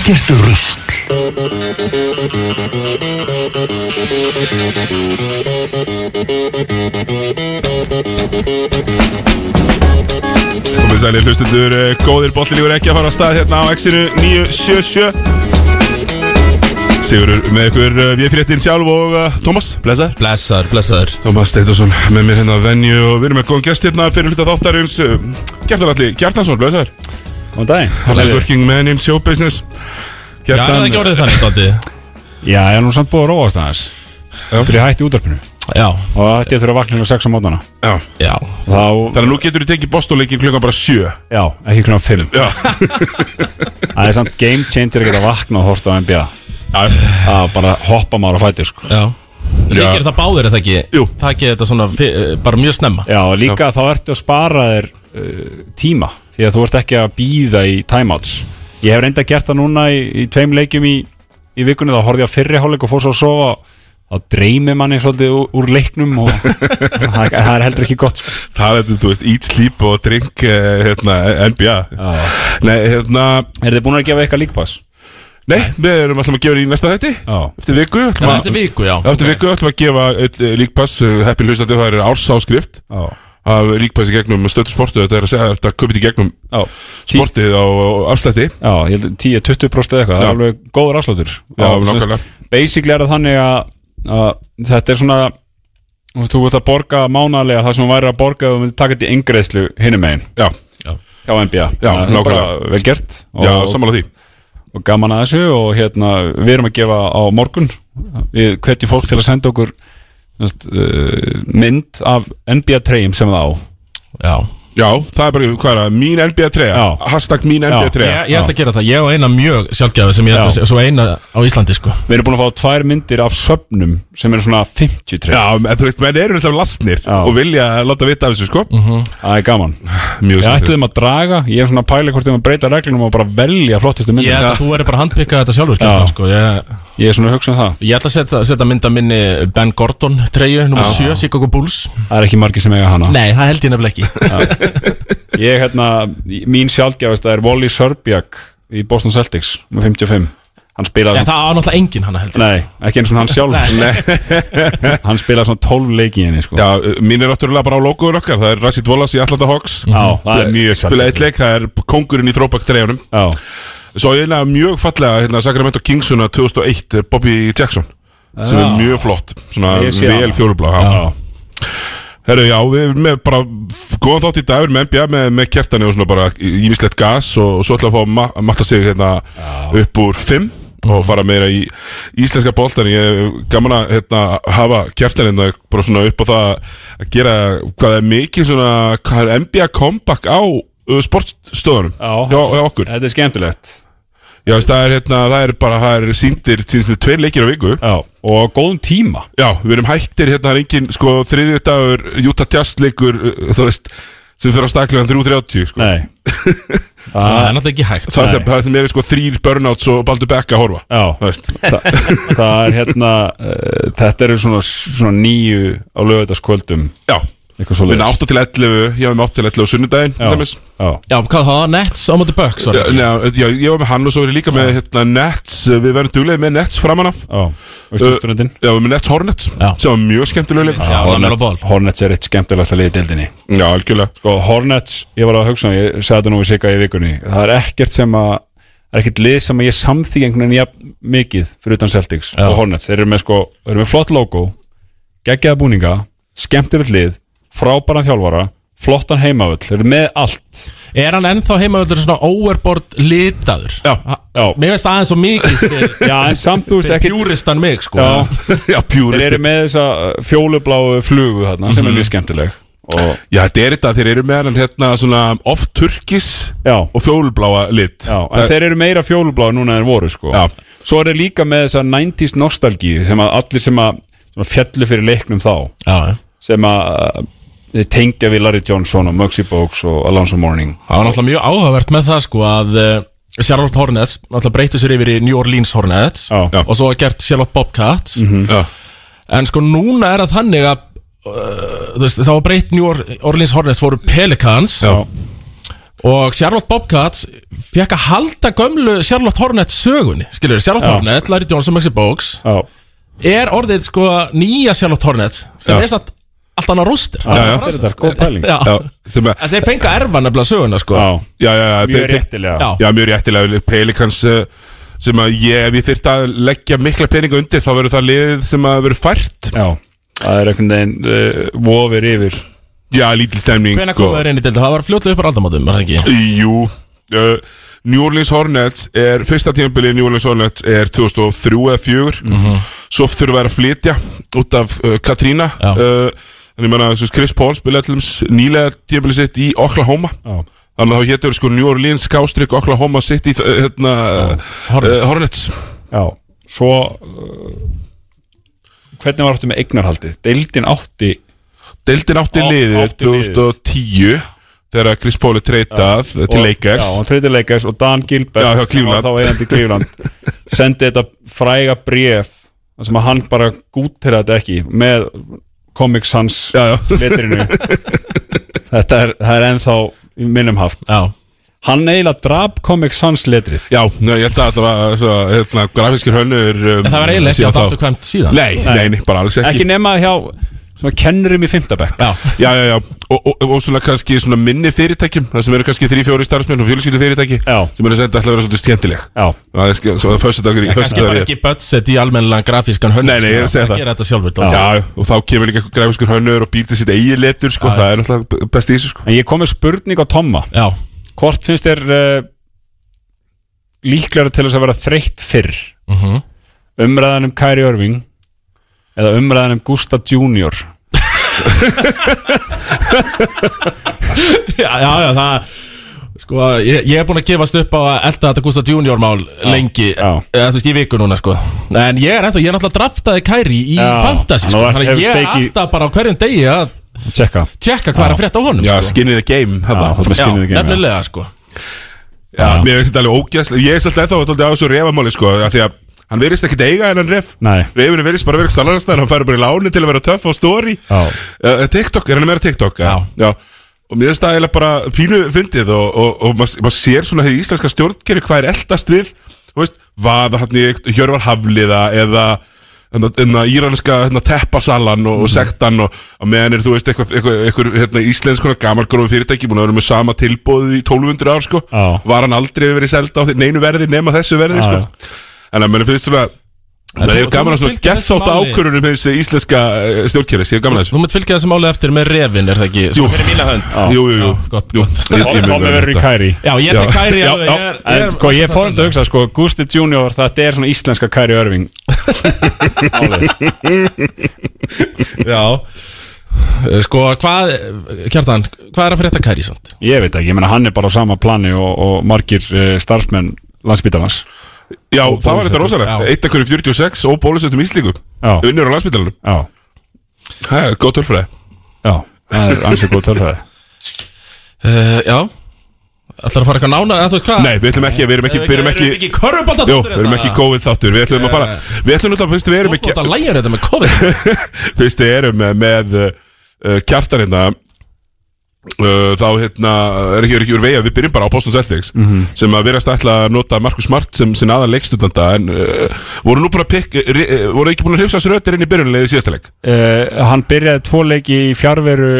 Ekkert rusl. Komið sælir hlustendur, eh, góðir bollilífur ekki að fara að stað hérna á X-inu 977 Sigurur með ykkur uh, við fréttin sjálf og uh, Tómas, blessaður. Blessaður, blessaður. Tómas Steitarsson með mér hérna að venju og við erum með góðan gest hérna fyrir hluta þáttarins uh, Gjartan Alli, Gjartansson, blessaður Góðan daginn. Hardest working man in show business. Já, er það ekki orðið þannig, Dótti? Já, ég er nú samt búið að róast aðeins. Já. Fyrir ég hætti útarpinu Já, Og þetta þurfa að vakna klukkan 6 á mótana Já, já. Þá, þannig að nú getur þú tekið bostóleikin klukkan bara sjö. Já, ekki klukkan 5 Já, Það er samt game changer að geta vakna og horta á NBA já, Það bara hoppa maður á fæti sko. Já. Þið gerir það báðir, er það ekki? Jú. Gerir þetta svona fi- eh, bara mjög snemma. Já, og líka þá ertu að spara þér uh, tíma Því að þú ert ekki að býða í timeouts. Ég hef reynda gert það núna í, í tveim leikjum í, í vikunni Þá horfði ég á fyrri hálfleik og fór svo að sofa. Þá dreymir manni svolítið úr, úr leiknum Og það, það er heldur ekki gott sko. það er, þú veist, eat, sleep og drink uh, hérna, NBA Já. Nei, hérna, Er þið búin að gefa eitthvað líkpass? nei, við erum alltaf að gefa í næsta þætti. Já. Eftir viku Það að- er þetta viku, já. Eftir viku ætlum við að gefa eitt eh, líkpass eh, Heppi hlustandi, það er ársáskrift Já, af líkpass í gegnum stöttu sportu Þetta er að segja að þetta köpit í gegnum já. sportið á, á afslætti Já, ég held 10-20% eða eitthvað, það Já. er alveg góður afsláttur Já, Og nákvæmlega. Basically er það þannig að, að þetta er svona þú ert að borga mánalega það sem þú væri að borga ef þú taka þetta í yngreðslu hinum megin Já, Já, bara nákvæmlega. vel gert og, já, sammála því og gaman að þessu og hérna, við erum að gefa á morgun við hvetjum fólk til að senda okkur mynd af NBA treyjum sem það á Já. Já, það er bara, hvað er það, mín NBA 3 Já. Hashtag mín NBA 3 Ég, ætla að gera það, ég og eina mjög sjálfgæfi sem ég ætla að Já. segja, svo eina á Íslandi sko. Við erum búin að fá tvær myndir af söfnum sem eru svona 50 treyjum. Já, en þú veist, menn eru alltaf lastnir Já. og vilja láta vita af þessu, sko. Það er gaman. Mjög Ég svolítið ætluðum að draga, ég er svona að pæla hvort ég maður breyta reglunum og bara velja myndin ætla að þú verður bara að handpika þetta sjálfur Kjartan, sko. Ég, Ég er svona að hugsa um það. Ég ætla að setja, setja mynda minni Ben Gordon treyju, nummer 7, Chicago Bulls. Það er ekki margir sem eiga hana. Nei, það held ég nefnilega ekki. Ég, hérna, mín sjálfgjafast er Wally Serbiak í Boston Celtics með 55 Hann spilar, Já, það á náttúrulega enginn hana heldur nei, ekki eins og hann sjálf Hann spilar svona 12 leiki í henni sko. Já, mín er náttúrulega bara á logoður okkar. Það er Rashid Wallace í Atlanta Hawks. Já, það er mjög Spila eitt leik, það er kongurinn í throwback treyjunum. Já, Svo eina mjög fallega hérna, Sacramento Kingsuna 2001 eh, Bobby Jackson sem er Já. mjög flott svona vel já. já, Herru, já, við erum með bara góðan þátt í dag, við erum með NBA með, með kjartani og svona bara ímislegt gas og, og svo ætla að fá að ma matta sig hérna upp úr 5 og fara meira í íslenska boltan ég er gaman að hérna, hafa kjartani hérna bara svona upp á það að gera hvað er mikið svona hvað er NBA comeback á sportstöðunum já, hjá okkur. Þetta er skemmtilegt. Já, þess, það er hérna, það er bara, það er síndir sem er tveir leikir á viku. Já, og góðum tíma. Já, við erum hættir, hérna er engin, sko, þriðið dagur, Utah Jazz leikur, uh, þú veist, sem fyrir að staklega 3.30, sko. Nei. Það er náttúrulega ekki hægt. Það sem, það er, sko, þrýr burnouts og Baldur Beck að horfa. Já, veist, það er hérna uh, Þetta eru svona, svona nýju á lögutaskvöldum já, Eitthvað svo við erum 8 til 11, ég var með 8 til 11 á sunnudaginn, til dæmis. já, Já, hvað það var Nets á móti Bucks var Já, já, já, ég var með hann og svo er ég líka með, hérna, Nets, uh, við verðum duglega með Nets framan af. já Veistu stundin? Já, við erum með Nets Hornets, Já. sem var mjög skemmtilega leikur. Já, er ból Hornets er eitt skemmtilegast að liða í deildinni Já, algjörlega. Sko, Hornets, ég var að hugsa ég sagði þetta nú við sigga í vikunni það er ekkert sem að það er ekkert lið sem að ég samþýg einhvern veginn jafn mikið fyrir utan Celtics Já. og Hornets, þeir eru með sko eru með flott logo, geggjaða búninga skemmtilegt lið, frábæran þjálfara flottan heimavöll, þeir með allt. Er hann ennþá heimavöldur svona overboard litaður? Já, Já, Mér veist aðeins svo mikið já en samt þú veist ekki pjúristan mig sko. Já, já, þeir pjúrist. eru með þessa uh, fjólubláu flugu þarna sem er mjög skemmtileg. Og Já, þetta er þetta, þeir eru með hann hérna svona oft turkis já, og fjólubláa lit. Já, en þeir eru meira fjólubláð núna en voru sko. Já. Svo er þeir líka með þessa 90s nostalgíu sem að allir sem að svona fjallu fyrir leiknum þá. Já, já. sem að þeir tengja við Larry Johnson og Muggsy Bogues og Alonso Mourning. Það var náttúrulega mjög áhugavert með það sko að uh, Charlotte Hornets náttúrulega breyttu sér yfir í New Orleans Hornets Já. Og svo gert Charlotte Bobcats. Já, en sko núna er það þannig að uh, veist, þá var breytt New Or- Orleans Hornets fóru Pelicans Já, Og Charlotte Bobcats fekk að halda gömlu Charlotte Hornets sögunni Skilur, Charlotte Já. Hornets, Larry Johnson, Maxi Bogues Er orðið sko nýja Charlotte Hornets Sem Já. er satt allt annað rústir Já, já. þetta er góð pæling. Já. Já, sem að, En þeir fengi að erfa nefnilega söguna sko. Já, já, já, já, mjög réttilega. Já. Já, mjög réttilega. Pelikans uh, sem að ég, ef ég þyrfti að leggja mikla peninga undir þá verður það liðið sem að verður fært. Já, það er einhvern veginn uh, vofir yfir. Já, lítil stemning Hvenær komu þeir inn í delta? Það var fljótlega upp á aldamótum, var það ekki? Jú uh, New Orleans Hornets er fyrsta tímabili New Orleans Hornets er 2003 eða 4 svo þurfa þær að flytja út af uh, Katrína Já. Þannig ég menna Chris Paul spilaði til nýlega tímabili sitt í Oklahoma Já, þannig að þá hétur sko New Orleans skástrík Oklahoma City hérna, Hornets. uh, Hornets já Svo uh, Hvernig var áttu með eignarhaldið? Deildin átti Deildin átti liðið átti liðið. 2010 þegar Chris Paul er treytað til og- Lakers Já, hann treytið Lakers og Dan Gilbert Já, sem var. Þá eigandi Cleveland Sendi þetta fræga þar sem að hann bara gútir þetta ekki með Comic Sans Já, já. letrinu Þetta er, það er ennþá í minnum haft. Já. Hann eiginlega drap Comic Sans letrið. Já, ná, ég held að þetta var svo, hérna, grafískir hönnur um, En það var eiginlega ekki þá. aftur kvæmt síðan. Nei, nei, nei, bara alls ekki. Ekki nema hjá svona kennurum í fimmtabæk Já, Já, já, já, og, og, og svona kannski svona minni fyrirtækjum Það sem eru kannski þrý, fjóri starfsmenn og fjölskyldu fyrirtæki Já. Sem eru senda alltaf að vera svolítið skemmtileg. Já, Það er sk- svo föstudagur í föstudagur bara í ekki budget í almennilega grafískan hönnur Nei, nei, ég er að segja það. gera þetta sjálfur Já, já, og þá kemur líka grafískur hönnur og býr til sitt eigin letur, sko, það er náttúrulega best í þessu, sko. En ég kom með spurning á Tomma. Já, Hvort finnst þér uh, líklega til þess að vera þreytt fyrr? Mhm. umræðan um Kyrie Irving eða umræðan um Gusta Junior. Já, já, já það Sko, ég, ég er búin að gefast upp á að elda þetta Gustaf Junior mál lengi já. eða þú veist, í viku núna, sko. En ég er ennþá, ég er náttúrulega draftaði Kæri í Já, fantasy, sko. Þannig að ég er alltaf bara á hverjum degi að Tjekka tjekka hvað er að frétta á honum, Já, sko. skinny the game, nefnilega, sko. Já, mér finnst þetta alveg ógæslega Ég er svolítið ennþá að á þessu refamáli, sko af Því að hann verðist ekkit eiga en hann ref. Refinu verðist bara verið stalarastæðar Hann færi bara í láni til að vera töff á story Já. uh, TikTok, er hann meira TikTok? Já. Já Og mér finnst það eiginlega bara pínu fyndið Og, og, og maður mað sér svona því íslenska stjórnkerfi Hvað er eldast við vaða hann í Hjörvar Hafliða Eða hérna, íranska hérna, teppasalan og, og sektan og meðan er þú veist eitthvað, hérna, íslensk konar gamalgrófi fyrirtæki búin að vera með sama tilbóð í 1200 ár sko var hann aldrei verið selda á neinu verði nema þessu verði sko. En að mann finnst svona það er gaman að svona gethótt máli. ákvörunum þessi íslenska stjórnkjæri, ég er gaman að þessu Þú munt fylgja þessu máli eftir með refin, er það ekki? Jú. Svo fyrir mína hönd Jú, jú, vera verður í þetta. Kyrie Já, ég Já. tek Kæri Já, ég er- er- sko, ég fór um að hugsa, sko, Gusti Junior, þetta er svona íslenska Irving Málið. Já Sko, hvað, Kjartan, hvað er að frétta Kæri samt? Ég veit ekki, ég meina hann er bara á sama plani og, og margir uh, starfsmenn landsbytarnas Já, það var þetta rosalegt. Já. 1 akkur 46 og bólusettum íslíkum Já, unnur á landsbytalanum já, Það er góð tölfræði. Já, það er ansið góð tölfræði. Uh, já. Ætlar að fara eitthvað nána, eða þú veist hvað? Nei, við ætlum ekki, við erum ekki, við erum ekki Við erum ekki körfubolta Jú, við erum ekki COVID þáttur. Við ætlum að fara Við ætlum náttúrulega, fyrst við erum ekki Stóðbólta lægir þetta með COVID. Fyrst við erum með, með uh, kjartar hérna uh, Þá hérna er ekki, er ekki úr vegi Við byrjum bara á Boston Celtics Sem að verðast ætla að nota Markus Smart Sem sin aðan leikstundanda En uh, voru nú bara pikk uh, Voru ekki búin að hrifsa sér öttir inn í byrjunlega í síðasta leik? Hann byrjaði tvo leiki í fjárveru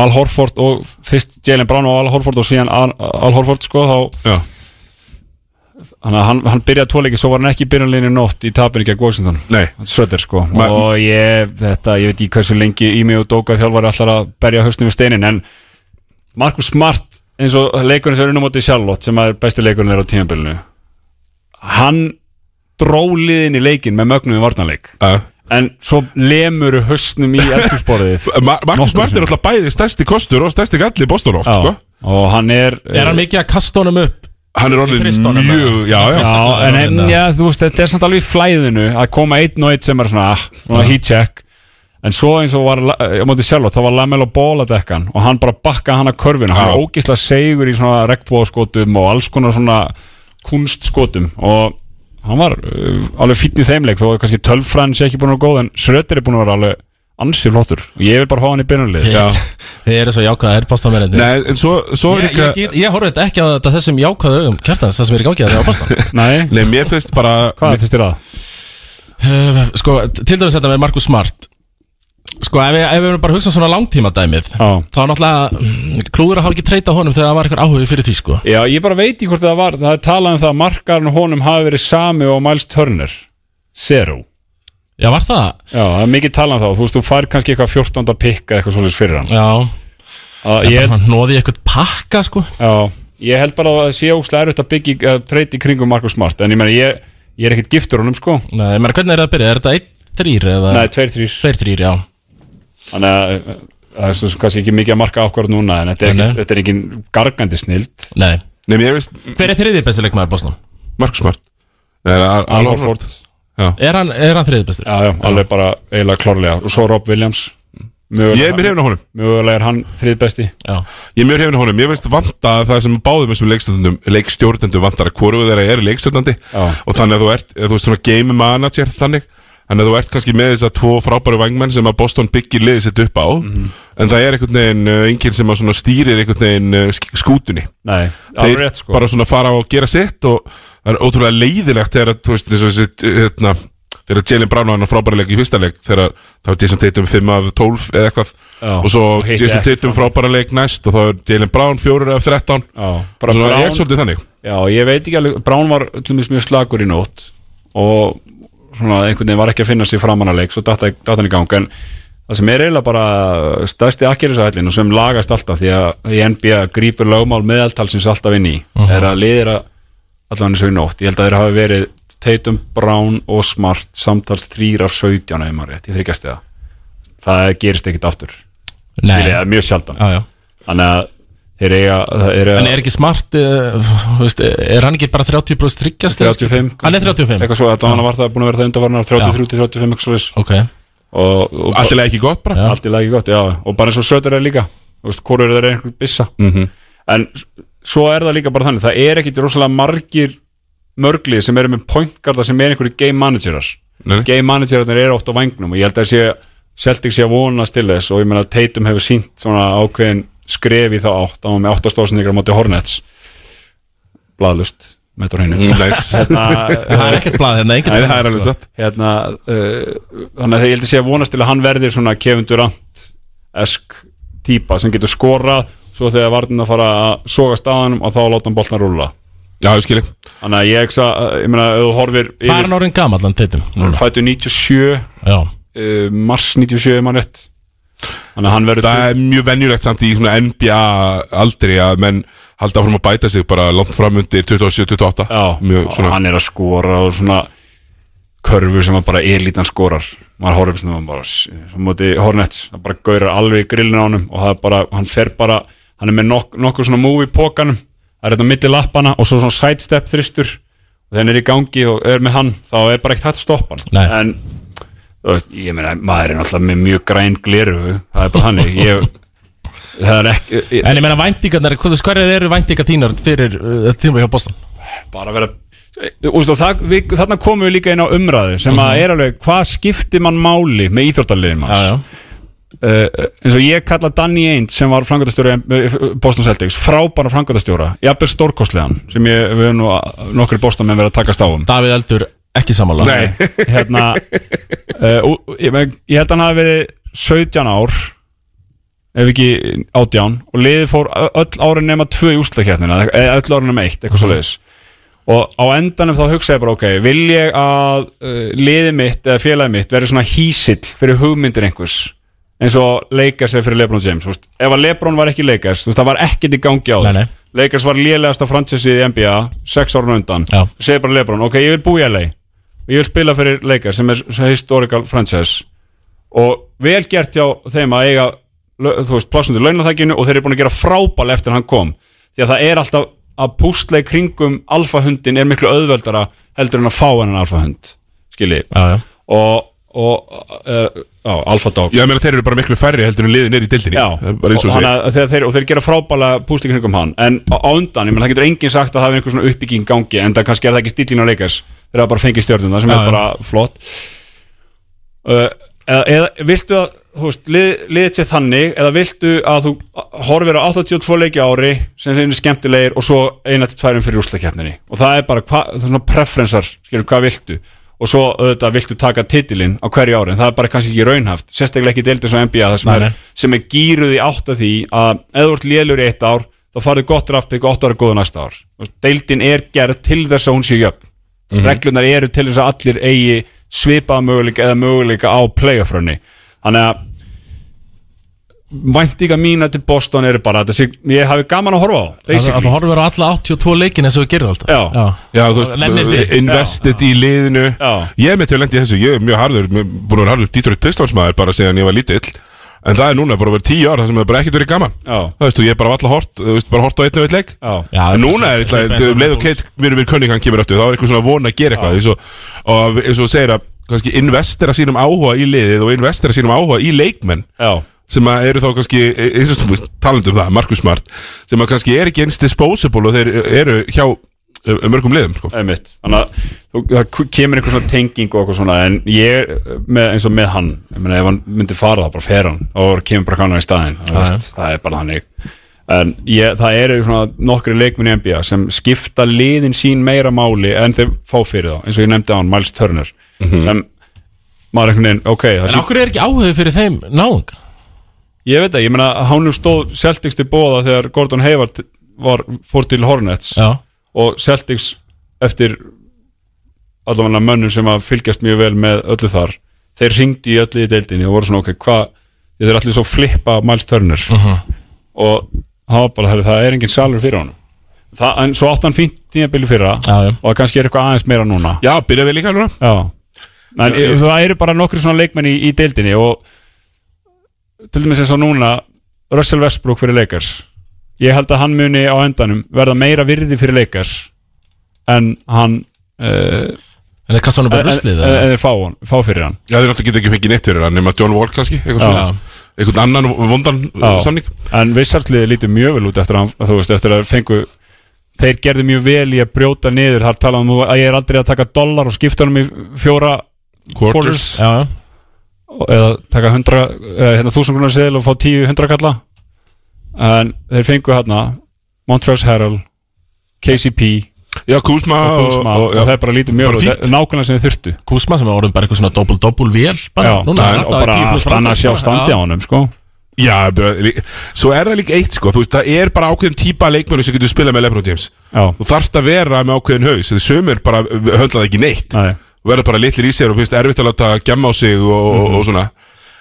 Al Horford og fyrst Jalen Brown og Al Horford og síðan Al, Al Horford sko þá Já, Þannig að hann, hann byrjaði tvo leiki svo var hann ekki í byrjanleginu nótt í tapinu gegn Washington. Nei. Söder sko. Ma- og ég, þetta, ég veit ekki hversu lengi Ími og Dóka þjálfari allar að berja haustum við steinin en Markus Smart eins og leikurinn sem er unnum átti Charlotte sem er besti leikurinn þeirra á tímabilinu hann dró liðin í leikin með mögnum í varnarleik. Uh, en svo lemur hausnum í eldhúsborðið. Ma Markus Smart er alltaf bæði stærsti kostur Og stærsti galli í Boston oft, sko. Og hann er Er hann mikið að kasta honum upp? Hann er Kristónum, mjög? Já, já, Já. En, en þú veist, þetta er samt alveg í flæðinu að koma einn og einn sem er svona, ah, svona heat check en svo eins og var á móti Charlotte, þá var Lamelo Ball að dekkan og hann bara bakka hann að körfinu hann var ógislega segur í svona regnbóðskotum og alls konar svona kunstskotum og hann var uh, alveg fínn í þeimleik þó kannski tölfræðin sé ekki búin að vera góð en Schröter er búin að vera alveg ansi flottur. Og ég vil bara fá hann í byrjunlið Já. Þið eru svo jákvæða herbástamennir Nei, en svo, svo er Ég, ég, ég, ég horfði þetta ekki þetta þessum jákvæða augum Kjartans, það sem er í gangi að það er ábástan Nei, Nei, mér finnst bara hvað finnst þér það? Sko, til dæmis þetta með Markus Smart. Sko, ef ef við erum bara að hugsa um svona langtíma dæmið Já. Þá er náttúrulega mm, klúður að hafa ekki treyta honum þegar það var eitthvað áhugi fyrir því, sko. Já, ég bara veit í hvort það var það Já, var það? Já, það er mikið talað um það og þú veist, þú fær kannski eitthvað 14. pikk eða eitthvað svolítið fyrir hann. Já, að, ég ég, bara svona nóði eitthvað pakka, sko. Já, ég held bara að það sé óslega erfitt að byggja uh, treyti í kringum Markus Smart. En ég meina, ég, ég er ekkert giftur honum sko. Nei, ég meina, hvernig er það að byrja? Er þetta 1-3 eða? Nei, 2-3 2-3, já. Þannig að uh, það er svo sem kannski ekki mikið að marka ákvörð núna en þetta er, ekki, er gargandi snild. Nei. Nei, Hver er þriðið besti leikmaður Boston? Markus Smart. Nei, Al Horford Er hann, er hann þriðið besti? Já, já, alveg bara eiginlega klárlega. Og svo Rob Williams. Ég er mér hefna honum. Mögulega er hann þrið besti Já. Ég er mjög hefna honum. Ég veist vanta það sem báðum þessum leikstjórnendum vantar að hvoru þeirra er leikstjórnandi. Já. Og þannig að þú ert, þú veist svona game manager þannig Þannig að þú ert kannski með þess að tvo frábæru vangmenn sem að Boston byggir liðið sitt upp á En það er einhvern veginn uh, enginn sem að stýrir einhvern veginn sk- skútunni. Nei, alveg rétt sko. bara svona fara og gera sitt og það er ótrúlega leiðilegt þegar að, að hérna þegar Jalen Brown á hann frábæra leik í fyrsta leik þegar þá er Jason Tatum 5 af 12 eða eitthvað. Já, og svo Jason Tatum frábæra leik næst og þá er Jalen Brown 4 af 13 Já, bara er Brown Já, ég veit ekki alveg, Brown var mjög slagur í nótt og svona einhvern veginn var ekki að finna sér framan að leik svo datt hann í gang. En það sem er eiginlega bara stærsti akkerisætlin og sem lagast alltaf því að í NBA grípur lögmál meðaltalsins alltaf inn í er að liðir að allan þessu í nótt, ég held að þeir hafi verið Tatum, Brown og Smart samtals þrýr af 17 ef maður rétt, ég þryggjast það það gerist ekkit aftur. Nei. Það er mjög sjaldan. Þannig að þeir eiga, það er En er ekki smart, uh, veist, er hann ekki bara 30 pluss tryggjast? 35 Hann er 35 eitthvað svo, þetta var það búin að vera það undarvarnar 33-35 eitthvað svo þess Ok. Og, og Allt er ekki gott bara. Allt í lagi gott, já. Og bara eins og sötur er líka. Þú veist, hvort eru þeir einhver bissa? Mhm. en s- svo er það líka bara þannig það er ekkit rosalega margir mörglið sem eru með pointgarda sem er einhverju game managerar. Nei, nei. game managerarnir eru oft á vangnum og ég held að sé Celtic sé að vonast til þess og ég meina að Tatum hefur sínt svona ákveðin skref í þá átt á með 8 stóðsendingar á móti Hornets. Bladlust með þetta hreinu. Mm, Nice. Hérna, Það er ekkert blað hérna, Nei, engin það er alveg satt. Hérna uh, þannig að ég held að sé að vonast til að hann verðir svona Kevin Durant esk típa sem getur skorað svo þegar vartin að fara að soga staðanum og þá láta hann boltan rúla Já, ég skilji þannig að ég, eksa, ég meina, ef þú horfir Hvað er hann orðin gamall, hann teitum? fættu 97 Já. uh, mars 97 er mann rétt þannig að hann verður Það er mjög venjulegt samt í NBA aldri að menn halda áfram að bæta sig bara langt fram undir 27-28 Já, Mjög og svona hann er að skora og svona körfur sem að bara elítan skorar. Maður horfir upp sem það bara sem móti Hornets, það bara gaurar alveg í grillin á honum og það er bara, hann fer bara hann er með nok nokkur svona move í pókanum það er þetta mitt í lappana og svo svona sidestep þristur og þegar hann er í gangi og er með hann, þá er bara ekkert hægt að stoppa hann. En veist, ég meina, maður er náttúrulega með mjög græn gleru það er bara hann ég, það er ekki ég, En ég meina væntingarnar, hvað hverjar eru væntingar þínar fyrir uh, tíma hjá Boston? bara vera við, þarna komum við líka inn á umræðu sem að er alveg, hvað skiptir mann máli með íþróttaliðin manns? Uh, eins og ég kalla Danny Ainge sem var frangatastjóri Boston Celtics, frábæra frangatastjóra jafnvel stórkostlegan sem ég, við höfum nú nokkri Boston með að takast á um. Davíð Eldur, ekki sammála Nei, hérna uh, ég, men- ég held að hann hafi verið 17 ár ef ekki 18 og liðið fór öll árin nema tvö í úslakefnina eða öll árin nema eitt, eitthvað svo leiðis og á endanum þá hugsa ég bara ok, vil ég að uh, liðið mitt eða félagið mitt verði svona hísill fyrir hugmyndir einhvers eins og Lakers er fyrir Lebron James þú veist. ef að Lebron var ekki Lakers, þú veist, það var ekkert í gangi á nei. Lakers var lélegasta fransesið í NBA sex árun undan, þú segir bara Lebron ok, ég vil búa í LA ég vil spila fyrir Lakers sem er sem historical franchise. Og vel gert hjá þeim að eiga þú veist, plássundur launathækinu og þeir eru búin að gera frábæl eftir hann kom. Því að það er alltaf að pústla í kringum alfahundin er miklu auðveldara heldur en að fá hennan alfahund skilji. Já, já. Og, og uh, já, alfadog ég meina þeir eru bara miklu færri heldur en liðin er í dildinni Já, Það er bara eins og hana, þeir, þeir, og þeir gera frábæla púsli í kringum hann. En á, á undan, ég menn það getur enginn sagt að það er einhver svona uppbygging gangi en það kannski er það ekki stílín á leikars þeir hafa bara fengið stjórnum það sem Já, er já. bara flott. Uh, eða, eða viltu að veist, lið, liðið sér þannig eða viltu að þú horfir á 82 leiki ári sem þeim er skemmtilegir og svo eina til tværum fyrir úrslækjafninni og það er bara, hva, það er svona preferensar skilur, hvað viltu? Og svo auðvitað viltu taka titilinn á hverju ári en það er bara kannski ekki raunhaft, sérstaklega ekki deildið svo NBA sem, er, sem er gýruð í átt af því að ef þú ert lélur í eitt ár þá farið gott draftpick og 8 ára góða næsta ár. Deildin er gerð til þess að hún sé jöfn Mhm. reglunar eru til þess að allir eigi svipaða möguleika eða möguleika á playoffrunni. Þannig að væntinga mína til Boston eru bara að þessi, ég hafi gaman að horfa á. Að að basically, þú horfir á alla 82 leikin eins og við gerum alltaf. Já. Já, þú veist, við. invested í liðinu. Já. Ég er með til að lendi í þessu, ég er mjög harður mjög- búin að vera harður Detroit Pistons maður bara síðan ég var lítill En það er núna bara að vera tíu ár Það sem er bara ekkert verið gaman. Já. Það veist, og ég er bara alla hort, þú veist, bara hort á einn og einn leik. Já, Já, En núna er eitthvað, um leið og Kate mér er Cunningham kemur aftur, þá er eitthvað svona von að gera eitthvað. Eins og, og eins og þú segir að kannski investera sínum áhuga í liðið og investera sínum áhuga í leikmenn. Já, sem að eru þá kannski, eins og þú veist, talandi um það, Markus Smart sem að kannski er ekki eins disposable og þeir eru hjá mörgum liðum, sko. Þannig að það kemur einhver svona tenging og eitthvað svona en ég, með, eins og með hann ég meina ef hann myndi fara það bara fer hann. Og kemur bara kannan í Já, veist, það er bara þannig. En ég, það eru svona nokkri leikminni NBA sem skipta liðin sín meira máli en þeir fá fyrir þá eins og ég nefndi á hann, Miles Turner sem maður einhvern veginn, ok það En okkur er ekki áhugði fyrir þeim náðung Ég veit það, ég meina hann stóð Celtics til bóða þegar Gordon Hayward var, fór til Hornets. Já, og Celtics eftir allavega mönnum sem að fylgjast mjög vel með öllu þar þeir ringdi í öllu í deildinni og voru svona ok, hvað þeir allir svo flippa Miles Turner. Og hann var bara, herri, það er engin salur fyrir honum. Það, en svo átt hann fínt tímabili fyrra já, já. og það kannski er eitthvað aðeins meira núna. Já, byrja við líka núna Já. En Já, já. það eru bara nokkru svona leikmenn í, í deildinni og til dæmis eins og núna Russell Westbrook fyrir Lakers ég held að hann muni á endanum verða meira virði fyrir Lakers en hann uh, En það kastar hann bara ruslið en, eða? en þeir fá, hann, fá fyrir hann. Já, þeir náttúrulega geta ekki fengið neitt fyrir hann nema John Wall kannski, eitthvað Já. svona Eitthvað annan vondan Já. samning. En Wizardsliði lítið mjög vel út eftir að, hann- þú veist, eftir að fengu þeir gerðu mjög vel í að brjóta niður. Þar talaðum um að ég er aldrei að taka dollar og skipta honum í fjóra Quarters. Já, já eða taka 100 eða hérna 1000 krónar seðil og fá 10 100 kalla en þeir fengu hérna Montrezl Harrell KCP Já, Kuzma og Kuzma. og, já. það er bara lítið mjög nákvæmlega sem þeir þurftu. Kúsma sem er orðin bara eitthvað svona doppul-doppul vél bara, Já, núna, nei, er og bara 10 pluss spanna að sjá standi á honum sko. Já, svo er það líka eitt sko. Þú veist, það er bara ákveðin típa leikmennu sem getur spilað með Lebron James. Já, Þú þarft að vera með ákveðin haus. Þegar sömur bara höndlaði ekki neitt. Nei, og verða bara litlir í sér og finnst erfitt að láta gemma á sig og, og, Mhm. og svona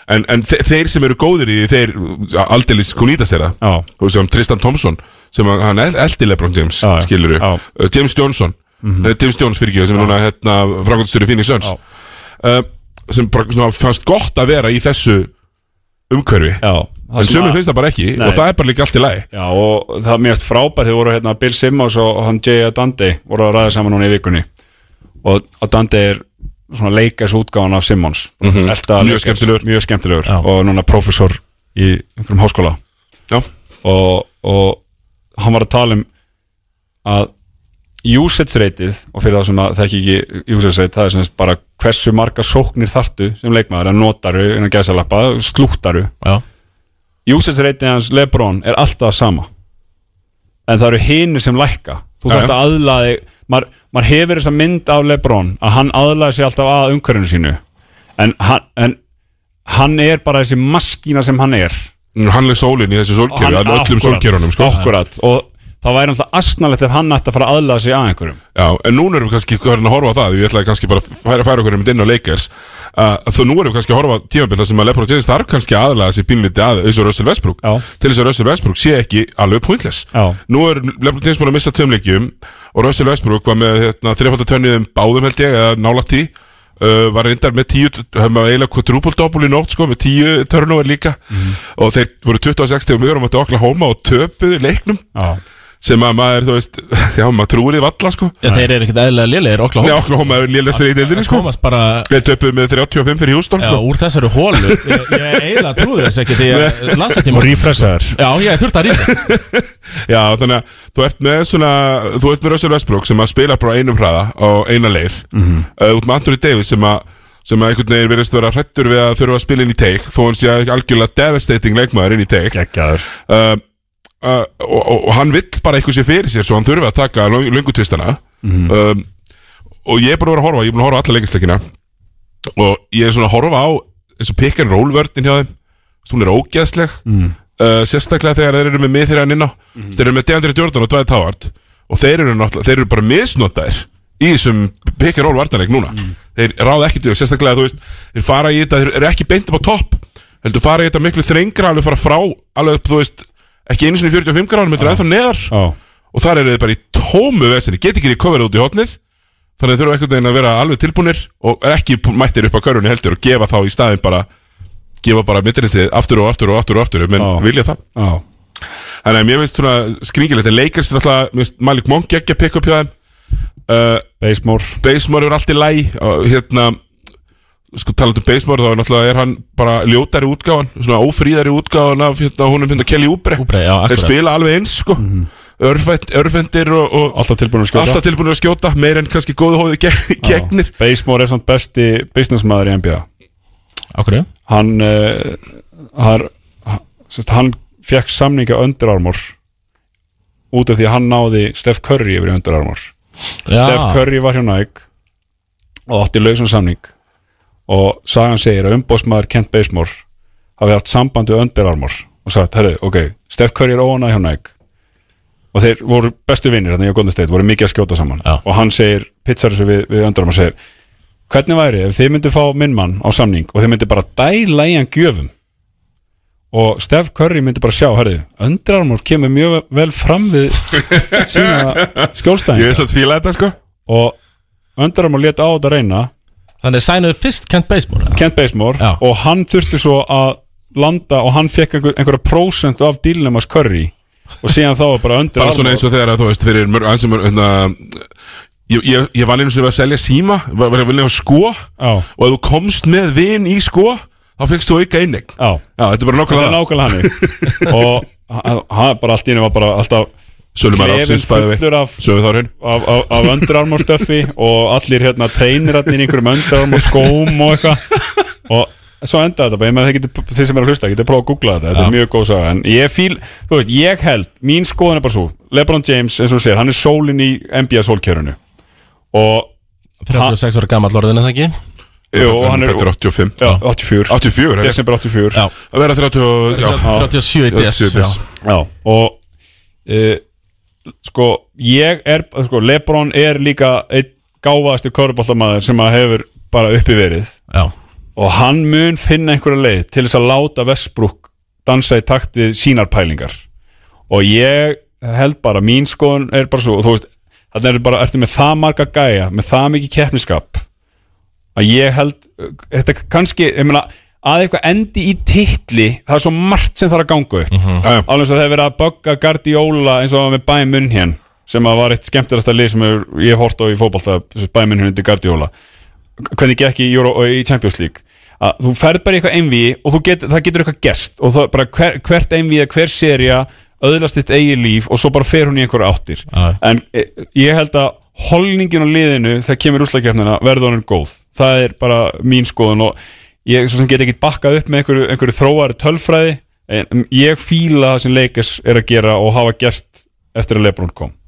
En, en þe þeir sem eru góðir í því, þeir aldeilis kunítast þeirra já, Þú veist, sem Tristan Thompson sem hann el- eldi Lebron James, Já, skilur Já. James Johnson, mm James Jones fyrir ekki sem er núna hérna, frangotstjóri Phoenix Suns. Uh, sem svona, fannst gott að vera í þessu umhverfi. Já. En sömur finnst það bara ekki Nei. og það er bara líka allt í lagi. Já, og það er mjög frábært þegar voru hérna Bill Simmons og hann Jay Adande voru að ræða saman núna í vikunni. Og Adande er svona leikars útgáðan af Simmons. Mhm. Elta Mjög Lakers, skemmtilegur. mjög skemmtilegur. Já. og núna prófessor í einhverjum háskóla. Já, og, og hann var að tala um að usage rateið og fyrir það sem að það ekki ekki usage rate, það er sem sagt bara hversu marga sóknir þartu sem leikmaður. Að notaru innan gæsalappa, slúttaru. Já, usage rateið hans Lebron er alltaf sama. En það eru hinir sem lækka. Þú já. að aðlaði maður, maður hefur þessa mynd af Lebron að hann aðlaði sig alltaf að umhverfinu sínu. En hann, en hann er bara þessi maskína sem hann er. Hann er sólinn í þessu sólkerfi Hann- að öllum akkurat, sólkerunum sko. og það væri alltaf asnalegt ef hann ætti að fara að aðlaða sig að einhverjum. Já, en núna erum við kannski að horfa það Ég ætlaði kannski bara að færa, færa okkur um inn á Lakers. Uh, Þó nú erum við kannski að horfa á tímabil þar sem að Lebron James þarf kannski aðlaða sér bínliti að og Russell Westbrook. Já. Til þess að Russell Westbrook sé ekki alveg pointless. Já. Nú er Lebron James búin að missa tveimleikjum Og Russell Westbrook var með hérna, þrjafaldatönnið báðum held ég Eða nálægt því. Uh, Var reyndar með tíu Hefði maður eiginlega quadruple-double í nótt sko Með tíu turnover líka. Og þeir voru 26 og mjög um að Oklahoma Og töpuðu leiknum. Já, sem að maður, þú veist, já, maður trúir í valla, sko. já þeir eru ekkert eðlilega lélegir Oklahoma Oklahoma er lélæstur í deildinni, sko. komast bara Við töpuðum með 35 fyrir Houston, já, sko. úr þessari hólu Ég, ég eiginlega trúði þess ekki því að landsættíma og refreshaður Já, ég þurfti að ríða Já, þannig að þú ert með svona, þú ert með Russell Westbrook sem að spila bara einum hraða og eina leið. Mm -hmm. uh, út með Anthony Davis sem að sem að einhvern veginn verðist vera hrættur við að þurfa að spila inn í teik þó hann sé algjörlega devastating leikmaður inn í teik uh, uh, og, og, og hann vill bara eitthvað sér fyrir sér svo hann þurfi að taka lungutvistana um, og ég er búin að vera að horfa ég er búin að horfa alla leikisleikina. Og ég er svona að horfa á eins og pick and roll vördin hjá þeim. Hún er ógeðsleg. Uh, sérstaklega þegar þeir eru með mið þeirra inn á þeir eru með Deandre Jordan og Dwight Howard. Og þeir eru, þeir eru bara misnotaðir í þessum pick and roll vartanleik núna. Þeir ráða ekkert við, sérstaklega þú veist þeir fara í þetta, þeir eru ekki beint upp á topp. Heldur fara í þetta miklu þrengra alveg fara frá, alveg upp, þú veist ekki einu sinni 45 gráðum, þetta er ennþá neðar. Já, og þar eru þið bara í tómu vesinni get ekki í cover út í hotnið þannig þurfa einhvern veginn að vera alveg tilbúnir og ekki mættir upp á körunni heldur og gefa þá í staðin bara gefa bara mittinistið aftur og aftur og aftur og aftur menn Já. vilja það. Já, þannig að mér finnst svona skringilegt. En leikast náttúrulega, Malik Monk ekki að pikka upp hjá þeim. Uh, Basemore. Basemore er allt í læ og hérna sko talað um Basemore þá er náttúrulega er hann bara ljótari útgáfan svona ófríðari útgáfan af hérna húnum hérna Kelly já, þeir spila alveg eins sko. Örfend, örfendir og, og Alltaf tilbúin að skjóta. alltaf tilbúin að skjóta meir en kannski góðu hóðu ge gegnir. Basemore er samt besti businessmaður í NBA Okkur Hann uh, har, ha- sérst, Hann fekk samninga Under Armour út af því að hann náði Steph Curry yfir Armour Steph Curry var hjá Nike og átti lausan samning og sagan segir að umbóðsmaður Kent Basemore hafi haft samband við Under Armour og sagt, herru, ok, Steph Curry er óanæg hjá Nike. Og þeir voru bestu vinnir þannig að Golden State, voru mikið að skjóta saman. Já. og hann segir, pizzar þessu við, við Under Armour segir, hvernig væri ef þið myndu fá minn mann á samning og þið myndu bara dæla í hann gjöfum? Og Steph Curry myndi bara sjá, herru, Under Armour kemur mjög vel fram við sína skjólstæðinga. Ég er fíla þetta sko. Og Under Armour leta á þetta reyna Þannig sænuðu fyrst Kent Basemore? Kent Basemore Já. og hann þurfti svo að landa og hann fekk einhver, einhverja prósentu af dílnum hans Curry. Og síðan þá var bara Under bara svona eins og þegar að þú veist fyrir mörg aðeins sem er hérna ég, ég, ég var einu sem var að selja síma var, var að vilja sko. Já. og ef þú komst með vin í sko þá fyrst þú auka innegn Já, já þetta er bara er nákvæmlega hann og hann hann bara allt í henni var bara alltaf Sölum að klefinn ásins bæði fullur af, af, af, af Under Armour stöffi og allir hérna treinirarnir í einhverjum Under Armour skóm og eitthvað. Og svo endaði þetta bara, ég með það getur, þið sem er að hlusta, getur prófa að googla þetta, þetta er mjög góð saga. En ég fíl, þú veit, ég held, mín skoðan er bara svo LeBron James, eins og segir, hann er sólinn í NBA sólkjörunu og 36 ára gammal orðin er það ekki? Jú, hann er- Þetta er 85 já, 84, 84 er það? desember 84 Já, Að vera 30 og- já. 37 í DS 37 DS. já. Já, og uh, sko, ég er sko, Lebron er líka einn gáfaðasti köruboltamæður sem að hefur bara uppi verið. Já, og hann mun finna einhverja leið til þess að láta Vestbrúk dansa í takt við sínar pælingar. Og ég held bara, mín skoðun er bara svo og þú veist, þannig er bara, ertu með það marga gæja með það mikið keppniskap að ég held, uh, þetta kannski ég meina, að eitthvað endi í titli það er svo margt sem þarf að ganga upp. Já, já. alveg svo það hefur verið að bögga Guardiola eins og með Bayern München sem að var eitt skemmtilegasta lið sem ég hef hort á í fótbolta Bayern München undir Guardiola. Hvernig gekk í, Euro, og í Champions League? Að þú ferð bara í eitthvað einví og get, það getur eitthvað gest og það, bara hver, hvert einví eða hver seria öðlast þitt eigið líf og svo bara fer hún í einhverja áttir. Já. en e, ég held að holningin á liðinu þegar kemur úslagkefnina verður honum góð. Það er bara mín skoðun og ég get ekki bakkað upp með einhverju, einhverju þróari tölfræði en ég fíla það sem Lakers er að gera og hafa gert eftir að Lebron kom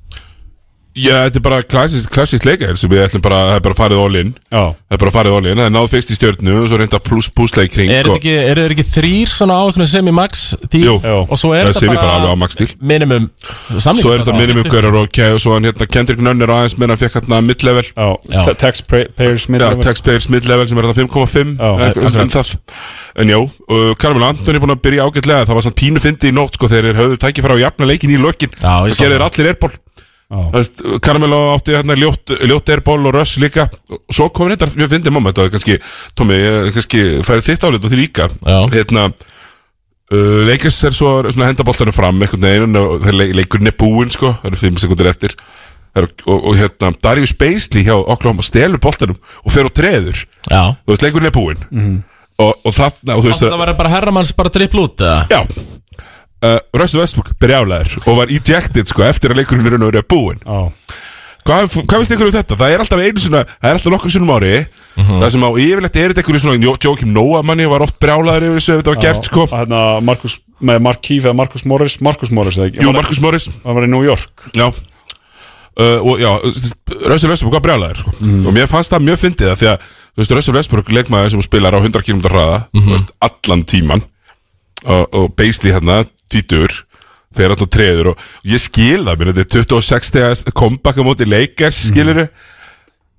Já, þetta er bara klassist, klassist leikar sem við ætlum bara, það er bara farið all in. Já, Það er bara farið all in, það er náð fyrst í stjörnu og svo reynda púsla í kring Er þetta ekki, er þetta ekki þrýr svona á einhvern semi-max tíl Jú, Já. og svo er það þetta sem ég bara alveg á max stíl minimum samning Svo er þetta minimum görar og kæð og svo hann hérna Kendrick Nunn er aðeins meira, hann fekk hérna mid-level. Taxpayers Já, mid-level. taxpayers mid-level sem er þetta 5,5 Já, en, en, en það. En já, uh, Carmel Anthony er búin að byrja ágætlega Það var samt pínu fyndi í nótt sko Þegar þeir höfðu tæki frá að jafna leikin í ég Það gerðir allir Já. Carmelo átti hérna ljótt, ljótt airból og Russ líka. Og Svo kom þetta mjög fyndið moment Og kannski, Tómi, ég kannski færið þitt álit og því líka. Hérna uh, Leikis er svo svona henda boltanum fram einhvern veginn og leikurinn er búinn sko, það eru 5 sekundir eftir. Eru- og, og hérna Darius Beisley hjá Oklahoma stelur boltanum og fer og treður. Já. Þú veist, leikurinn er búinn. Og, og þarna, og þú veist Það var bara herramanns bara drippl út eða? já uh, Russell Westbrook brjálæður og var ejected sko eftir að leikurinn er raun og verið búinn. Já, Hvað, hvað veist ykkur um þetta? Það er alltaf einu svona, það er alltaf nokkur sinnum ári Það sem á yfirleitt er þetta ykkur svona Jó- Joakim Noah manni var oft brjálaður yfir þessu ef þetta var gert sko. Hérna Markus, með Mark Keefe eða Markus Morris Markus Morris eða ekki? Jú, Marcus Morris. Hann var í New York. Já. Uh, Og já, Russell Westbrook var brjálaður sko. Og mér fannst það mjög fyndið það Því að, þú veist, Russell Westbrook leikmaður sem spilar á 100 km hraða Þú veist, allan tíman Og, og Beisley hérna, títur Þeir alltaf treður og ég skil það Mér þetta er 26 stegas comeback á móti Lakers, skilur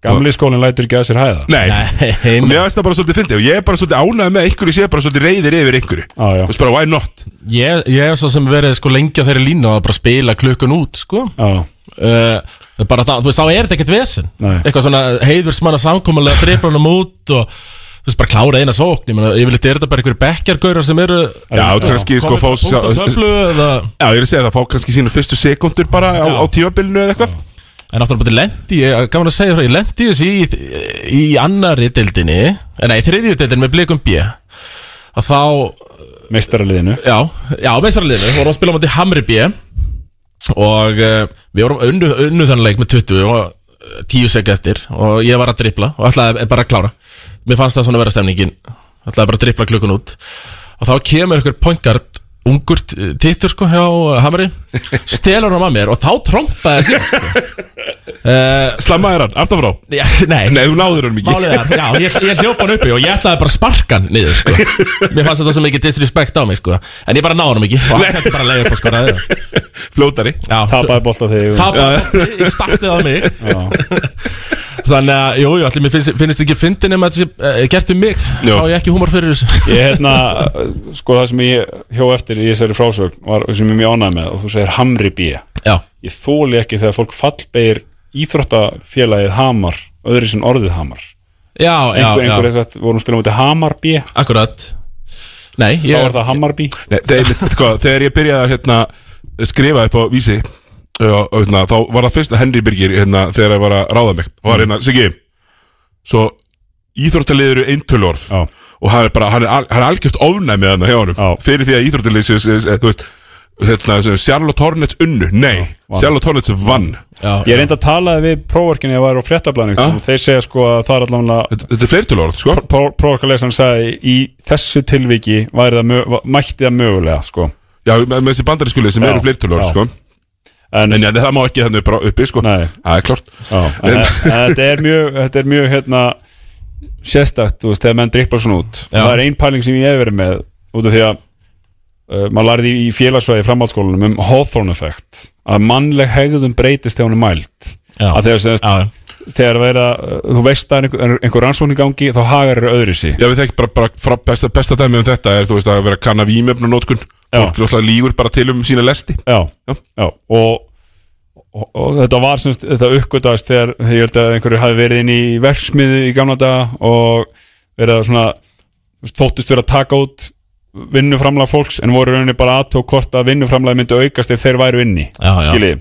Gamli skólinn lætur ekki að sér hæða. Nei, Nei, og mér finnst það bara svolítið fyndið Og ég er bara svolítið ánægð með einhverju sé bara svolítið reyðir yfir einhverju. Já, já. Þú veist bara, why not? Ég, ég hef svo sem verið sko lengi á þeirri línu að bara spila klukkun út sko. Já, uh, bara það, þú veist, þá er þetta ekkert vesen. Nei. eitthvað svona heiðursmanna samkomulega drifla hann út og þú veist, bara klára eina sókn ég meina, yfirleitt er þetta bara einhverju bekkjargaurar sem eru Já, kannski sko fá Já, ég er að segja það, fá kannski sínu fyrstu sekundur bara á, á tímabilinu eða eitthvað. En aftur bara lendi, ég gaman að segja frá, ég lendi þessi í, í annari deildinni, eh, nei, þriðju deildinni með blikum B. Að þá, meistaraliðinu. Já, já, meðsaraliðinu, vorum að spila á móti Hamri B. Og uh, við vorum unnu, unnu þannig leik með 20 og 10 sek eftir og ég var að drippla og ætlaði bara að klára. Mér fannst það svona vera stemningin. Ætlaði bara að drippla klukkun út. Og þá kemur ykkur pointgard ungur t- tittur sko hjá Hamri stelur hann að mér og þá trompaði sko. Uh, Slammaður hann, aftan frá. Já, nei, Nei, þú náður hann mikið Málið er, já, ég, ég hljópa hann uppi og ég ætlaði bara að sparka hann niður, sko. Mér fannst þetta svo mikið disrespect á mig, sko. En ég bara náði hann ekki. Og hann hætti bara að leiða upp og skoraði Flótari Já, Tapaði þegar Það bara, ég startið á mig. Þannig að, jú, jú, allir mér finnst, finnst ekki fyndin ef þetta sé uh, gert um mig Já. Þá ég ekki húmor fyrir þessu. Ég hérna, sko það sem ég hjó eftir í þessari frásögn var sem ég er mjög ánægð með og þú segir Hamri B. Já, Ég þóli ekki þegar fólk fallbeir íþróttafélagið Hamar öðru sem orðið Hamar. Já, já, Einhver, einhver já, sagt, vorum að spila mútið Hamar B. Þá akkurat. Nei, ég er það Hamar B. Nei, þegar, sko, þegar ég byrjaði að hérna, skrifa upp á vísi uh, hérna, þá var það fyrst að Henry Birgir hérna, þegar ég var að ráða mig. Og var hérna, Siggi svo íþróttaliður eru eintölorð Já. og hann er bara, hann er, hann er algjört ofnæmi þarna hjá honum. Já. fyrir því að íþróttalið þú veist, hérna, sem Charlotte Hornets unnu, nei Charlotte Hornets vann. Já, Ég reyndi að tala við próvorkinni að væri á fréttablaðinu og þeir segja sko að það er allavega þetta, þetta er fleirtölorð, sko. Próvorkarlesan sagði í þessu tilviki væri það mö- mætti það mögulega sko. Já, með, með þessi bandarískulið sem Já, eru fleirtölorð, já. sko. En, en ja, það má ekki þannig bara uppi, sko. Nei. það er klart Já, en, en, þetta er mjög þetta er mjög hérna sérstakt, þú veist, þegar menn drippar svona út. Já. það er ein pæling sem ég hef verið með út af því að uh, maður lærði í félagsfræði í framhaldsskólanum um Hawthorne effekt að mannleg hegðun breytist þegar hún er mælt já, að þegar, sem, já, þegar vera, uh, þú veist að einhver, einhver rannsókn í gangi þá hagar eru öðru sí Já, við þekkjum bara, bara frá besta, besta dæmi um þetta er, þú veist, að vera að kanna vímöfn og nótkun náttúrulega lígur bara til um sína lesti. Já, Já. já, og, og, og þetta var semst, þetta uppgötast þegar, þegar ég held að einhverju hafi verið inn í verksmiði í gamla daga og verið að svona þóttust verið að taka út vinnuframlag fólks en voru í rauninni bara aðtók hvort að vinnuframlag myndi aukast ef þeir væru inni já, já.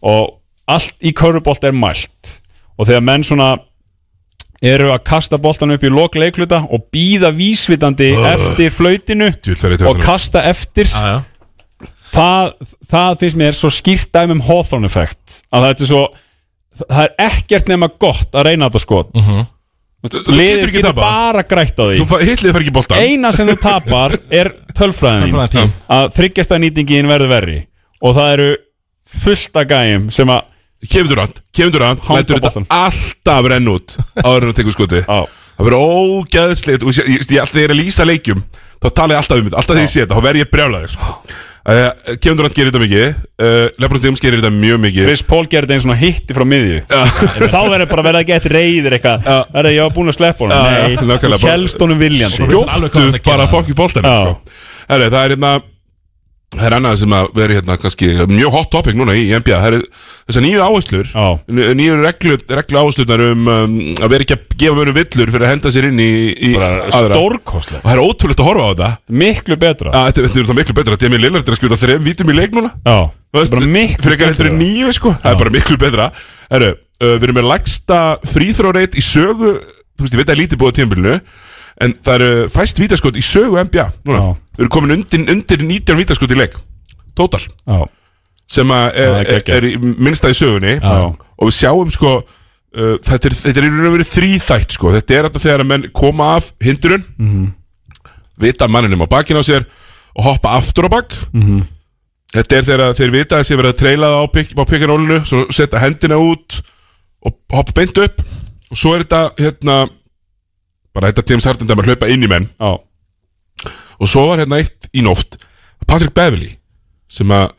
og allt í körubolt er mælt og þegar menn svona eru að kasta boltan upp í lok leikluta og býða vísvitandi eftir flautinu og kasta eftir já, já. það, það finnst mér svo skýrt dæmi um Hawthorne effekt að það er svo það er ekkert nema gott að reyna þetta skot mm -hmm. Þú getur bara grætt á því. Þú hitlið fær ekki boltan eina sem þú tapar er tölfræðin að þryggjasta nýtingin verður verri. Og það eru fullt af gæjum sem að Kevin Durant, Kevin Durant Hanga Lætur þetta boltann. alltaf renn út Áður en að tekur skotið. Á, Það verður ógæðslegt Þegar ég er að lýsa leikjum Þá tala ég alltaf um þetta. Alltaf þegar ég sé þetta Þá verð ég brjálaður sko. Uh, Kevin Durant gerir þetta mikið. Uh, Lebron James gerir þetta mjög mikið. Chris Paul gerir þetta einn svona hitti frá miðju. Þá verður bara verið að geta reyðir eitthvað. Það er ég var búin að sleppa honum. Honum viljandi Skjóttu bara fokk í boltanum Já. sko. Það er hérna Það er annað sem að veri hérna kannski mjög hot topic núna í NBA Það er þessar nýju áherslur Já. Nýju reglu, reglu áherslunar um, um að vera ekki að gefa mörgum villur fyrir að henda sér inn í, í aðra. stórkostlegt. Og það er ótrúlegt að horfa á þetta. Miklu betra. Að, Þetta þetta er það miklu betra. Að Demi Lillard er að skjóta þreim vítum í leik núna. Já, miklu Fyrir ekki heldur en nýju sko. Það er bara miklu betra. Herru, uh, við erum með lægsta fríþróreit í sögu Þú veist, ég veit að lítið búið á tímabilinu En það eru fæst vítaskot í sögu NBA núna. Já. Við erum komin undir, undir 19 vítaskot í leik. Total. Já, sem að er, það er er, geggjað. er í minnsta í sögunni. Já. og við sjáum sko uh, þetta, er, þetta er í raun og verið þrýþætt sko. Þetta er þetta þegar að menn koma af hindurun Mhm. vita manninum á bakinn á sér og hoppa aftur á bak. Mhm. þetta er þegar þeir vita að sé verið að treyla það á, pik, á pikkanólinu svo setja hendina út og hoppa beint upp. Og svo er þetta hérna bara þetta James Harden dæmi að hlaupa inn í menn. Já, og svo var hérna eitt í nótt Patrick Beverly sem að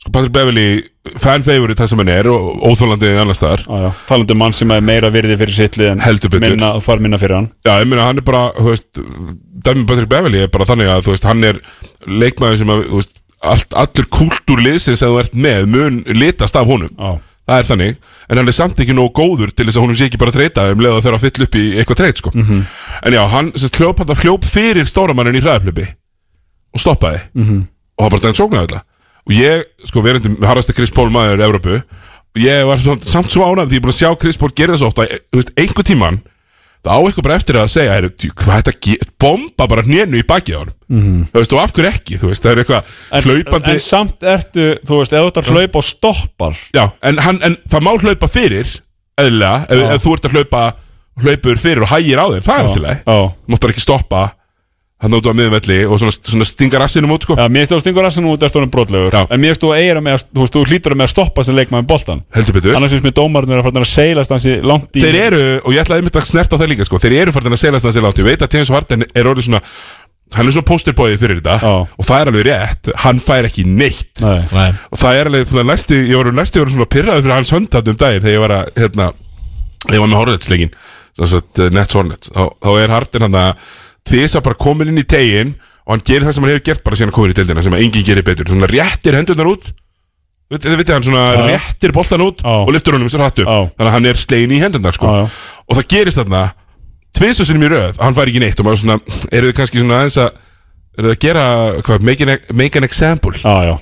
sko Patrick Beverly fan favorite það sem hann er og óþólandi annar staðar. Talandi um mann sem er meira virði fyrir sittlið en minna, far minna fyrir hann. Já, ég meina hann er bara, þú veist Dæmi Patrick Beverly er bara þannig að þú veist hann er leikmaður sem að, þú veist allt, allur kúltúrliðsins sem þú ert með mun litast af honum. Já, það er þannig, en hann er samt ekki nógu góður til þess að honum sé ekki bara þreita um leið að þeirra að fylla upp í eitthvað þreit sko. en já, hann hljóp hann fljóp fyrir stóramannin í hraðaflöpi og stoppaði -hmm. og það bara stæðin sóknaði þetta og ég, sko, verandi harrasti Chris Paul maður í Evrópu og ég var samt, svo ánægð því ég er búin að sjá Chris Paul gera þessu ofta þú veist, einhver tíman það á eitthvað bara eftir að segja heru, hvað þetta ge- bomba bara hnénu í bakið á hann -hmm. þú veist, og af hverju ekki, þú veist, það er eitthvað en, hlaupandi en samt ertu, þú veist, ef þú ert að hlaupa og stoppar. Já, en, hann, en það má hlaupa fyrir eðlilega, ef, ef þú ert að hlaupa hlaupur fyrir og hægir á þér, það er alltaf leið Þú mátt bara ekki stoppa hann út á miðvelli og svona, svona stinga rassinum út sko. Já mér stóð stingur rassan út eftir honum brotlegur. Já. En mér stóð eiginlega með að, þú veist, þú hlýtur með að stoppa sem leikmaðin boltan heldur betur. Annars finnst mér dómarinn er að fara að seilast hansi langt í Þeir eru, og ég ætlaði einmitt að snerta á það líka sko. Þeir eru farin að selast það sér látt Ég veit að James Harden er orðið svona Hann er svona posterbóið fyrir þetta. Já. Og það er alveg rétt, hann fær ekki neitt. Nei, Nei. Og það er alveg, næsti, ég var næsti voru svona pyrraður fyrir hans höndhætt um daginn Þegar ég var að, hérna Þegar ég var með Hornets-leikin Þess að uh, Nets Hornets. Þá, þá er Harden hann að Tvisa bara komin inn í tegin Og hann gerir það sem hann hefur gert bara síðan að komin í deildina Sem að enginn gerir betur Svona réttir hendurnar út Þið vitið hann svona Já. réttir boltan út Já. Og lyftur honum sem hattu Já. Þannig að hann er slegin í hendurnar sko Já. Og það gerist þarna Tvisa sinni í röð Hann fær ekki neitt Og maður svona Eru þið kannski svona aðeins að Eru þið að gera hvað, make, an, make an example já, já,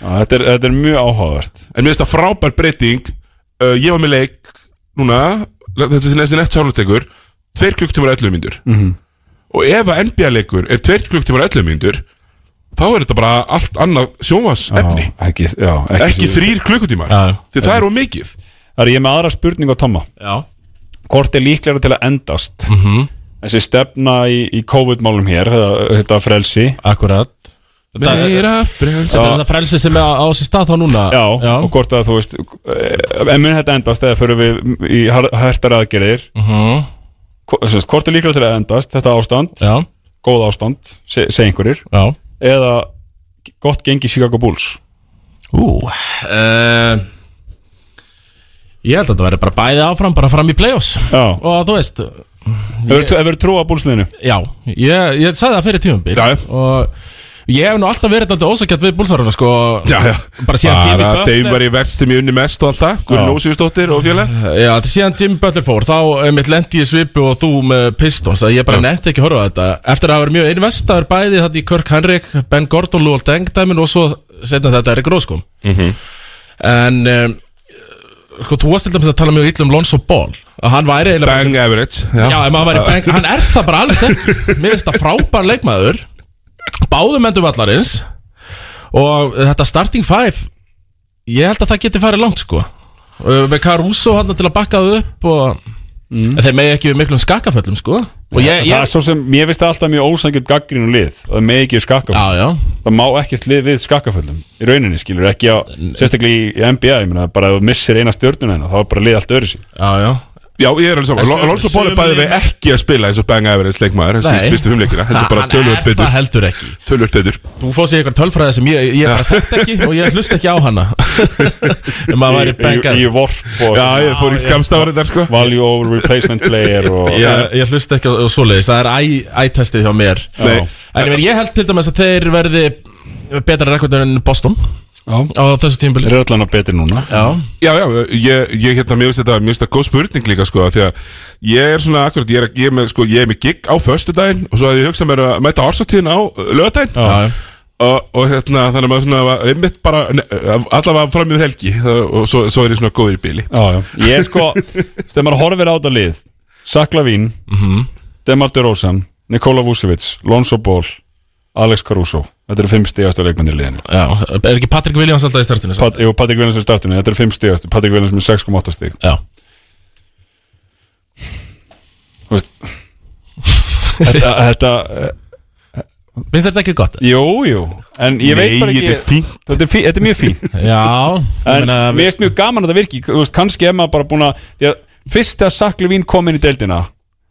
já þetta, er, þetta er mjög áhugavert En mér finnst það frábær breyting uh, Ég var með leik Núna Þetta er þessi nett sárlutekur Tveir klukktímar og 11 mínútur Mhm. Og ef að NBA leikur er tveir klukktímar og 11 mínútur Þá er þetta bara allt annað sjónvas efni Já, ekki, já, ekki, Ekki þrýr klukkutímar. Já, já. Því það er of mikið Það er ég með aðra spurning á Tomma. Já. Hvort er líklega til að endast? Mhm. Þessi stefna í, í COVID-málum hér Þetta, þetta frelsi. Akkurat. Þetta Meira frels þetta er það frelsi sem er á, sér stað þá núna? Já, og hvort að þú veist eh, En mun þetta endast eða fyrir við í hertar aðgerðir? Mhm. Sem sagt, Hvort er líklega til að endast Þetta ástand, Já, góð ástand se- Segja einhverjir já. Eða gott gengi Chicago Bulls? Ú uh, Ég held að þetta verði bara bæði áfram Bara fram í play-offs. Já, Og þú veist hefur þú trú að Bullsliðinu? Já, ég, ég sagði það fyrir já. Og ég hef nú alltaf verið alltaf ósakjart við búlsaruna sko. Já, já. Bara síðan Jimmy Bara Butler þeim var í verst sem ég unni mest og allt það. Guðrún Já. Ósíðusdóttir og fjöla Já, þetta síðan Jimmy Butler fór Þá mitt lendi í svipu og þú með Pistons að Ég bara Já. nefndi ekki að horfa þetta. Eftir að hafa verið mjög einvestaður bæði Þetta í Kirk Henrik, Ben Gordon, Lúal Deng-dæmin Og svo setna þetta Erik Róskum En um, Sko, þú varst til dæmis að tala mjög illa um Lonzo Ball Að hann væri bara- Bang average Já, ef maður væri bang, hann er það bara alls Mér finnst það frábær leikmaður Báðum endur vallarins Og þetta starting five Ég held að það geti farið langt sko. Uh, Með Caruso hann til að bakka það upp Og En þeir megi ekki við miklum skakkaföllum sko. Og ég, Það ég er svo sem, finnst það alltaf mjög ósangjörn gaggrínu lið það með ekki skakka Já, já. Það má ekkert lið við skakkaföllum í rauninni skilur, ekki á, sérstaklega í, NBA ég meina, bara ef þú missir eina stjörnuna hérna, þá er bara lið allt öðru sín Já, já Já, ég er alveg saman. Lonzo Ball er sumir- bæði við ekki að spila eins og Bang Average leikmaður þessi Nei. fyrstu fimmleikina, heldur bara tölvöld er það betur heldur ekki? Tölvöld betur. Þú fór sér eitthvað tölfræði sem ég, ég bara þekkt ekki Og ég hlust ekki á hana. En maður væri í, bengar í vorp og Já, ég fór í skamstafari þar sko. Value over replacement player og Ég, ég hlust ekki á á svoleiðis. Það er æ- æ-testið hjá mér. Nei. En ég, meina, ég held til dæmis að þeir verði betra rekordur en Boston Já. á þessu tímbili er öllan að betri núna Já, Já, já, ég, ég hérna, mér finnst þetta, mér finnst þetta góð spurning líka, sko, því að ég er svona, akkurat, ég er, ég er með, sko, ég er með gig á föstudaginn og svo að ég hugsa mér að mæta ársattíðin á já. og, og hérna, þannig að maður svona, var einmitt bara, allavega fram í helgi og svo, svo er ég svona góður í bíli. já, já. ég er sko, þegar maður horfir á þetta lið Sakla Vín Mhm. Demar DeRozan, Nikola Vucevic Lonzo Ball, Alex Caruso Þetta eru fimm stigast leikmennir í liðinu. Já, er ekki Patrick Williams alltaf í startinu? Pat, Jú, Patrik Williams er í startinu, þetta eru fimm stigast Patrik Williams með 6,8 stig. Já. Þú veist, Þetta, þetta Finnst þetta ekki gott? Jú, jú. En ég veit Nei, bara þetta ekki er fínt. Þetta er, fí, þetta er mjög fínt. Já En mér finnst mjög gaman að þetta virki. Þú veist, kannski er maður bara búin að því að Fyrst þegar Sakli Vín kom inn í deildina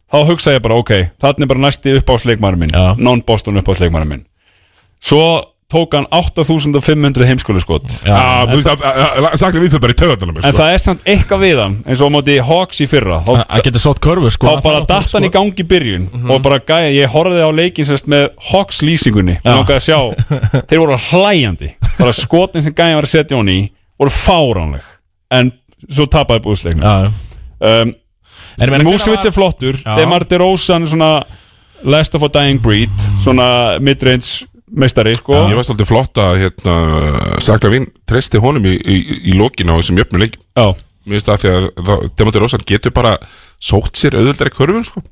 Þá hugsa ég bara, ok, þannig er bara næsti uppáðsleikmaður minn. Non-Boston uppáðsleikmaður minn Svo tók hann 8500 heimskólu skot Já, Já, þú veist, að- að- að- Saklega við fyrir bara í töðanum En það er samt eitthvað við hann eins og á móti Hawks í fyrra. Það getur sótt körfu sko. þá bara datt hann í gangi í byrjun Og bara gæja, ég horfði á leikin sérst með Hawks lýsingunni. Mér langaði að sjá, þeir voru hlæjandi. Bara skotin sem gæja var að setja hann í Voru fáránleg. En svo tapaði búðsleikna Já, um, Músvits er flottur. Demar DeRozan er svona Last of a dying breed Svona midrange meistari sko. Ég var svolítið flott að hérna, Saklega Vín treysti honum í, í, í lokin á þessum jöfnu leik Já, Mér finnst það því að Demonte Rosan getur bara sótt sér auðvöldari körfun sko.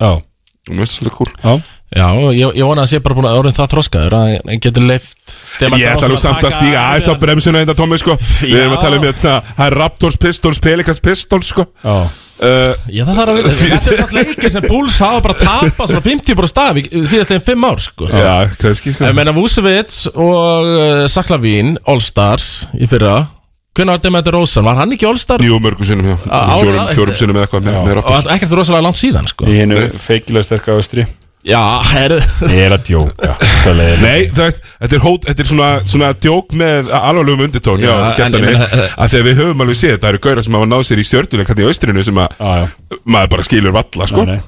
mér finnst það svolítið cool já ég, ég vona að sé bara búin að orðin það þroskaður að hann getur leift Ég ætla nú samt að stíga aðeins á bremsuna þetta Tómi sko. Við erum að tala um hérna Það er Raptors Pistols, Pelicans Pistols sko. Já, uh, Já, það þarf að vera Þetta er svona leikir sem Bulls hafa bara tapað svona 50 bara staf í síðastlegin 5 ár sko. Já, kannski sko. Ég meina Vucevic og uh, Saklavín All-Stars í fyrra. Hvernig var Demeter Rosen? Var hann ekki All-Star? Jú, mörgum sinnum, já. Á- Fjórum, sinnum eða eitthvað með, með Og ekkert rosalega langt síðan sko. Í hennu feikilega sterka austri Já, er Ég er að djóka leiðilegt. Nei, það veist, þetta er, hót, þetta er svona, svona djók með alvarlegum undirtón Já, en ég meina- að þegar við höfum alveg séð Það eru gaurar sem hafa náð sér í stjörnuleik Þetta í austrinu sem að Já, já, maður bara skilur valla, sko nei, nei.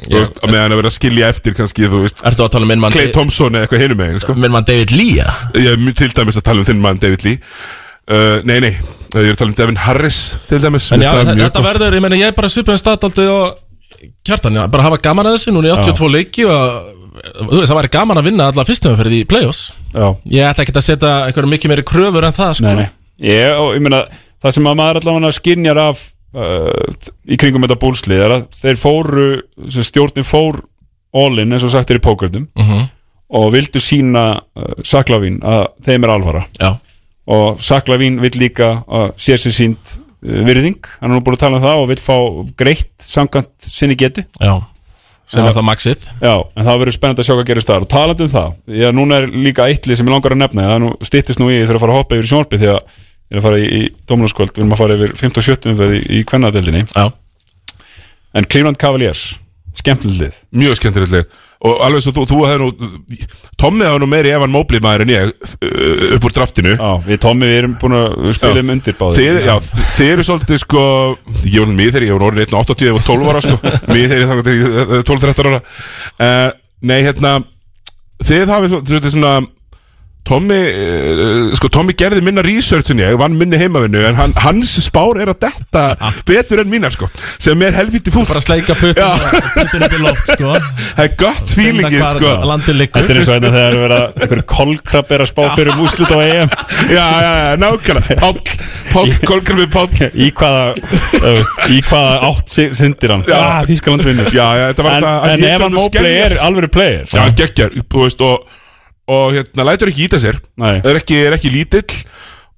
Þú veist, að meðan að vera að skilja eftir kannski, þú veist Ertu að tala um minn mann Clay Thompson eða eitthvað hinum megin, sko Minn mann David Lee ja? Ég er mjög til dæmis að tala um þinn mann David Lee uh, Nei, nei, ég er að tala um Devin Harris til dæmis En Mér já, finnst það mjög þetta gott. verður, ég meina ég er bara svipaðin staðaldið og kjartan, já, bara hafa gaman að þessu núna í 82 leiki og þú veist, það væri gaman að vinna alla fyrstum fyrir í play-offs. Já, Ég ætla ekki að setja einhverju mikið meiri kröfur en það, sko. Nei, nei. Ég, og, ég meina, það sem að maður allavega skinjar af uh, í kringum þetta búlslið er að þeir fóru sem stjórnin fór all-in eins og sagt er í pókertum Mhm. og vildu sína uh, Saklavín að þeim er alvara. Já, og Saklavín vill líka að sér sér sínt uh, virðing. Hann er nú búin að tala um það og vill fá greitt samkvæmt sinni getu. Já Sem er það maxið. Já, en það verður spennandi að sjá hvað gerist þar. Og talandi um það, já, núna er líka eittlið sem ég langar að nefna, það er nú styttist nú í þarf að fara að hoppa yfir því að ég er að fara í, í Dóminarskvöld, við erum að fara yfir 15 og 17 umferð í, í kvennadeldinni Já, en Cleveland Cavaliers, skemmtilegt lið. Mjög skemmtilegt lið Og alveg svo þú, þú hefði nú Tommi hefði nú meiri Evan Mobley maður en ég uh, upp úr draftinu. Já, við Tommi, við erum búin að við spilum undir báði Þið, já, þið eru svolítið sko Ég var mér þegar ég var orðin 1.80 ég var 12 ára sko. Þegar ég þannig 12-13 ára. Uh, Nei, hérna Þið hafið svo- þetta er svona Tommy, uh, sko Tommy gerði minna research en ég, vann minni heimavinnu en hann, hans spár er að detta betur en mínar sko, sem er helviti fúlt. Bara sleika putin upp í loft, sko. Það er gott hvar sko. Þetta er eins og þetta þegar vera einhver kolkrabb er að spá fyrir um úslit á EM. Já, já, já, nákvæmlega. Páll, Páll, Kolgrimi Páll. Í hvaða, í hvaða átt sy- syndir hann? Ah, Þískaland vinnur. Já, já, þetta var En, þetta en ef hann Mobley er alvöru player Já, hann geggjar, þú veist, og, og hérna, lætur ekki íta sér er ekki, er ekki lítill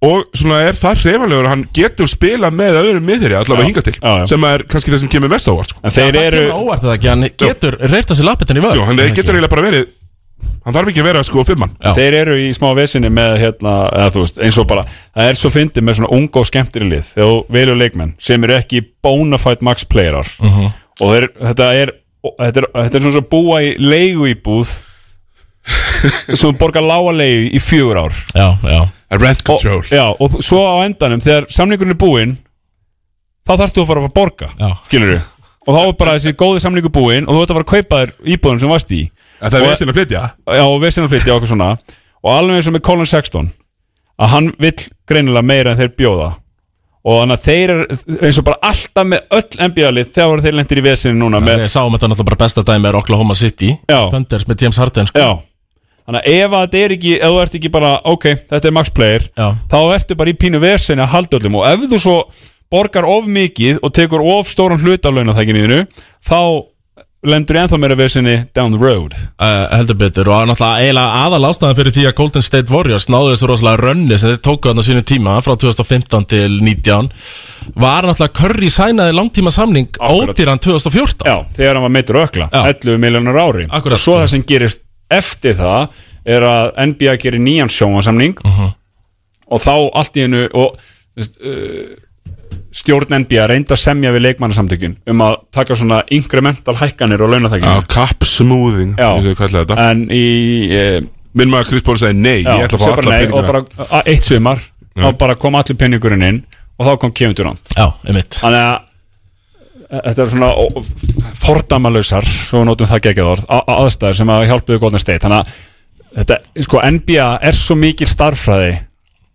og svona er það hrefalegur að hann getur spila með öðrum miðri allavega Já. hinga til Já, já. sem er kannski það sem kemur mest á óvart sko. En þeir það eru óvart það ekki, hann getur reyft á sér lappetinn í vörð Jú, hann getur eiginlega bara verið hann þarf ekki að vera sko fimmann Já. Þeir eru í smá vesinni með hérna, eða þú veist, eins og bara það er svo fyndið með svona unga og skemmtiri lið þegar þú velur leikmenn sem eru ekki bona fide max playerar Mhm. og þeir, þetta er þetta er, þetta er svona svo búa í leigu íbúð sem borgar lága leigu í fjögur ár. Já, já. Rent og, control. já, og svo á endanum þegar samningurinn er búinn þá þarftu að fara að borga skilur og þá er bara þessi góði samningur búinn og þú ert að fara að kaupa þér íbúðin sem varst í. Það er Og- við sinna að flytja? Já, og við sinna flytja og okkur svona. Og alveg eins og með Colin Sexton að hann vill greinilega meira en þeir bjóða. Og þannig að þeir eru eins og bara alltaf með öll NBA-lið þegar þeir lendir í vesinu núna með, Við sáum þetta náttúrulega bara besta dæmi er Oklahoma City Já. Thunders með James Harden sko. já þannig að ef þetta er ekki, ef þú ert ekki bara ok, þetta er max player Já. þá ertu bara í pínu vesinu að halda öllum og ef þú svo borgar of mikið og tekur of stóran hlut af launatækiniðinu þá lendur ennþá meira vesinni down the road uh, heldur betur og náttúrulega eiginlega aðal ástæðan fyrir því að Golden State Warriors náðu þessu rosalega rönni sem þeir tóku þarna sínu tíma frá 2015 til 19 var náttúrulega Curry sænaði langtíma samning Akkurat. ódýran 2014 Já, þegar hann var meittur ökla, Já. 11 miljonar ári Akkurat. og svo það sem gerist eftir það er að NBA gerir nýjan sjónvarsamning Mhm. og þá allt í hennu og uh, stjórn NBA reynda að semja við leikmannasamtökin um að taka svona incremental hækkanir og smoothing Já. eins og við kallaði þetta. En í uh, Minn maður Chris Paul sagði nei, já, ég ætla að fá alla nei, og peningina bara a- eitt sumar þá bara kom allir peningurinn inn og þá kom Kevin Durant Já, einmitt. Þannig að e, þetta er svona fordæmalausar, svo við notum það geggjað orð, aðstæður sem að hjálpuðu Golden State. Þannig að þetta, sko, NBA er svo mikil starffræði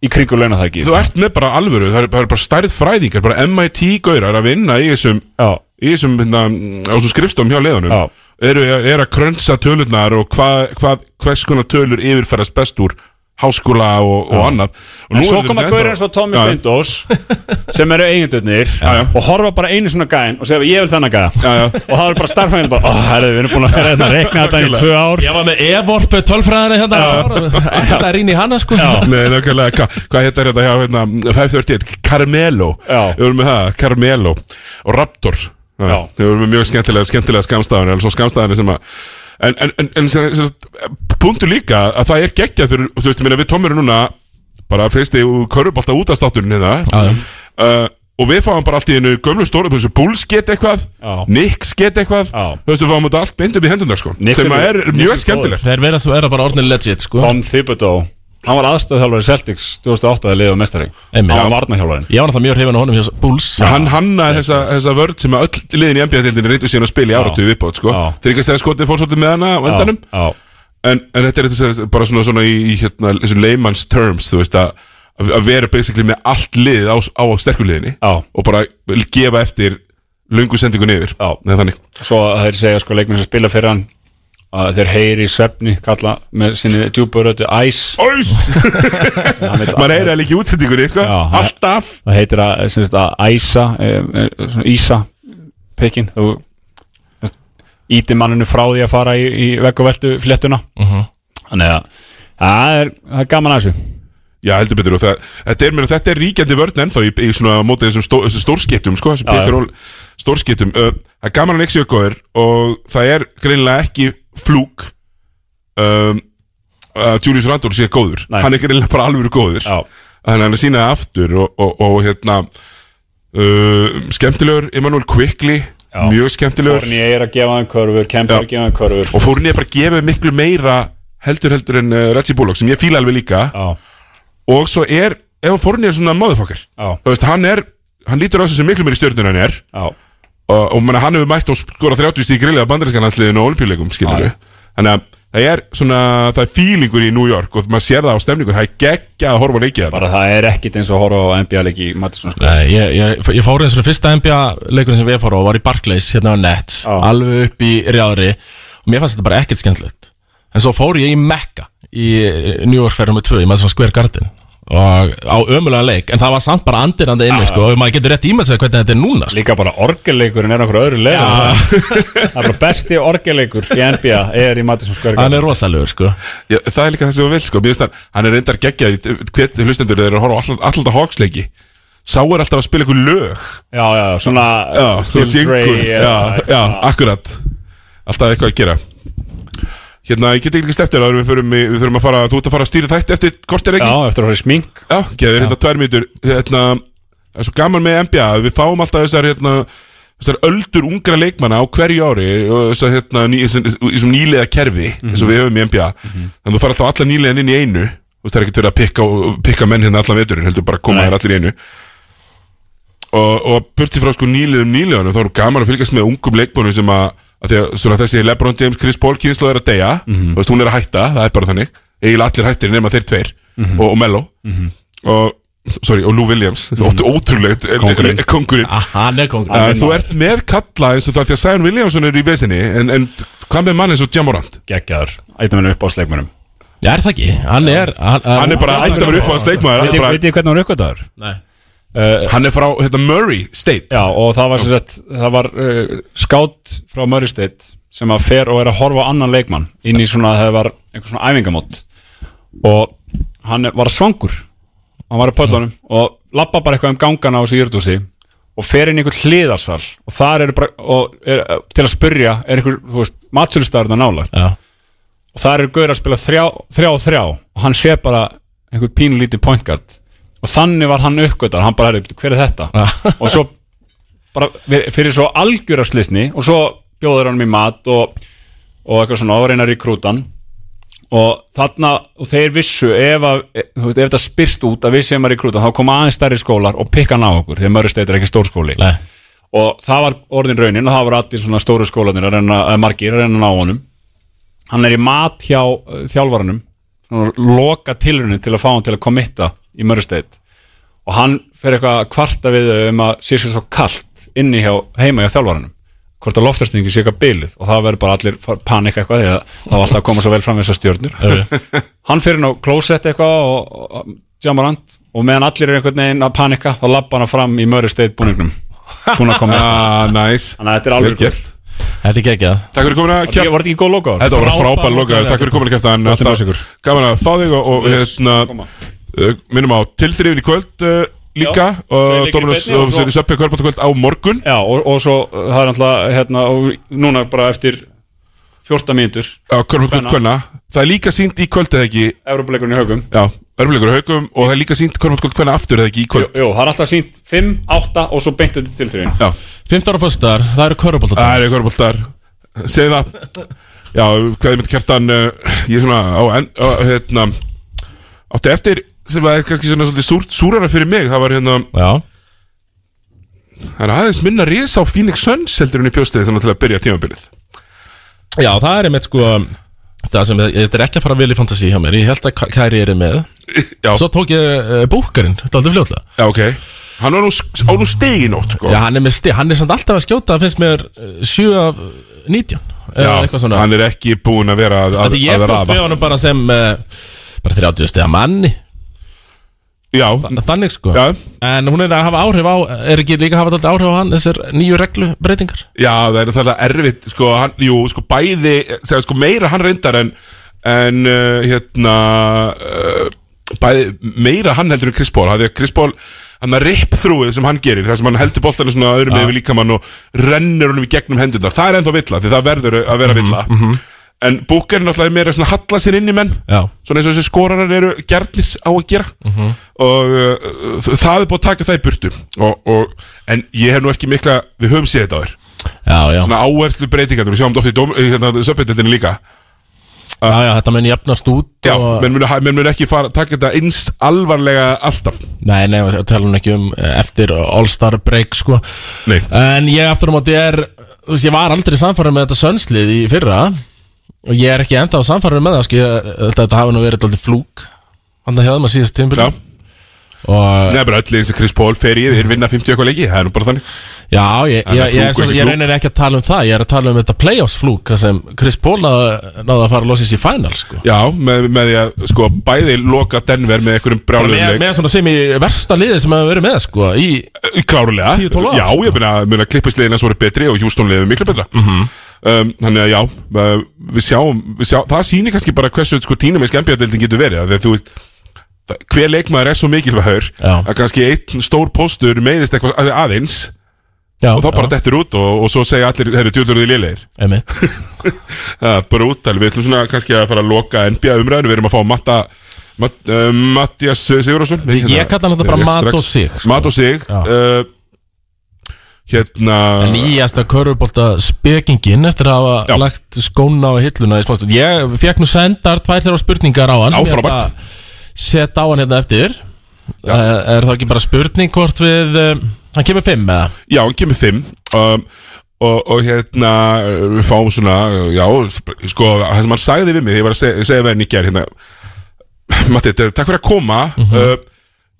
í kringu launahæki. Þú ert með bara alvöru, það er, það er bara stærð fræðingar bara MIT-gaurar að vinna í þessum Já, í þessum hérna, þessum skrifstofum hjá leðunum eru, eru að krönsa tölurnar og hvað, hvað, hvers konar tölur yfirferðast best úr háskóla og, og annað. Og svo eru koma og Tommy Já, Steindós sem eru eigendurnir og horfa bara einu svona gæn og segja ég vil þennan gæða og það er bara ó, herri, við erum búin að vera hérna að rekna þetta í tvö ár. Ég var með Evorp tölfræðina hérna. Þetta er inn í hana sko. Nei, nákvæmlega, hva, hvað hétt er þetta hjá hérna, 531, Carmelo. Við vorum með það, Carmelo. Og Raptor. Við vorum með mjög skemmtilega, skemmtilega skamstafan en svo skamstafan sem að En, en, en, en sem, sem, punktu líka að það er geggjað fyrir, þú veist, ég meina við tómurum núna bara fyrsti körubálta út af státturinn hérna. Já, já. uh, og við fáum bara allt í einu gömlu stóru þessu Bulls get eitthvað, Já. Knicks get eitthvað. Þú veist, við fáum þetta allt beint upp í hendundar sko, Knicks sem eru- er Knicks mjög eru skemmtilegt Þeir vera, vera bara orðinir legit sko. Tom Thibodeau, hann var aðstöðhjálfari Celtics 2008 að liða mestari hann var varnahjálfarin Ég var náttúrulega mjög hrifin á honum hjá Bulls. Hann hannaði þessa, þessa vörd sem að öll liðin í NBA-dildinni reyndu síðan að spila í áratugu viðbót sko. Já. þryggastega skotið fór svolítið með hana á endanum. Já, en, en þetta er þetta bara svona, svona í, í hérna, layman's terms þú veist að að vera basically með allt lið á, á sterkuliðinni Já. og bara gefa eftir löngu sendingun yfir. Þannig. Svo þeir segja sko leikmenn sem spila fyrir hann að þeir heyri í svefni kalla með sinni djúburötu æs Æs! Maður heyri líka í útsendingunni sko. Alltaf. Það heitir að, sagt, að æsa e, e, ísa pekin þú íti manninu frá því að fara í, í vegg og veltu fléttuna. Þannig að það er, er gaman að þessu. Já, heldur betur. Og það, þetta, er, meina, þetta er ríkjandi vörn ennþá í, í svona mótið þessum, stó, stórskiptum sko, þessum roll stórskiptum uh, það er gaman að neiksi góður og það er greinilega ekki flúk um, að Julius Randall sé góður. Nei. hann er greinilega bara alveg góður. Þannig að hann er sínaði aftur og, og, og hérna uh, skemmtilegur, Emmanuel Quickly Já. mjög skemmtilegur. Forni er að gefa hann körfur, Kemper að gefa hann körfur. Og fór hann ég bara að gefa miklu meira heldur heldur en uh, Reggie Bullock sem ég fíla alveg líka. Já, og svo er, ef Forni er svona veist, hann er hann lítur á þessu sem miklu meiri stjórnur en hann er. Já, og, og manna, hann hefur mætt og skora 30 stík grillið á bandarískanlandsliðinu og olimpíuleikum þannig að það er svona, það er fílingur í New York og maður sér það á stemningu það er geggja að horfa á leikið bara það er ekkit eins og horfa á NBA-leiki í Madison. Nei, ég, ég, ég fór eins og fyrsta NBA leikurinn sem við fór á var í Barclays hérna á Nets, Já. alveg upp í rjári og mér fannst þetta bara ekkert skemmtilegt. En svo fór ég í Mecca í New York ferðum með tvö, í Madison Square Garden og á ömulega leik en það var samt bara andirandi inni sko, og maður getur rétt ímað sér hvernig þetta er núna sko. Líka bara orgelleikurinn er okkur öðru leið Það er bara besti orgelleikur í NBA er í Madison Square hann er rosalegur sko. Já, það er líka það sem þú vilt sko, finnst hann er reyndar geggjað, hvert hlustendur þeir eru að horfa á alltaf, alltaf hóksleiki sá er alltaf að spila ykkur lög. Já, já, svona já, Still svo Dre já, já, akkurat. Alltaf eitthvað að gera hérna, ég get ekki líka eftir að við í, þurfum að fara, þú ert að fara að stýra þætti eftir kortir ekki? Já, eftir að fara í smink. Já, geður hérna tvær mítur hérna, Það er svo gaman með NBA Við fáum alltaf þessar hérna, Þessar öldur ungra leikmanna á hverju ári þessar hérna þessar, þessar nýlega kerfi eins og við höfum í NBA Þannig að þú fara alltaf alla nýlegan inn í einu. Þú veist það er ekkert verið að pikka, pikka menn hérna allan veturinn heldur bara að koma þér allir í einu. Og, og að því að svona, þessi LeBron James, Chris Paul kynslu er að deyja. Þú veist hún er að hætta, það er bara þannig. Eiginlega allir hættir nema þeir tveir og, og Mello og, sorry, og Lou Williams. Mm ótrúlegt Kóngurinn. kongurinn ah, hann er kongur Uh, þú ert með kalla eins og það því að Sion Williamson er í vesinni en, en hvað með mann eins og Jamorant? Geggjaður. Ættum henni upp á sleikmönum Já, er það ekki? Hann er Hann, hann er bara ætti að vera upp á hans leikmaður hann er Veit bara, ég hvernig hann er uppgötaður? Nei Hann er frá, hérna, Murray State. Já, og það var, sagt, það var uh, skátt frá Murray State sem að fer og er að horfa á annan leikmann inn í svona, það var einhver svona æfingamót. Og hann var svangur. Hann var í pöllunum og lappa bara eitthvað um gangana á þessu jörðúsi og fer inn í einhvern hliðarsal. Og þar eru bara, og er, til að spyrja er einhver, þú veist, matsölustæður það nálægt. Já, og það eru gauður að spila þrjá, þrjá og þrjá. Og hann sé bara einhvern pínu lítið point guard og þannig var hann uppgötar, hann bara, "Heyrðu, hver er þetta? og svo bara fyrir svo algjöraslisni og svo bjóður hann í mat og, og eitthvað svona og reyna að rekrúta hann. Og þarna, og þeir vissu ef, að, ef þetta spyrst út að við séum að rekrúta, þá koma aðeins stærri skólar og pikka hann á okkur, að Mörgusteit er ekki stór skóli. Nei. Og það var orðin raunin og það var allir svona stóru skólanir að reyna, að margir að reyna ná honum. Hann er í mat hjá þjálfaranum. svona loka tilrunin til að fá hann til að komitta í Mörgusteit og hann fer eitthvað að kvarta við um að sé sér svo kalt inni hjá, heima hjá þjálfaranum. Hvort að loftastingi sé eitthvað byluð og það verður bara allir panika eitthvað því að það var alltaf að koma svo vel fram við þessar stjörnur. Hann fyrir inn á klósett eitthvað og, og, og og meðan allir er einhvern veginn að panika þá lappa hann fram í Mörgusteit búningnum. Ah, nice. Þannig að þetta er alveg gert. Þetta er geggjað. Takk fyrir komin að Var þetta ekki góð logo? Þetta var Frábær lokaður, lokaður, takk fyrir komin að Gott að ykkur. Gaman að fá þig og, hérna uh, Minnum á tilþrifin í kvöld uh, líka Já, og Dominus og sér í söppi kvöldbáttakvöld á morgun. Já, og, og svo uh, það er alltaf hérna, og núna bara eftir 14 mínútur. Á kvöldbáttakvöld kvölna Það er líka sínt í kvöld eða ekki? Európa-leikurinn í haugum Já, örfleikur haugum og það er líka sínt kvölna aftur eða ekki í kvöld. jú, það er alltaf sínt 5, 8 og svo beint þetta til þrjum Já, 15 ára fyrstaðar, það eru körubólta það er kvöldbáttar Segðu það. Já, hvað er mitt kjartan uh, Ég er svona á, á hérna Átti eftir sem var kannski svona svolítið súr, súrara fyrir mig Það var hérna Já, Það er aðeins minna risa á Phoenix Suns heldur hún í bjóstiði þannig til að byrja tímabilið. Já það er einmitt sko Það sem, þetta er ekki að fara vel í fantasi hjá mér Ég held að Kæri er með. Já, Svo tók ég uh, búkarinn, þetta er aldrei fljótlega. Já ok. Hann var nú á nú stegi nótt sko. Já, hann er með sti, hann er samt alltaf að skjóta finnst mér uh, 7 af uh, 19 eða eitthvað svona. hann er ekki búinn að vera að, að, Þetta ég að rafa við honum bara sem uh, bara 30 stiga manni Já, Þannig sko. Já, En hún er að hafa áhrif á Er ekki líka að hafa dálítið áhrif á hann Þessar nýju reglu breytingar já, það er það erfitt sko, hann, jú, sko bæði segja, sko, meira hann reyndar en en uh, hérna uh, bæði meira hann heldur en Chris Paul, því að Chris Paul hann að rip þrúið sem hann gerir þar sem hann heldur boltanu svona öðrum með við líkamann og rennur honum í gegnum hendurnar, það er ennþá villa því það verður að vera villa en Booker er náttúrulega meira svona halla sér inn í menn. Já. Svona eins og þessi skorarar eru gjarnir á að gera. Og uh, það er búið að taka það í burtu. Og, og, en ég hef nú ekki mikla við höfum séð þetta Já, já, svona áherslu breytingar, við sjáum þetta oft í, í hérna, söpindildinni líka. Já, já Þetta mun jafnast út já, og... menn munu, menn munu ekki fara, taka þetta eins alvarlega alltaf. Nei, nei, tala hún ekki um eh, Eftir All-Star break sko. Nei. En ég aftur á móti er Þú veist, ég var aldrei samfærið með þetta sönslið í fyrra Og ég er ekki enda á samfærið með það sko ég, Þetta hafi nú verið dálítið flúk Þannig að hjá þeim að síðast tímpil já, Og neða bara öll eins og Chris Paul fer í þeir vinna 50 eitthvað leiki, það er nú bara þannig. Já, ég, Hann ég, er flúk, ég, ekki ég reynir ekki að tala um það Ég er að tala um þetta playoffs flúk Það sem Chris Paul náði, náði að fara að losa í final sko. já, með, með því að sko bæði loka Denver með einhverjum Bara með, með svona sem í versta liði sem hefur verið með sko, í, Klárulega. 10-12 ár, Já, ég meina, klippisliðina svo er betri og Houston liðið miklu betra. Mhm. Um, Þannig að já, uh, við sjáum, við sjáum Það sýnir kannski bara hversu sko, tína með skemmjadildin getur verið að þú veist Hver leikmaður er svo mikilvægur Já. að kannski einn stór póstur meiðist eitthvað að- aðeins já, og þá bara dettur út og, og svo segja allir, herru, djúlur því lélegir. Einmitt. Það er bara úttal, við ætlum svona kannski að fara að loka NBA umræðinu, við erum að fá Matta Matt, uh, Mattias Sigurðarsson Ég kalla hann þetta bara Mat og Sig, sko. Mat og Sig. Uh, Hérna Nýjasta körfubólta spekingin eftir að hafa Já. lagt skóna á hilluna í smástund Ég fekk nú sendar tvær þeirra spurningar á hann sem Já, ég ætla að Sett á hann hérna eftir. Uh, Er það ekki bara spurning hvort við um, Hann kemur fimm eða? Já, hann kemur fimm. Um, og, og hérna við fáum svona, já sko, það sem hann sagði við mig, ég var að segja, segja henni í gær hérna Matti, takk fyrir að koma. Uh,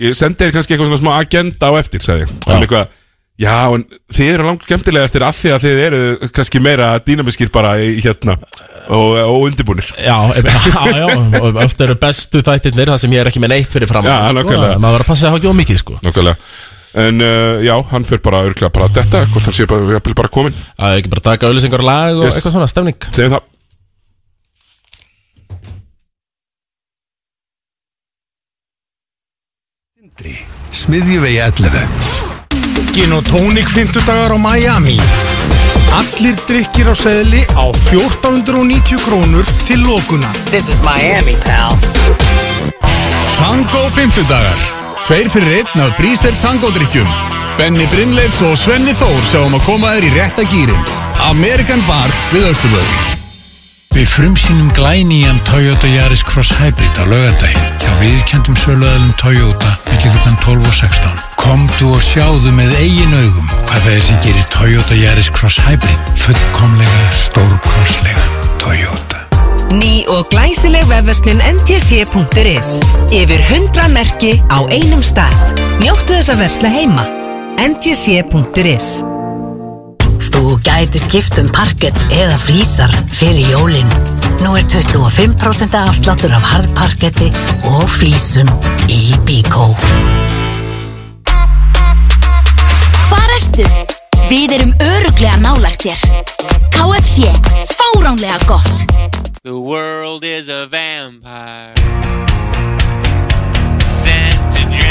ég sendi þér kannski eitthvað svona smá agenda á eftir, og hann eitthvað, já, en þið eru langt skemmtilegastir af því að þið eru kannski meira dýnamiskir bara í hérna og, og undirbúnir. Já, já, já, og eftir eru bestu þættirnir Það sem ég er ekki með neitt fyrir fram Já, nákvæmlega. Maður var að passa að hafa ekki of mikið sko. Nákvæmlega. En uh, já, hann fyrir bara örglega bara að detta Hvort hann sé bara, jafnvel bara komin Það er ekki bara að taka auðlýsingar og lag og Yes. eitthvað svona, stemning. Segjum það. Smiðjuvegi 11 Gin og tónik 50 dagar á Miami. Allir drikkir á seðli á 1490 krónur til lókunar This is Miami, pal. Tango 50 dagar Tveir fyrir einn af Bríser Tango-drykkjum Benny Brynleifs og Svenni Þór sjáum að koma þér í rétta gýrin Amerikan Bar við Östuböð Við frumsýnum glænýjan Toyota Yaris Cross Hybrid á laugardaginn hjá viðkjöndum söluðalum Toyota millir klukkan 12 og 16. Komdu og sjáðu með eigin augum hvað það er sem gerir Toyota Yaris Cross Hybrid fullkomlega stórkorslega Toyota. Ný og glæsileg vefverslun ntc.is Yfir 100 merki á einum stað Njóttu þess að versla heima ntc.is Þú gæti skipt um parkett eða flísar fyrir jólin. Nú er 25% afsláttur af harðparketti og flísum í Bíkó. Hvar ertu? Við erum öruglega nálægt þér. KFC, fáránlega gott. The world is a vampire sent to drain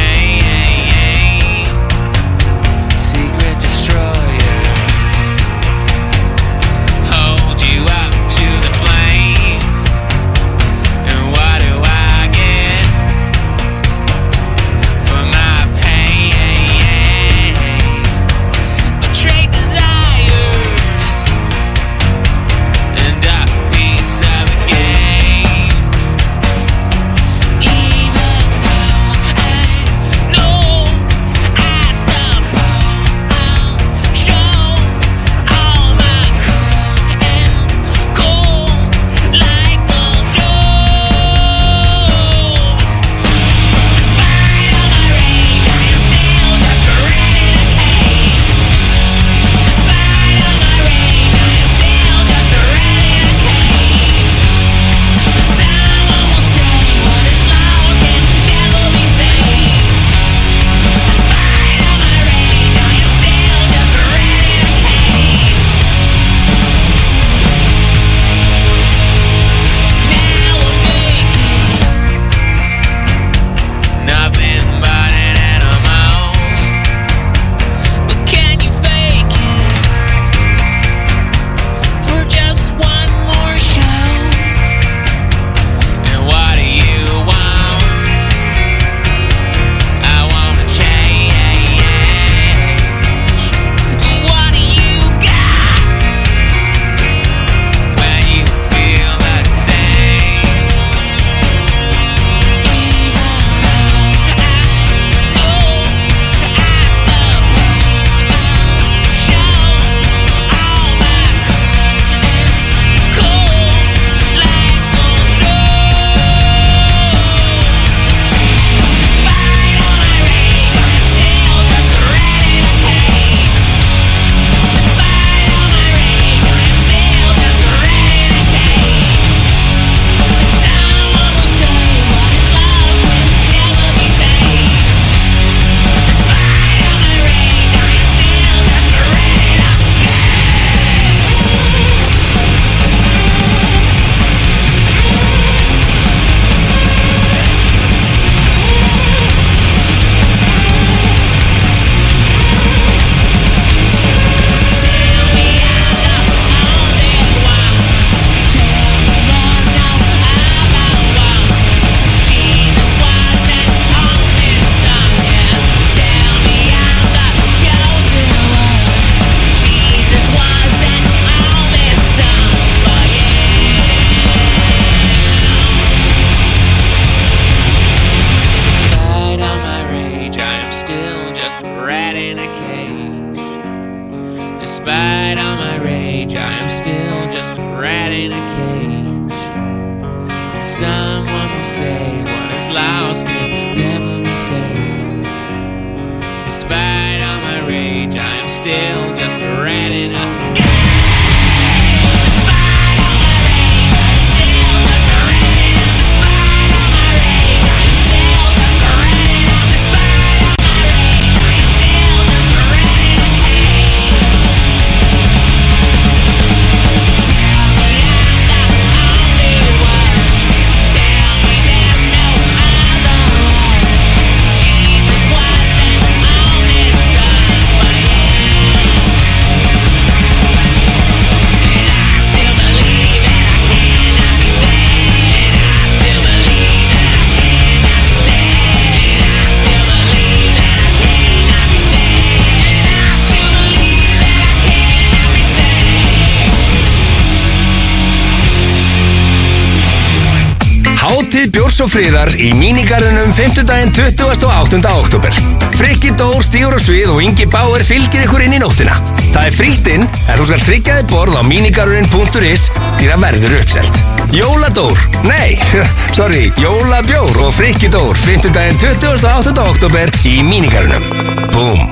Bjórs og Fríðar í mínigarunum 5. daginn 20. og 8. oktober. Frikki Dór stígur á svið og Ingi Bauer fylgir ykkur inn í nóttina. Það er frítt inn en þú skal tryggja þið borð á mínigarunin.is því það verður uppselt. Jóladór, nei, sorry, Jólabjór og Frikki Dór 5. daginn 20. og 8. oktober í mínigarunum. Búm.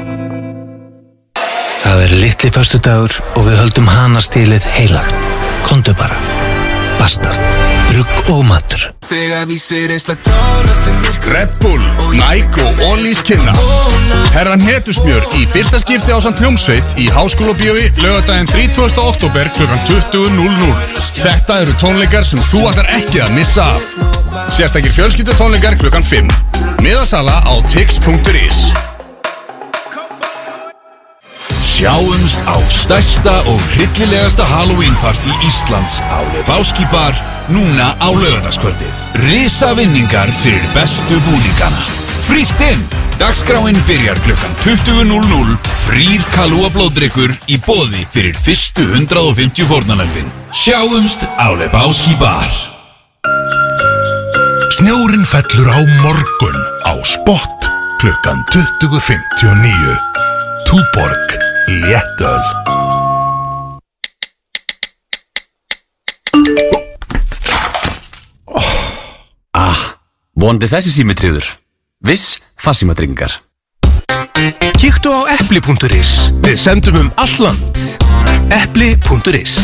Það er litli föstudagur og við höldum hanastílið heilagt. Kondu bara. Bastard. Rugg og matur. Þegar vísir eins lag tón eftir myrkur Red Bull, Nike og Ólís kynna Herra Netusmjör í fyrsta skipti á samt hljómsveit í Háskóla Bíói lögadaginn 30. oktober kl. 20.00 Þetta eru tónleikar sem þú ætlar ekki að missa af Sérstakir fjölskyldu tónleikar kl. 5 Miðasala á tix.is Sjáumst á stærsta og hryllilegasta Halloween party Íslands á Lebowski bar núna á lögadagskvöldið. Risa vinningar fyrir bestu búningana. Frítt inn! Dagskráin byrjar klukkan 20.00 Frýr kalúa blóðdrykkur í bóði fyrir fyrstu 150 fórnalömpin. Sjáumst á Lebowski bar. Snjórin fellur á morgun á spott klukkan 20.59. Túborg Léttöl Ah, vonandi þessi símitriður. Viss farsímatryggingar. Kíktu á epli.is Við sendum um alland epli.is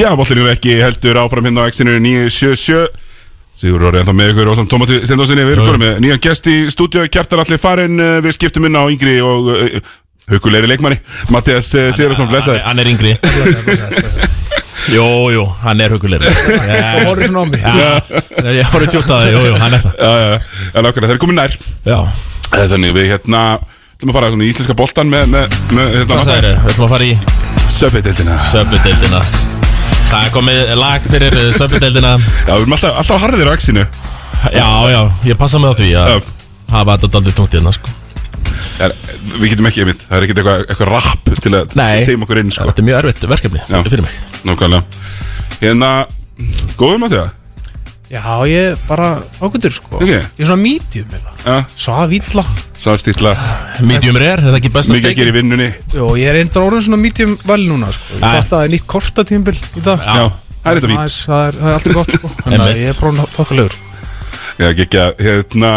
Já, bollinu er ekki heldur áfram hérna á X-inu 977 Sigur Róri ennþá með ykkur og samt Tómati Stendósinni Við erum með nýjan gest í stúdíu. Kjartar allir farin uh, Við skiptum inn á yngri og uh, haukulegri leikmanni. Mattias uh, Sigurðarsson, blessaður. Hann er yngri. Jú, jú, hann er hugulegur Þú horfir svona á mig. Ég horfði djúpt að það, jú, jú, hann er það. En okkur, það er komin nær. Eh, Þannig við hérna ætlum að fara í íslenska boltan með, með, með hérna, Hvað sagðirðu? Við ætlum að fara í Söpbedeldina Söpbedeldina Það er komið lag fyrir söpbedeldina Já, við erum alltaf, alltaf harðir á X-inu. Já, já, ég passa mig á því að hafa þetta daldið tungt hérna, sko. Er, Við getum ekki einmitt, það er ekkert eitthvað eitthva rapp til að Nei. teima okkur inn sko. Þetta er mjög erfitt verkefni Já. fyrir mig. Nákvæmlega. Hérna, góðum að það Já, ég er bara ákvöndur sko. Ok. Ég er svona medium eða Já, Svaf illa. Sástýrla Medium rare, er það ekki besta Mikið að gera í vinnunni. Jó, ég er einnig orðin svona medium vel núna sko. Ég Æ. fatt að það er nýtt kortatímbil í dag. Já, það er þetta vín Aðeins, Það er, það er alltaf gott sko. Þannig að Einmitt. ég er bara þokkalegur sko. Já, ekki að, hérna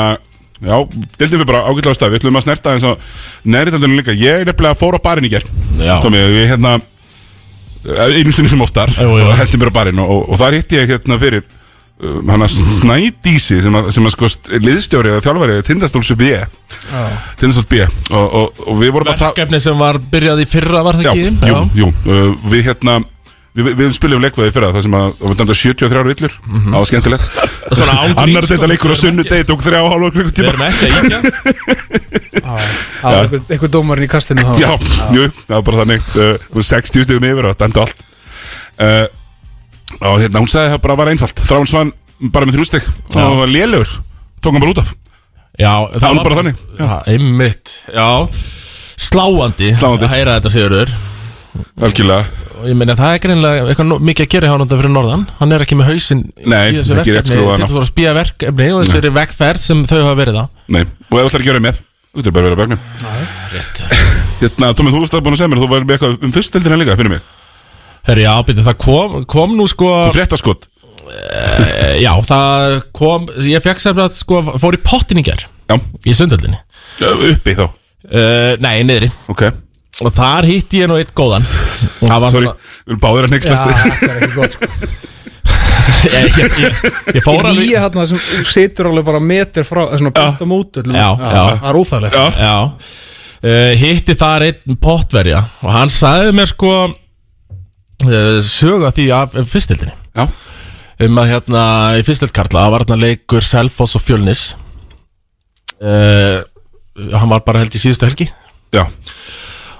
Já, dildum við bara ágætlega á stað. Við ætlum að snerta eins og Næri líka. Ég er nefnilega fór á barinn í ger Já. Tómi, við hérna Einu sinni sem oftar Jú, jú. Og hendi mér á barinn og, og, og þar hitti ég hérna fyrir um, Hanna Snædísi Sem að, sem að sko liðstjóri eða þjálfari Tindastóls B. Tindastóls B. Og, og, og við vorum að ta- Verkefni sem var byrjað í fyrra, var það Já, ekki? jú, jú. Uh, Við hérna Við, við, við spilum leikvaði fyrra það sem að var dæmda 73 villur. Það var skemmtilegt. Mhm. Svona án gríns, annar sko. þetta leikur á sunnudegi tók þrjá hálfa Við klukkutíma erum ekki að íkja einhver, einhver dómarinn í kastinu þá. Já, jú, það var bara þannig. Uh, við 60 stugum yfir og dæmdu allt. Uh, og hérna hún sagði það bara var einfalt. Þráin Svan bara með þrjústek Já. og var lélugur tók hann bara út af. Já, Það var bara þannig. Já, einmitt, já. Sláandi, Sláandi. að heyra þetta sigurður. Algjörlega. Og ég meina, það er greinlega eitthvað no- mikið að gera hjá hann fyrir norðan. Hann er ekki með hausinn Nei, í þessu ekki rétt verkefni. skrúfaðan á. Til þess að spýja verkefni og þessari vegferð sem þau hafa verið á. Nei, og ef ætlar að gera með þú getur bara að vera á begnum Rétt. Hérna, Tómi, þú varst að búin að segja mér þú var með eitthvað um fyrstöldina líka fyrir mig Herri, já, byrju, það kom, kom nú sko Fréttaskot? Eh, Já, það kom Ég fekk sem að sko fór í pottin í ger Já. Í sundhöllinni. Uppi þá. Uh, Nei, niðri. Ok. Og þar hitti ég nú eitt góðan. Það var Sorry, svona- við erum báðir að Já, nextast þetta er ekki gott sko. Ég, ég, ég, ég fór alveg Nýja hérna sem þú situr alveg bara meter frá Það er svona búnt á mót öllum Já, já. Það er óþægilegt. Já. Já. Uh, Hitti þar einn pottverja. Og hann sagði mér sko uh, Söga því af fyrstildinni Já. Um að hérna í fyrstild Karla Það var hérna leikur Selfoss og Fjölnis. Uh, Hann var bara held í síðustu helgi. Já.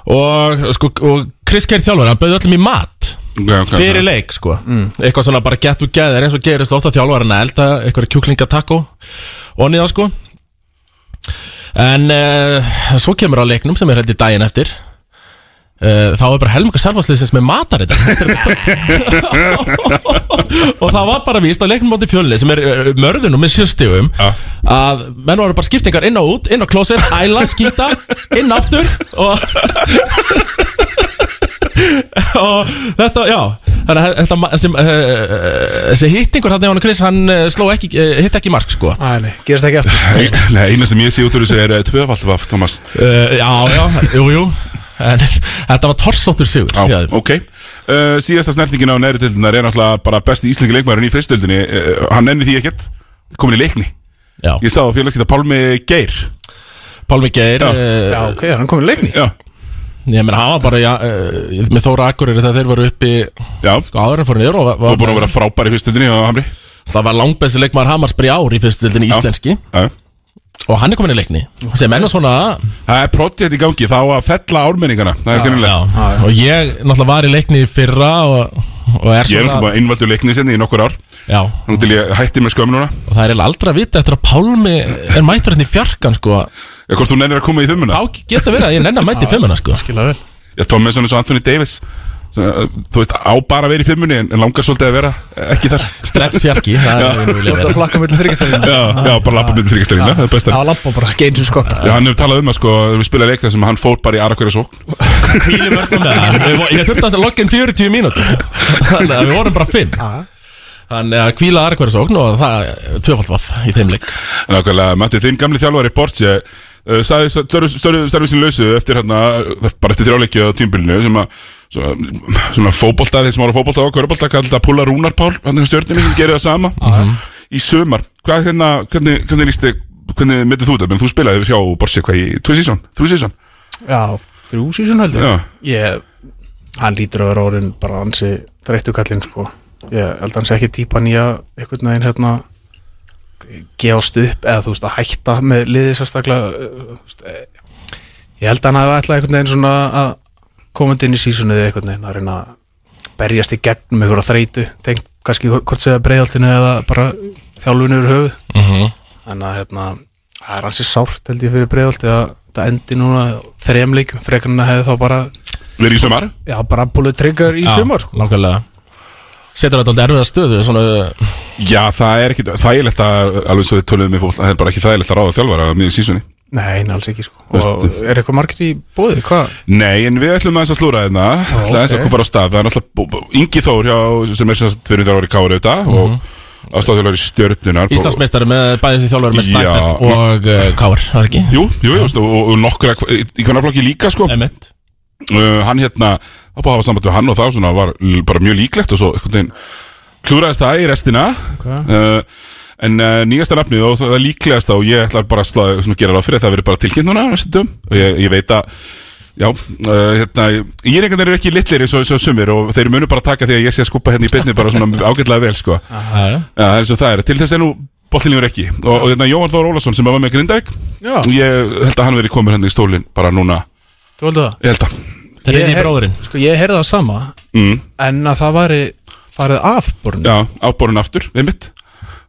Og sko og Chris Kerr þjálfur Hann bauði öllum í mat okay, okay, Fyrir leik sko. Eitthvað svona bara gett úr gæðir eins og gerist ofta þjálfur Hann elda eitthvað kjúklingatakko Og niða sko. En uh, svo kemur á leiknum sem er held í daginn eftir uh, Þá er bara helminga selfasliðsins með matarita Og það var bara víst á leiknum móti fjölni sem er uh, mörðunum með sjöstífum Að menn voru bara skiptingar inn á út, inn á klósett, æla, skýta, inn aftur Og og þetta, já þannig að þetta, ma- sem, uh, þessi hittingur hann, Chris, hann sló ekki, hitt ekki mark sko. Æ, nei, gerist ekki eftir Nei, eina sem ég sé út úr þessu er tvöfald vaff, Thomas. Uh, Já, já, jú, jú en þetta var torsóttur sigur. Já, ok. Uh, Síðasta snertingin á neðri tildunar er náttúrulega bara besti íslenski leikmæðurinn í fyrstöldinni uh, Hann nenni því ekkert, komin í leikni. Já. Ég sá á félagskipta Pálmi Geir. Pálmi Geir Já. uh, Já, ok, hann komið leikni? Já, Ég meina, hann var bara já, uh, með Þóra Akureyri þegar þeir voru uppi já, sko, áður en fóru niður og þú er búin að vera frábær í fyrstöldinni á Hamri. Það var langbæsti leikmaður Hamarsbyrj ár í fyrstildinni Já. íslenski. Já. Og hann er komin í leikni sem ennum svona Það er projekt í gangi, þá að fella ármenningana Það er já, kennilegt og ég náttúrulega var í leikni í fyrra og, og er Ég er náttúrulega innvaldur leikni sinni í nokkur ár. Já, Nú til ég hætti með skömm núna. Og það er aldrei að vita eftir að Pálmi er mættur hérna í fjarkan sko. Eða hvort þú nennir að koma í þummuna þá geta verið að ég nenni að mæta í fimmuna sko. Skilja vel. Já, Tom er svona eins og Anthony Davis Þú veist, á bara að vera í fimmunni En langar svolítið að vera ekki þar. Stretch fjarki það er Það er vera. flakka með þryggastelina Já, já bara lappa með þryggastelina Það er best Já, lappa bara, ekki eins og sko. Já, hann hefur talað um að sko, við spila leik þar sem hann fór bara í aðra hverja sókn. Hvíli mörgum Ég þurfti að logga inn 40 mínútur. Þannig að við vorum bara 5 Þannig að kvíla aðra hverja sókn og það tvöfald vaff í þeim leik. Nákvæmlega, Matti, þinn uh, svona, svona fótbolta, þeir sem ára fótbolta og körbolta kallar þetta? Púla Rúnarpál, hann er stjórninu sem gerir það sama. Í sömar hvað hérna, hvernig, hvernig líst þig hvernig myndið þú þetta, menn þú spilaði hjá Borsi hvað í, tvö sísón, þrjú sísón? Já, þrjú sísón heldur Já. Ég, hann lítur að vera orðin bara ansi þreyttu kallinn sko. Ég held að hann sé ekki típan í að einhvern veginn hérna gefast upp eða þú veist að hætta með liðið sérstaklega eh, ég held að hann hafi ætlað einhvern veginn svona að komandi inn í sísunnið einhvern veginn að reyna að berjast í gegnum einhverja þreytu tengt kannski hvort segja breiðaltinu eða bara þjálfunu yfir höfuð Mhm. en að hérna það er hansi sárt held ég fyrir breiðalti að það endi núna þrejum leikum frekar en að hefði þá bara verið í sömar já bara búið trigger í Já, sumar sko. Nákvæmlega Setur þetta alltaf erfiða stöðu svona, Já, það er ekki þægilegt að, alveg svo við töluðum með fólk, það er bara ekki þægilegt að ráða þjálfara miður sísunni. Nei, alls ekki sko og er eitthvað margir í bóði, hvað? Nei, en við ætlum aðeins að slúra hérna, ætlum aðeins að ok. koma fara á stað, það er náttúrulega Ingi Þór hjá, sem er sem sagt fyrir þjálfari Kári auðvitað og aðstofþjálfari stjörnunar. Íslandsmeistari með bæðið því þjálfur með. Snæfell og uh, Káar, það er ekki? Jú, jú, jú, og, og nokkra, í hvernig flokki líka sko. Emmett. Uh, hann hérna, það búið að hafa samband við hann og það svona var bara mjög líklegt og svo klúraðist það í restina uh, en uh, nýjasta nafnið og það er líklegasta og ég ætla bara að slá, svona, gera ráð fyrir að það verið bara tilkynnt núna og ég, ég veit að Já, uh, hérna, ég er einhvern veginn ekki litlir eins og, eins og sumir og þeir munu bara taka því að ég sé að skupa hérna í byrni bara svona ágætlega vel, sko. Já, já. Já, það er svo það er. Til þess er nú bollinlegur ekki. Og, og hérna, Jóhann Þór Ólafsson sem var með Grindavík, Já. ég held að hann verið komin hérna í stólinn bara núna. Þú heldur það? Ég held að. Ég eru í bróðurinn Sko, ég heyrði það sama Mm. en að það væri farið af borun Já, áborun aftur, einmitt.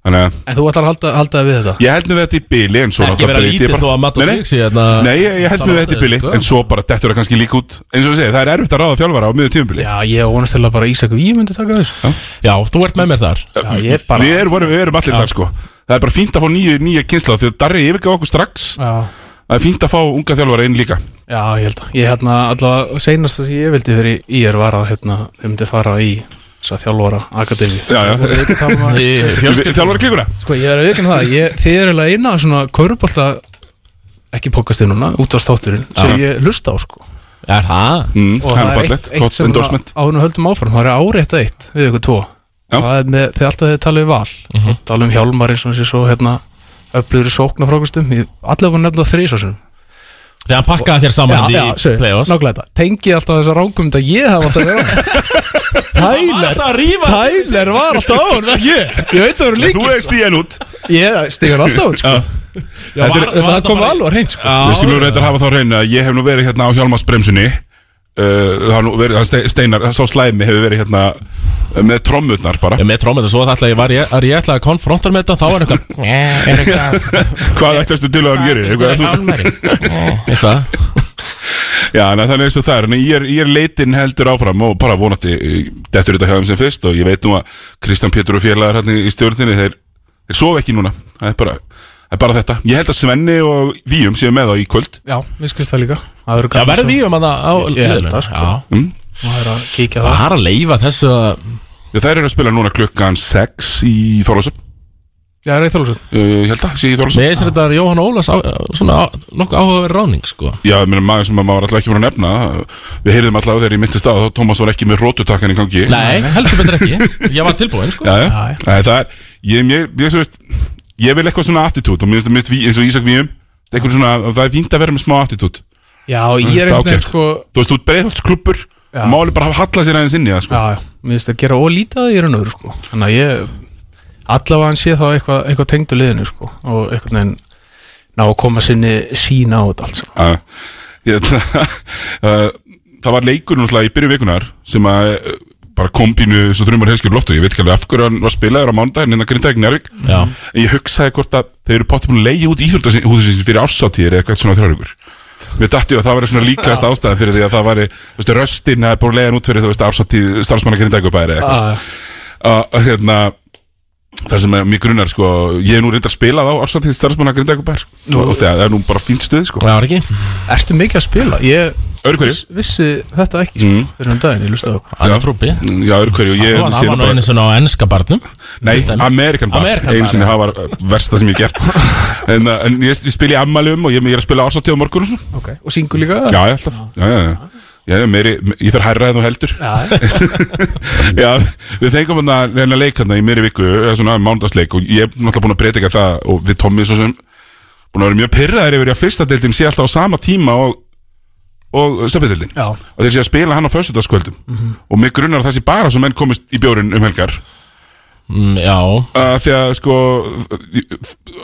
Þannig að En þú ætlar að halda, halda við þetta? ég held nú þetta í bili en svo Ekki náttúrulega vera breyti ég lítið bara- þó að Matt og Nei, nei. Sig sé hérna Nei, ég, ég held nú við þetta í bili sko. en svo bara dettur það kannski líka út. Eins og við segja, það er erfitt að ráða þjálfara á miður tímubili Já, ég vonast til að bara Ísak Víu myndi taka þessu. Já, þú ert með mér þar. Já, ég bara Við erum, við erum allir þar sko. Það er bara fínt að fá nýju, nýja kynsla því að Darri yfirgaf okkur strax. Já, Það er fínt að fá unga þjálfara inn líka. Já, ég held að Ég hérna allavega sem þess að þjálfara akademi. Þjálfara klíkuna Sko, ég er að auðvitað það. Ég, Þið er eiginlega eina svona kaurubólta ekki pokastið núna, út af státturinn sem ég hlusta á sko. Er það? mm, og Það er eitt, eitt gott sem við höldum áfram, það er árétt eitt við ykkur tvo. Já. það með, þegar alltaf þið talið val. Mm. -hmm. tala um Hjálmar eins og þessi svo hérna öflugur í sóknarfrákustum allavega var nefnda þrísásum Þegar hann pakkaði þér saman í play-offs. nákvæmlega tengi alltaf þessa rángum að ég hef alltaf verið á Tyler, að Tyler var alltaf á hann, ekki? Ég Ég veit að það eru líkir Þú er stíðan út. Ég stigur alltaf út, sko. Þetta er- Þetta það kom alveg að reynd, sko. Við skulum reyndar hafa þá reyna að ég hef nú verið hérna á Hjálmarsbremsunni. Uh, Steinar, sá slæmi hefur verið hérna uh, með trommutnar bara. Ég með trómið svo það ætla ég var ég, er ég ætla að konfronta með þetta þá er eitthvað Er eitthvað Hvað ætlastu til að hann gerir? Eitthvað Já, en þannig eins og það er en ég er, ég er leitin heldur áfram og bara vonandi eh, dettur þetta hjá þeim sem fyrst og ég veit nú að Kristján Pétur og félagar hérna í stjórninni þeir, þeir sofa ekki núna það er bara, það er bara þetta ég held að Svenni og Víum séu með þá í kvöld Já, við skvist það líka Það verður Já, gaman verður svo. við um að það á Ég held það, sko. Já. mm. Það er að kíkja Það það er að leifa þessu að Já, þær eru að spila núna klukkan 6 í Þorlásöp Já, er það þjóðlösum uh, ég held að, sé í Þorlásöp Mér finnst þetta að Jóhann Ólafs á, svona á, nokkuð áhugaverð ráning sko. Já, ég meina maður sem maður var alltaf ekki búin að nefna Við heyrðum alltaf þegar ég myndist á þá Tómas var ekki með rótutakkan í gangi. Nei, heldur betur ekki. Ég var tilbúin sko. Já, já, Nei, það er Ég, ég, ég, ég, ég vil eitthvað svona attitút og mér finnst það eins og Ísak Víum eitthvað svona, það er fínt að vera með smá attitút Já, ég er einhvern veginn sko Þú veist, þú Já. og máli bara hafa hallað sér aðeins inn í það sko. Já, já, mér finnst að gera ólítið að því er öðru sko. Þannig að ég allavega hann sé þá eitthvað, eitthvað tengdu liðinu sko og einhvern veginn ná að koma sinni sína á þetta allt saman. Uh, Það var leikur náttúrulega í byrju vikunar sem að uh, bara kombínu svo þrjumar helskjur loftu, ég veit ekki alveg af hverju hann var spilaður á mándaginn innan Grindavík Njárvík Já. en ég hugsaði hvort að þeir eru potið búin að leiði út íþjóðhúðsins fyrir ársáttíðir eða eitthvað svona þrjárugur Við dætti að það væri svona líkast ástæðan fyrir því að það veist, röstin að búin leiðan út fyrir, þú veist, ársáttíð starfsmanna Ah, eitthvað. Að hérna það sem mjög grunnar sko ég er nú reyndar að spila á ársáttíð starfsmanna Grindavíkubæri og, og það er nú bara fínt stuð sko. Já, er ekki. Ertu mikið að spila? Ég, Viss- Vissi þetta ekki sko, Mm. fyrir um daginn, ég lustaði okkur. Hann er trúpi Já, ég, Hann var nú nú einu sinni á ennska barnum. Nei. Amerikan bar. American Einu já. það var uh, versta sem ég hef gert. En, uh, en ég, ég spila í ammælum og ég, ég er að spila ársatíð á morgun og svona Ok, og syngur líka Já, alltaf. Já, já, já Já, meiri, ég fer hærra en þú heldur. Já, við fengum hérna hérna leik hérna í meiri viku svona mánudagsleik og ég er náttúrulega búin að breytika það og við Tommi svo sem búin að vera mjög pyrraðir yfir að fyrsta deildin sé alltaf á sama tíma og og söpindildin Já. og þeir sé að spila hann á föstudagskvöldum. Mhm. og mig grunnar að það sé bara sem menn komist í bjórin um helgar mm, Já. Uh, því að sko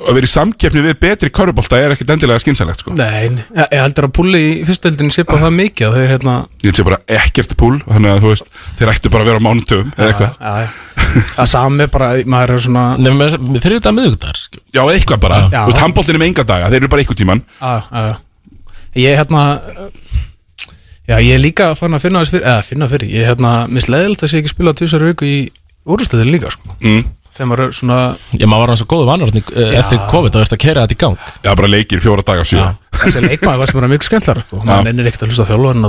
að vera í samkeppni við betri körubólta er ekkit endilega skynsalegt sko. Nei, ég, ég heldur að púli í fyrsteldinni sé bara það mikið að þeir hérna ég sé bara ekkert púl þannig að þú veist þeir ættu bara að vera á mánutöfum eða eitthvað. Já, já. Það sami bara, maður er svona Nefnum við þriðið að miðugdar Já, eitthvað bara, Já. þú veist, handbóltin er með enga daga, þeir eru bara eitthvað tíman Já, já, já Ég hérna Já, ég er líka fann að finna þess fyrir eða finna fyrir, ég er hérna misleðilt að sé ekki spila tvisar viku í úrstöðin líka sko. mm. þegar maður er svona Já, maður var svo góðu vanur eftir COVID og eftir að keira þetta í gang. Já, bara leikir fjóra daga sjö þessi leikmaður var sem bara mjög skemmtlar sko. maður nennir ekkert að hlusta á þjálfarinn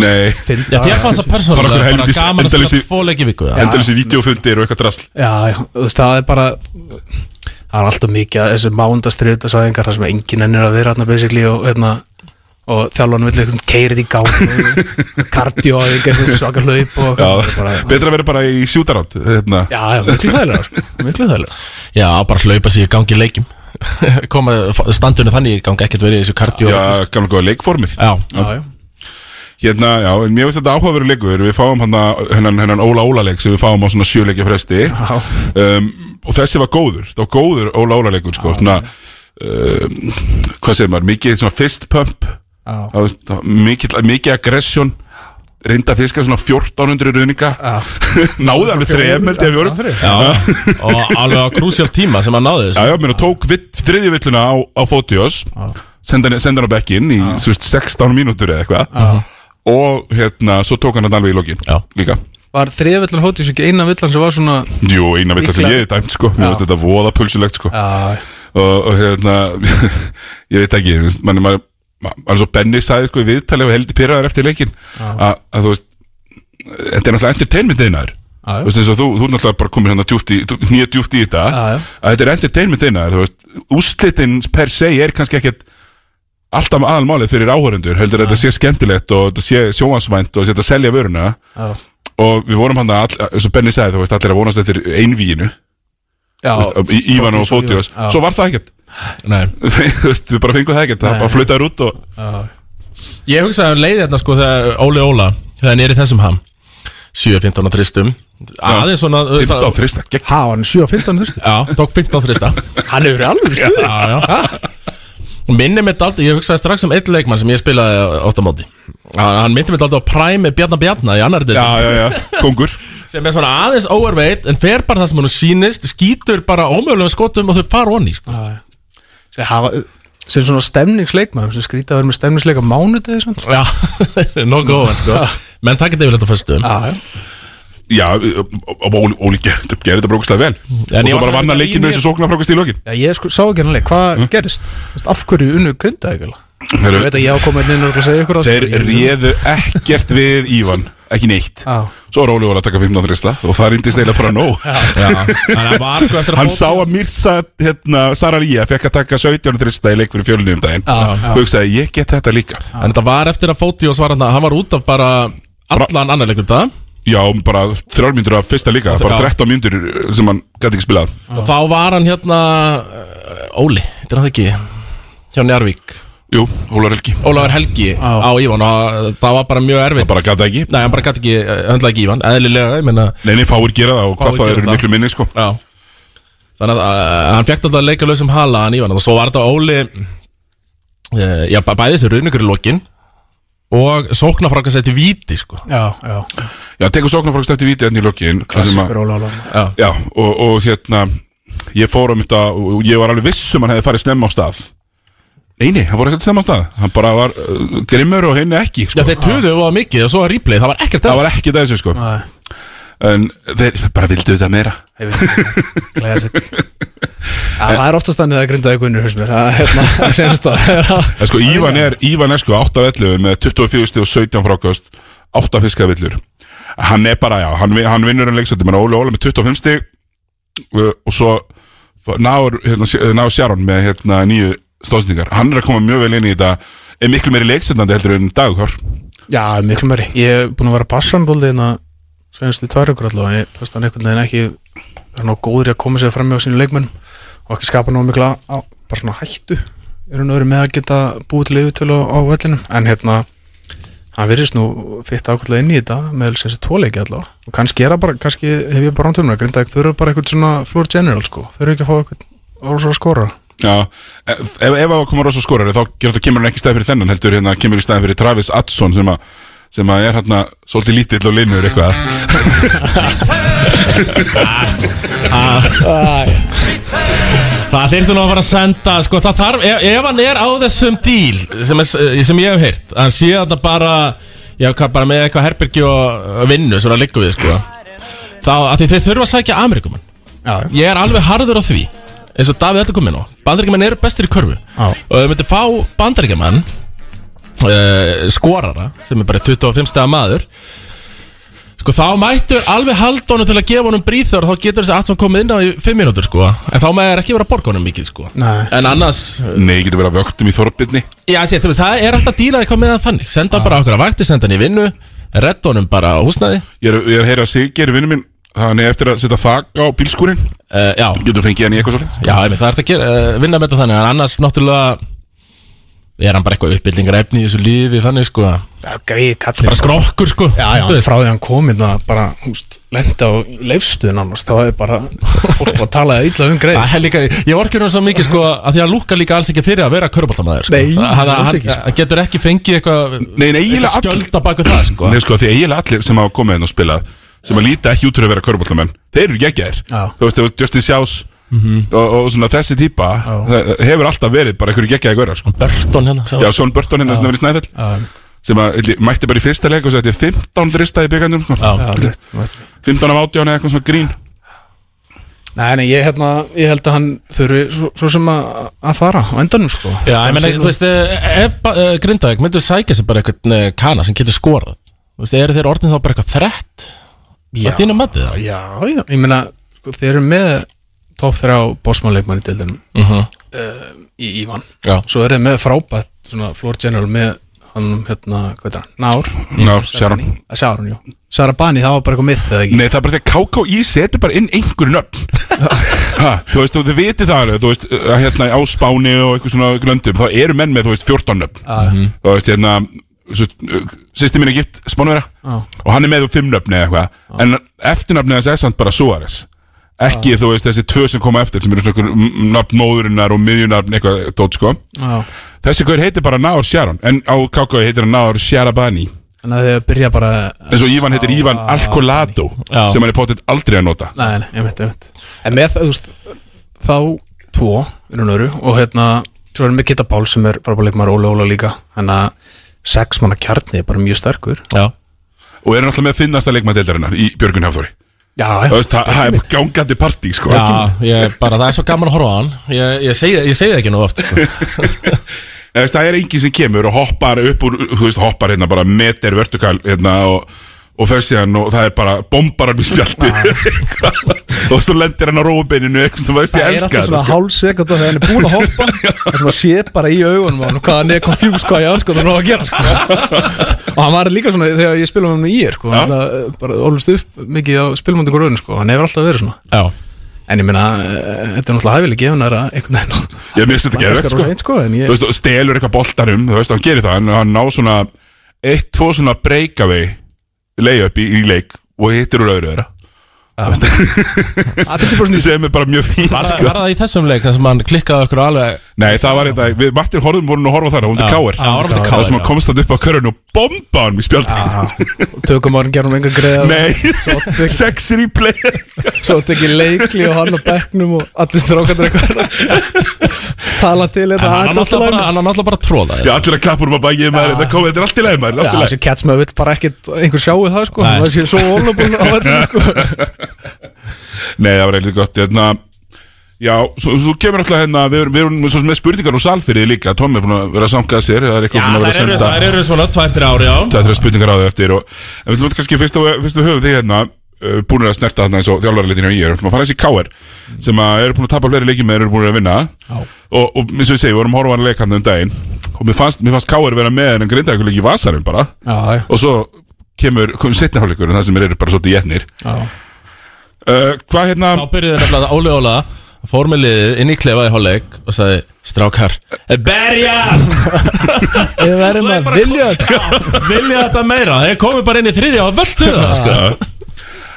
Nei. Já, þér fannst það persónulega bara gaman að spila tvo leiki viku. Endalins í videofundir og eitthvað drasl. Já, þú veist, það er bara það er alltaf mikið að þessi mándastriðutarsæðingar þar sem enginn ennir að vera hérna basically og þjálfarinn vill eitthvað keirið í gang kardió og eitthvað svaka hlaup og Já, eitthvað bara, betra að vera bara í sjútarátt hérna. Já, já, miklu þægilega sko, miklu þægilega Já, bara hlaupa sér í gangi í leikjum. Koma standunni þannig í gangi ekkert verið í þessu kardjó Já, gamla góða leikformið. Já, já, já. Hérna, já, en mér finnst þetta áhugaveru leikur. Við fáum hann hennan, hennan Óla Óla leik sem við fáum á svona sjöleikja fresti. Um, og þessi var góður. Það var góður Óla Óla leikur sko, svona um, hvað segir maður, mikið svona fist pump Já. Mikið, aggression reynda að fiska svona 1400 ruðninga. Náði alveg þrejum Já, og alveg á krúsjál tíma sem hann náði Já, þessu. Já, mér tók þriðju villuna á, á Fotios. Senda hann á bekkinn í þú veist, 16 mínútur eða eitthvað. Og hérna, svo tók hann hann alveg í lokin Já. líka. Var þriðavillan hóttis ekki eina villan sem var svona Jú, eina villan sem ég hef dæmt sko. Mér Já. finnst þetta voða pulsulegt sko. Já, og, og hérna ég veit ekki, mann er mann er svo Benny sagði sko í viðtali og heldur pyrraður eftir leikin að þú veist þetta er náttúrulega entertainment einaður Já, já. þú veist eins og þú, þú er náttúrulega bara komin hérna djúft í, nýja djúft í þetta að þetta er entertainment einaður þú veist, úrslitin per se er kannski ekkert alltaf aðalmálið fyrir áhörendur heldur að þetta sé skemmtilegt og þetta sé sjóansvænt og þetta selja vöruna. Og við vorum hann að, eins og Benny sagði, þú veist, allir að vonast eftir einvíinu Já, Þú veist, í- Ívan og Fótiós, Já. svo var það ekkert. Við bara fengum það ekkert, það bara flautaður út og Ég hugsaði um leiði þetta sko þegar Óli Óla þegar í þessum ham. 7-15 á þristum. Aðeins svona 15 á þrista, gegn Ha, hann er 7 á 15 þurfti Já, tók 15 á þrista. Hann hefur alveg stuð Já, já. Minni mitt aldrei, ég hugsaði strax um einn leikmann sem ég spilaði átt á móti. Hann, hann myndi mitt aldrei á Prime Bjarnar Bjarnar í annar Já, já, já, kongur sem er svona aðeins overweight en fer bara það sem hann sýnist skýtur bara ómögulega skotum og þau fara onni sko. sem hafa sem svona stemningsleikmaður sem skrýta að vera með stemningsleik á mánudegi svona. Já, nokkuð óvænt sko. menn þetta yfir þetta fyrstu Já, já. Já, og Óli, gerði þetta brókslega vel. En Og svo bara vann að leikin með þessu sóknarfrákast í lokin. Já, ég sko, sá ekki hann leik, hvað gerist? Þú veist, Af hverju unnu grinda ekki Heyrðu, Ég veit að ég á komið inn og að segja ykkur á Þeir réðu ekkert við Ívan Ekki neitt. Já. Svo var Óli voru að taka 15 þrista Og það reyndist eiginlega bara nóg. Hann var sko að Hann fót- sá að Mirza hérna, Sararía fekk að taka 17 þrista í leik fyrir fjölunni um daginn. Já. Og hugsaði, ég get þetta líka. En þetta var eftir að Fótiós var hann Hann var út af bara allan annar leikur það? Já, bara þrjár mínútur af fyrsta líka Bara Já. 13 mínútur sem hann gæti ekki spilað. Og þá var hann hérna Óli, þetta er hann ekki Hjá Njarvík Jú, Ólar Helgi. Ólafur Helgi á. Ívan og það var bara mjög erfitt. Það bara gæti ekki. Nei, hann bara gæti ekki uh, höndla ekki Ívan Eðlilega, ég meina Nei, nei, fáir gera það og hvað Fáir það eru miklu minni sko. Já. Þannig að uh, hann fekk alltaf að leika lausum hala hann Ívan og svo var þetta Óli uh, Já, bæ- bæði þessi rauningur í lokin Og sóknarfraka setti víti sko. Já, já. Já, tekur sóknarfrákast eftir víti enn í lokin sem Klassikur Óla Óla Já, Já, og, og hérna Ég fór um þetta og ég var alveg viss um hann hefði farið snemma á stað Nei, nei, hann fór ekkert á stað. Hann bara var uh, grimmur og henni ekki Já, sko. þeir töðu og mikið og svo var replay. Það var ekkert Það var ekki þessu sko. Nei. En þeir bara vildu þetta meira. Classic. Já, það er oftast þannig að grinda unnur hús mér. Það er hérna, það senast að En sko, Ívan er, Ívan er sko 8 af 11 með 24 stíð og 17 frákast 8 fiskavillur. Hann er bara, já, hann, vi- hann vinnur en leiksætti menn Óli Óli með 25 stíð uh, og svo náur, hérna, náur Sharon með hérna, nýju stóðsendingar. Hann er að koma mjög vel inn í þetta. Er miklu meiri leiksættandi heldur en dagukvar Já, miklu meiri. Ég er búin að vera passan dóldi hérna Sveinastu tvær ykkur allavega. Ég fannst hann einhvern veginn ekki Er ná góður í að koma sér fram með á sínu leikmenn Og ekki skapa ná mikla á, Bara svona hættu. Er hann öðru með að geta búið til yfirtölu á, vellinum. En hérna Hann virðist nú fitt ákveðlega inn í þetta Með þessi tvoleiki allavega. Og kannski bara Kannski hef ég bara rántum að grinda Þau eru bara eitthvað svona floor general sko. Þau eru ekki að fá eitthvað Rósa að skora Já, ef, ef ef að koma rosa skorari þá gerur þetta kemur hann ekki stæði fyrir þennan heldur hérna kemur í stæði fyrir Travis Adson sem að sem að er hérna svolítið lítill og linnur eitthvað. Það þyrfti nú að fara að senda sko, það þarf, ef, ef hann er á þessum díl sem, er, sem ég hef heyrt að hann sé þetta bara, já, hvað, bara með eitthvað herbyrgi og vinnu sem það liggur við sko. þá að þeir þurfa að sækja Amerikumann ég er alveg harður á því eins og Davíð Öllu komið nú bandaríkjumann eru bestir í körfu. Já. og þau myndir fá bandaríkjumann uh, skorara sem er bara 25 stega maður Sko þá mættu alveg haldónu til að gefa honum bríþur þá getur þessi Atson komið inn á í 5 mínútur sko. En þá með er ekki vera að borga honum mikið sko. Nei. en annars Nei, getur verið að vöktum í þorpinni. Já, sé, þú veist, það er alltaf að díla eitthvað með það þannig. Senda bara okkur að vakti, senda hann í vinnu redda honum bara á húsnæði. Ég er, ég er að heyra að Sigger, vinnu minn Hann er eftir að setja þak á bílskúrin Já. Getur fengið hann í eitthvað svolítið Já, það er að gera, uh, vinna með þetta þannig en annars náttúrulega er hann bara eitthvað uppbyldingar efni í þessu lífi þannig sko. Já, greið kallið Bara skrokkur sko. Já, já, frá því hann kom hérna bara, húst, lendi á leifstuðin annars, þá er bara fólk að tala illa um greið. Það er líka, ég orkir hann svo mikið sko að því að lúka líka alls ekki fyrir að vera körbóltamæður sko. Nei, hann, alls ekki, sko. hann getur ekki fengið eitthvað Nei, nei, eiginlega eitthvað allir- skjölda baku það sko. Nei, sko, því eiginlega allir sem hafa komið inn og spilað sem að líta ekki út fyrir að vera körbóltamenn þeir eru geggjaðir Já. Þú veist, Justin Sjás Mhm. og, og svona þessi típa hefur alltaf verið bara einhverju geggjaði gaurar sko. Burton hérna sá- Já, Sjón Burton hérna sem hefur í Snæfell sem að mætti bara í fyrsta leik og setti 15 þrista í byggandum sko. Já, rétt, rétt. 15 af 18 eða eitthvað svona grín Nei, nei, ég, hérna, ég held að hann þurfi svo, svo sem að, að fara á endanum sko Já, ég meina, þú veist, eh, ef uh, Grindavík myndir sækja sér bara eitthvað uh, kana sem getur skorað Þú veist, eru þeir orðin þá bara eitthvað þrett Já. Það þínu matið það Já, já, ég meina, sko, þeir eru með topp þrjá bósmannleikmann í deildinum Mhm. uh, í Ívan Já. Svo eru þeir með frábætt, svona floor general með hann, hérna, hvað veit það, Nár Nár. Eh, Sharon, jú Sarabani, það var bara eitthvað myth, eða ekki Nei, það er bara því að KKÍ setur bara inn einhverju nöfn ha, Þú veist, þið vitið það alveg Þú veist, að hérna á Spáni og eitthvað svona glöndum þá eru menn með, þú veist, 14 nöfn Mhm. Þú veist, hérna Sýsti mín er gift, spánvera Já. Og hann er með þú fimm nöfni eða eitthvað. En eftirnöfni þess er samt bara Suárez. Ekki, þú veist, þessi tvö sem koma eftir sem eru svona nafn móðurinnar og miðjunafn eitthvað tótt, sko. Þessi hver heitir bara Náður Sharon En á KKÍ heitir hann Náður Sharabani. Þannig að þau byrja bara eins og Ívan heitir Ívan Alcolado sem hann er potið aldrei að nota. Nei, nei, ég veit, ég veit En með það, þú veist, þá tvo, og öru og hérna, svo erum við Kitta Pál sem er frábæleikmar Óla Óla líka. Þannig að sex manna kjarni er bara mjög sterkur. Já. Og er náttúrulega með finnasta leikmaðdeildarinnar í Björgun Hafþóri. Já, Þú veist, það það er gangandi partí sko. Já, ég, bara það er svo gaman að horfa á hann. Ég, ég, segi, ég segi það ekki nú oft sko. Það er enginn sem kemur og hoppar upp úr, þú veist, hoppar hérna bara meter vertikal hérna og, og fer síðan og það er bara bombar hann í spjaldi. Og svo lendir hann á róbeininu eitthvað sem veist ég Það er elska alltaf svona sko. hálf sekund þegar hann er búin að hoppa. Það sem að sé bara í augunum hann hvað hann er confused hvað ég anskoð hann á að gera sko. og hann var líka svona þegar ég spilum hann í ég sko, hann alltaf bara ólust upp mikið á spilmöndu gröðun sko. hann hefur alltaf verið svona. Já. En ég meina, eh, þetta er náttúrulega hæfileg gefun að minnst þetta Hann sko, en ég- Þú veist, og stelur eitthvað boltarum það, hann ná svona Eitt, tvo svona breakaway Layup í, í leik Og hittir úr öðru þeirra. Sem er bara mjög fín var, sko. var það í þessum leik þar sem hann klikkaði okkur alveg Nei, það var þetta, við Martin Horfum vorum að horfa á þar Hún til KR, Það sem hann komst þetta upp á körun og bomba hann í spjaldi tökum árin gerum enga greið Nei, sex replay. Svo tekið leikli og hann á bekknum og allir strákandur eitthvað tala til þetta hann er náttúrulega bara, hann er náttúrulega bara tróða Já, allir að klappa um að bæja maður Þetta komið, þetta er allt í leið maður Já, þessi Catsmaður vill bara ekkit einhver sjáu það sko. Það sé svo volubúl á vellinu sko. Nei, það var eitthvað gott hérna, Já, svo, þú kemur alltaf hérna Við erum, við erum svo sem með spurningar og salfyrir líka. Tommi er búin að vera að samkað sér Það er eitthvað Já, búin að vera þær að eru, senda þær eru svona tvær, þrjá ári á Það er þrjá spurningar á þau eftir og, En við ætlum kannski fyrst að, höfum því hérna Búin að snerta þarna eins og þjálfarleitin og ég er að fara þessi káir Sem að eru búin að tapa fleiri leikjum með eru búin að vinna. Og, og eins og ég segi, við vorum að horfa hann leikandi um daginn Og mér fannst, mér fannst káir vera með En grinda ykkur leik í vasarum bara. Já. Og svo kemur, komum setni hálfleikur En það sem eru bara svolítið jætnir uh, Hvað hérna Þá byrjuði nefnilega Óli Óla Fór með liðið inn í klefa í hálfleik Og sagði Strákar Berjast! Við verðum að vilja þetta. Vilja þetta meira. Þeir komið bara inn í þriðja og völdu það sko.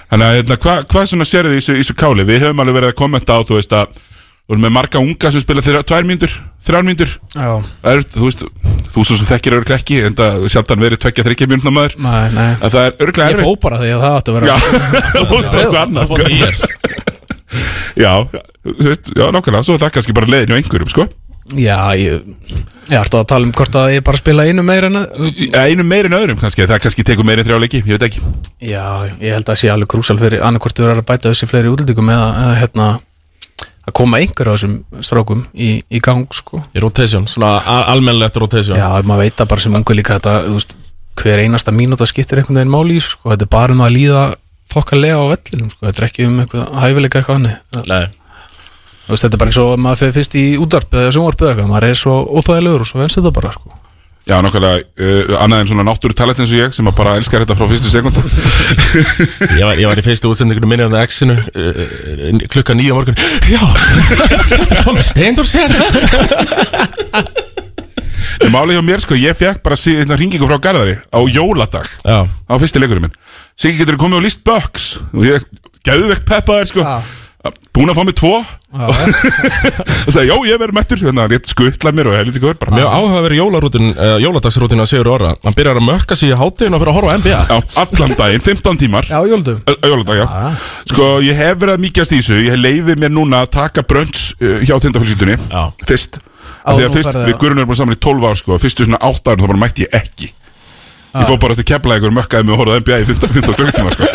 Þannig að hérna, hvað hva svona í þessu, í þessu káli? Við höfum alveg verið að kommenta á, þú veist að Við erum með marga unga sem spila þeirra tvær mínútur, þrjár mínútur Já. er, Þú veist, þú svo sem þekkir örglega ekki En það sjaldan verið tvekja þryggja mínútna maður Nei, nei Að það er örglega Ég fó bara því að það átti að vera Já, það fórst eitthvað annað sko. Já, þú veist, já, nákvæmlega Svo er það kannski bara leiðin hjá einhverjum, sko Já, ég Ég ætti að tala um hvort að ég bara spila einu meira en að Ja, Einu meir en öðrum kannski, það kannski tekur meir en þrjá leiki, ég veit ekki Já, ég held að það sé alveg krúsal fyrir annarkvort við erum að bæta þessi fleiri útlendingum eða, eða hérna að koma einhver á þessum strákum í, í gang sko. Í rotation, svona al- almennilegt rotation Já, maður veit það bara sem ungu líka þetta, þú veist, hver einasta mínúta skiptir einhvern veginn máli í sko. þetta er bara um að líða þokkalega á vellinum, sko. þetta er ekki um eitthvað hæfileika eitthvað. Þú veist, þetta er bara eins og að maður fyrir fyrst í útvarp eða sjónvarp eða eitthvað, maður er svo óþægilegur og svo venst þetta bara sko. Já, nákvæmlega, uh, annað en svona náttúru talent eins og ég sem að bara elskar þetta frá fyrstu sekundu ég, var, ég var í fyrstu útsendingunum minni á X-inu uh, klukka nýja morgun. Já, þetta kom steindur sér En málið hjá mér, sko, ég fekk bara hérna hringingu frá Garðari á jóladag Já. á fyrsti leikurinn minn. Siggi getur komið á list Bucks? Og ég gæðu vekk peppaðir, sko búin að fá mig tvo og sagði, já, ég verður mættur þannig að rétt skuttla mér og helviti bara. Mjög áhuga verið jólarútin, uh, jóladagsrútin að Sigur Orra Hann byrjar að mökka sig í hátteginu og fyrir að horfa á NBA Já, allan daginn, 15 tímar. Já, jóldum Jóladag, já. Sko, ég hef verið að mýkjast í þessu. Ég leifi mér núna að taka brönns uh, hjá tindafélskyldunni Fyrst. Á, Af Því að nú fyrst, ferðu- við Guðrun erum bara saman í 12 ár sko Fyrstu svona 8 árum þá bara mætti ég ekki Ég fór bara til keflaðið og mökkaði og horfði á NBA í 15, 15 klukkutíma sko.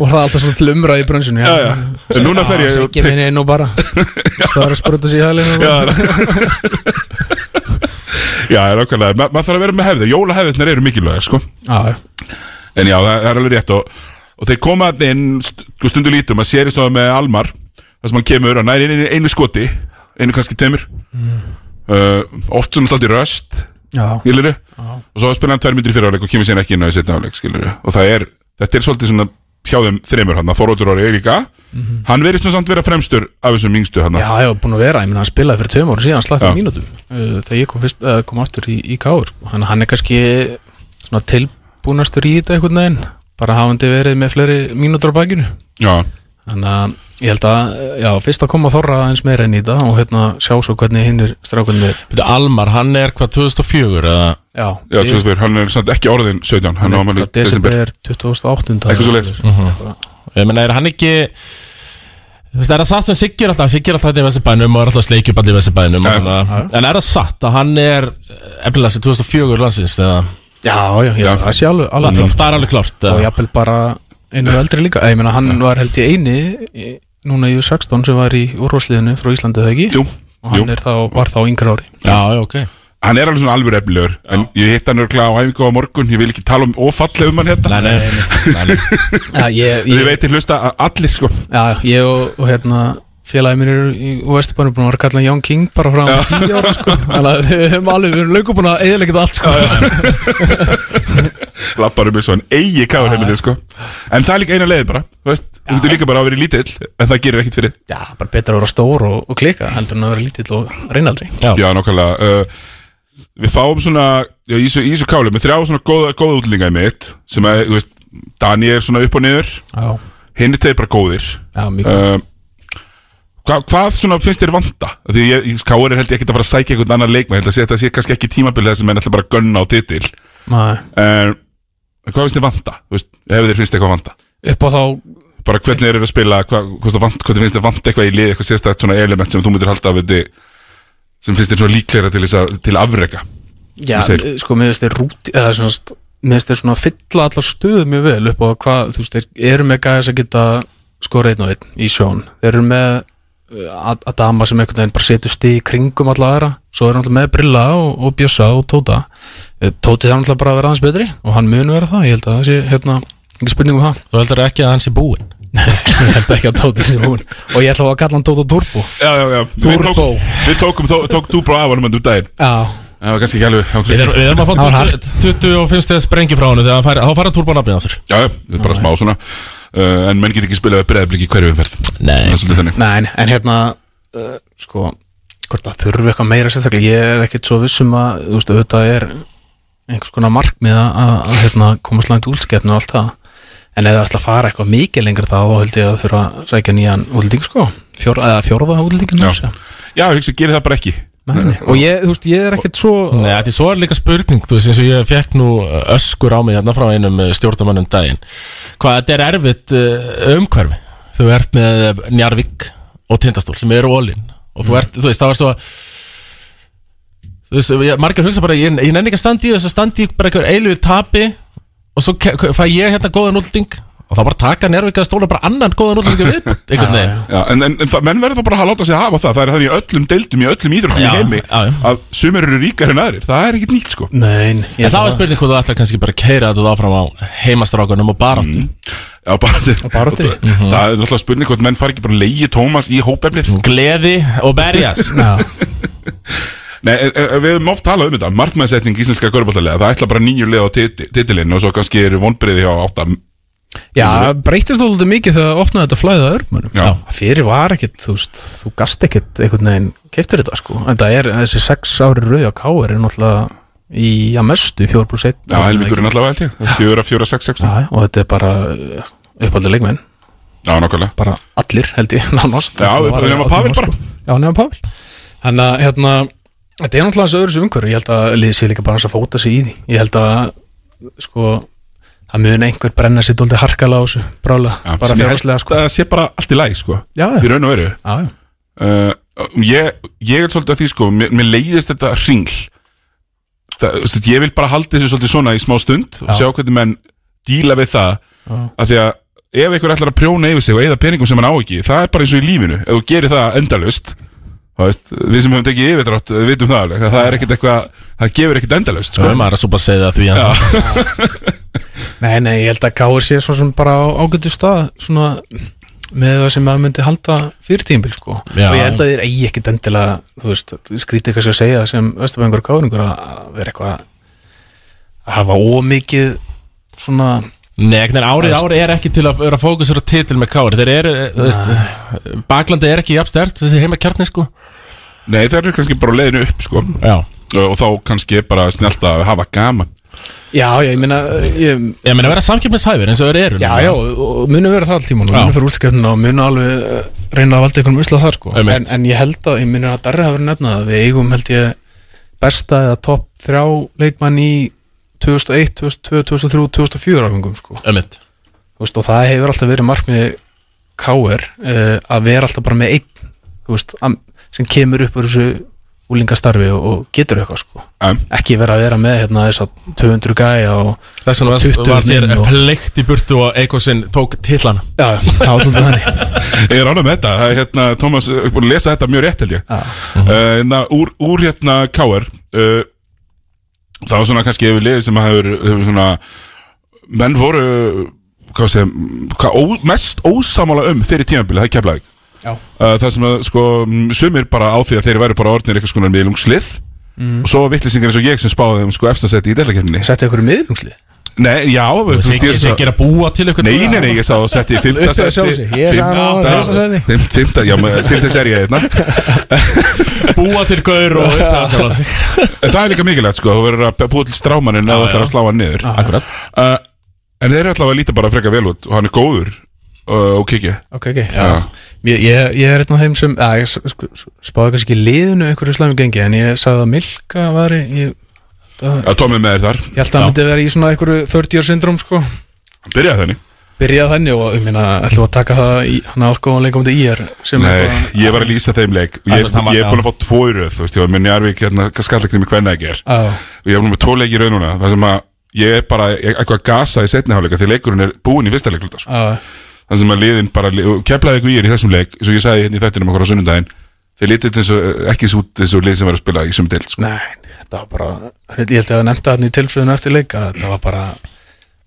Og er alltaf svona til umræði í brönsunni Já, já. En núna fer ég- Ekki minni inn og bara Stöðar að spruta sig í hælinu Já, Já, það er okkarlega Ma, Maður þarf að vera með hefðir. Jólahefðirnar eru mikilvægir sko. Já, En já, það, það er alveg rétt og, og þeir koma þarna inn st- sko, stundu lítum að séri svo með Almar þar sem hann kemur og næri í einu skoti einu kannski tveimur. Uh, oft svona alltaf röst Já. skilurðu? Og svo spila hann tvær myndir fyrir áleik og kemur síðan ekki inn á setna áleik skilurðu. Og það er, þetta er svolítið svona hjá þeim þreymur hann, Þorvaldur Orri Eiríka Mhm. hann verið svona samt vera fremstur af þessum yngstu hann Já, já, búin að vera, ég meina hann spilaði fyrir tveim ára síðan í mínútum uh, þegar ég kom, fyrst, uh, kom aftur í, í káur sko. hann, hann er kannski svona tilbúnastur í þetta einhvern veginn bara hafandi verið með fleiri mínútur á bakinu. Já Þannig að ég held að, já, fyrst að koma þorra eins meira inn í þetta og hérna sjá svo hvernig hinn er strákunni Þetta Almar, hann er hvað 2004 eða? Já, Já, tvö fyrir, hann er samt ekki orðin 17 hann á ammæli í desember 2008 Eitthvað svo leiðis Ég meina, er hann ekki Þú veist, er það satt sem Siggi er alltaf Siggi er alltaf þetta í Vesturbænum og er alltaf sleikjup allir í Vesturbænum Já. En er það satt að hann er efnilega sem 2004 landsins eða? Já, já, já, það sé alveg, alveg Það- það er alveg klárt, Og eða? jafnvel bara einu eldri líka. Ég meina, hann var held ég eini núna í U16 sem var í úrvarsliðinu frá Íslandi, eða ekki? Jú, Og hann jú. er þá, var þá yngri ári. Já, já, ok. Hann er alveg svona alveg efnilegur En ég hitt hann örglega á æfingu á morgun. Ég vil ekki tala um ófallega um hann hérna. Nei, nei, Já, ég, Ég veit til hlusta allir sko. Já, ég og, og hérna félagi mér eru í Vesturbænum búin að vera að kalla hann Young King bara frá tíu ára sko. Að við höfum alveg, við erum lögum búin að eðalega þetta allt sko. Lappar um eins og hann eigi káur heimilið sko. En það er líka eina leið bara Þú veist, þú getur líka bara að vera lítill En það gerir ekkit fyrir. Já, bara betra að vera stór og, og klika heldur en að vera lítill og reynaldri Já, Já nákvæmlega. Uh, Við fáum svona já, í þessu- káli Með þrjá svona góða, góða útlendinga í mitt Sem að, þú veist, Dani er svona upp og niður. Já, Hinn er þeir bara góðir. Já, mjög góð uh, hva, Hvað svona finnst þér vanda? Því ég, káir er held ég ekkert að fara að sækja einhvern annan leikmann Ég held að þetta sé kannski ekki tímabilið þess að menn ætla bara að gunna á titil Nei. En hvað finnst þér vanda? Veist, ef þér finnst eitthvað vanda upp á þá bara hvernig eru að spila hvað, hvað, hvað finnst þið vant eitthvað í lið eitthvað sérstætt svona element sem þú myndir halda af þetta sem finnst þér svona líklegra til, að, til að afreka Já, sko, mér finnst þeir rúti eða svona, mér finnst þeir svona fylla allar stöðu mjög vel upp á hvað, þú veist, þeir eru með gæðis að geta skora einn og einn í sjón þeir eru með uh, Ad- Adama sem einhvern veginn bara setur stig í kringum alla aðra, svo er hann alltaf með Brilla og, og Bjössa og Tóta. Eh, Tóti þarf alltaf bara að vera aðeins betri og hann mun vera það, ég held að það sé hérna, ekki spurning um það. Þú heldur ekki að hann sé búinn? Ég held ekki að Tóti sé búinn. Og ég ætla að kalla hann Tóta Turbo. Já, já, já, Turbo. við tókum, tó, tók Dúbró af honum um daginn. Já. Það var kannski ekki alveg Við erum, að Það var fá 20 25 stegar sprengi frá hann þegar hann fær- þá fara turbonafnið á þér Já, já, það er bara smá svona uh, En menn get ekki spilað breyðblik í hverju umferð. Nei. Nei, en- hérna uh, sko, hvort það þurfi eitthvað meira sérstaklega, ég er ekkert svo vissum að þú veist, auðvitað er einhvers konar markmið að, að, hérna, komast langt úlskeppnu og allt það. En ef það ætla að fara eitthvað mikið lengur þá þá held ég að þurfa að sækja nýjan úlding sko, Fjór, eða fjórða úldingin Já, já ég hugsa, gerir það bara ekki og ég, þú veist, ég er ekkert svo Nei, þetta er svo líka spurning, þú veist, eins og ég fekk nú öskur á mig hérna frá einum stjórnumannum daginn. Hvað þetta er erfitt uh, umhverfi. Þú ert með eh, Njarvík og Tindastól sem eru ólinn og þú ert, þú veist, það var svo Þú veist, ég- margir hugsa bara, ég, ég nenni ekki að standi þess að standi bara einhver eilu tapi og svo fæ ég hérna góðan úlding og þá bara taka Njarvík að stóla bara annan góðan úlding við, einhvern veginn. Já, en, en, en það, menn verður þá bara að láta sig hafa það. Það er þannig í öllum deildum, í öllum íþróttum í Já, heimi já, já. Að sumir eru ríkar en aðrir, það er ekkit nýtt sko. Nein, En það var spurning hvað þú ætlar kannski bara að keira þetta áfram á heimastrákunum og baráttu Já, bara, baráttu. það, það er náttúrulega spurning hvort menn fari ekki bara að leigi Tómas í hópeflið. Gleði og berjast. Nei, e, e, við höfum oft talað um þetta. Markmæðsetning íslenska körbáltalega Það ætla bara nýju leið á tit- titilinn Og svo kannski eru vonbriði hjá átta Já, breytist þú mikið þegar það opnaði þetta flæðið að örmunum Já. Fyrir var ekkit, þú veist, þú gast ekkit einhvern veginn, keftir þetta sko. En það er, þessi sex ári rauð á káir er náttúrulega í að mestu 4 plus 1 Já, helmingurinn allavega held ég. Fjóra, fjóra, sex, sex. Já, og þetta er bara uppaldið leikmenn. Já, nákvæmlega. Bara allir held ég, nánast. Já, Það allir Pavel bara. Já, nema Pavel. Þannig að, hérna, þetta er náttúrulega þessu öðru sem umhverju Ég held að liðið sé líka bara hans að fóta sig í því. Ég held að, sko, það mun einhver brenna sér dóldi harkala á þessu Brálega, Já, bara held að það sé bara allt í læg sko Já. Í raun og veru. Já, já. Uh, ég, ég er svolítið að því sko Mér, mér leiðist þetta ringl það, veist, Ég vil bara halda þessu svolítið svona í smá stund Og Já. sjá hvernig menn díla við það. Af því að ef einhver ætlar að prjóna yfir sig Og eða peningum sem hann á ekki Það er bara eins og í lífinu. Ef þú gerir það endalust Veist, við sem höfum tekið yfirdrátt við vitum það alveg að það ekkert eitthvað það gefur ekkert endalaust Sko, maður er svo bara að segja það að Nei, nei, ég held að Káur sé svo sem bara á ágættu stað svona með það sem maður myndi halda fyrir tímbil sko. Já. og ég held að þér eigi ekkit endilega þú veist, skrítið kannski að segja sem Östubængur Káringur að að vera eitthvað að hafa ómikið svona Nei, árið árið er ekki til að vera fókusur á titil með kári Þeir eru, þú veist, baklandi er ekki jafn stert þessi heima kjarni sko. Nei, það er kannski bara leiðinu upp sko. Já. Og, og þá kannski bara snjált að hafa gaman Já, já, ég meina ég, Ég meina vera samkeppnishæfir eins og þeir eru Já, já, og og munu vera það all tíman og Já. munu fyrir útskjöfnina og munu alveg eh, reyna að valda einhvern usla þar sko. En, en ég held að, ég minna að Darri hafa verið nefnað að við eigum held ég besta eða topp þrjá leikmann í 2001, 2002, 2003, 2004 áfengum sko. Veist, og það hefur alltaf verið markmið K.R. Uh, að vera alltaf bara með einn veist, sem kemur upp úr þessu úlingastarfi og, og getur eitthvað sko. Um. ekki vera að vera með hérna þess að 200 gæja og Þess var, 20 var þér fleikt í burtu og Eikosinn tók tillana Já, já, svolítið þannig. Ég er ánum með þetta, það er hérna, Tómas er búin að lesa þetta mjög rétt held ég. Uh, hérna, úr, úr hérna K.R. Uh, það var svona kannski yfir liðið sem hefur, hefur svona menn voru hvað segja, hvað ó, mest ósamála um fyrir tímabilið, það er keflaðið uh, það sem að sko m, sumir bara á því að þeir væru bara orðnir eitthvað skonar miðlungslið Mm. og svo vittlisingar eins og ég sem spáði um sko efstasætti í delakefninni Setti ykkur miðlungslið? Nei, já þú veist, Siggi- ég Siggi er að búa til ykkur Nei, nei, nei, ég sá að setti í fymta að fimm- Fimmta, já, til þess er ég hérna. Búa til gaur og það er líka mikilvægt sko, þú verður að búa til strámaninn eða þú ætlar að slá hann niður. Akkurat. Uh, En þeir eru allavega að líta bara frekar vel út og hann er góður og já. Ég, ég, ég er einn af þeim sem að, ég spáði kannski ekki liðinu einhverju slæmi gengi en ég sagði að Milka var ég, Já, Tómi með þér þar. Ég held að það myndi vera í svona einhverju 30 year syndrom sko. Hann byrjaði þenni byrjað þannig og ég meina, ætlum að taka það í hann áskoðan leikum til Nei, er bara, ég var að lýsa þeim leik. Og ég, var- ég er búin að fá tvo í röð Þú veist, ég var með Njarvík hérna, skallaknum í er Já. Og ég er búin með tvo leik í röð núna Það sem að ég er bara eitthvað að gasa í setni hálfleika Því leikurinn er búinn í fyrsta leikluta sko. Það sem að liðin bara Keflaði ykkur í er í þessum leik eins og ég sagði hérna í þættinum okkur á sunnundaginn Þeir eins og ekki svo út eins og lið sem var að spila í sumi deild sko. Nei, þetta var bara ég held að það nefnda hann í tilflöðinu eftir leik að þetta var bara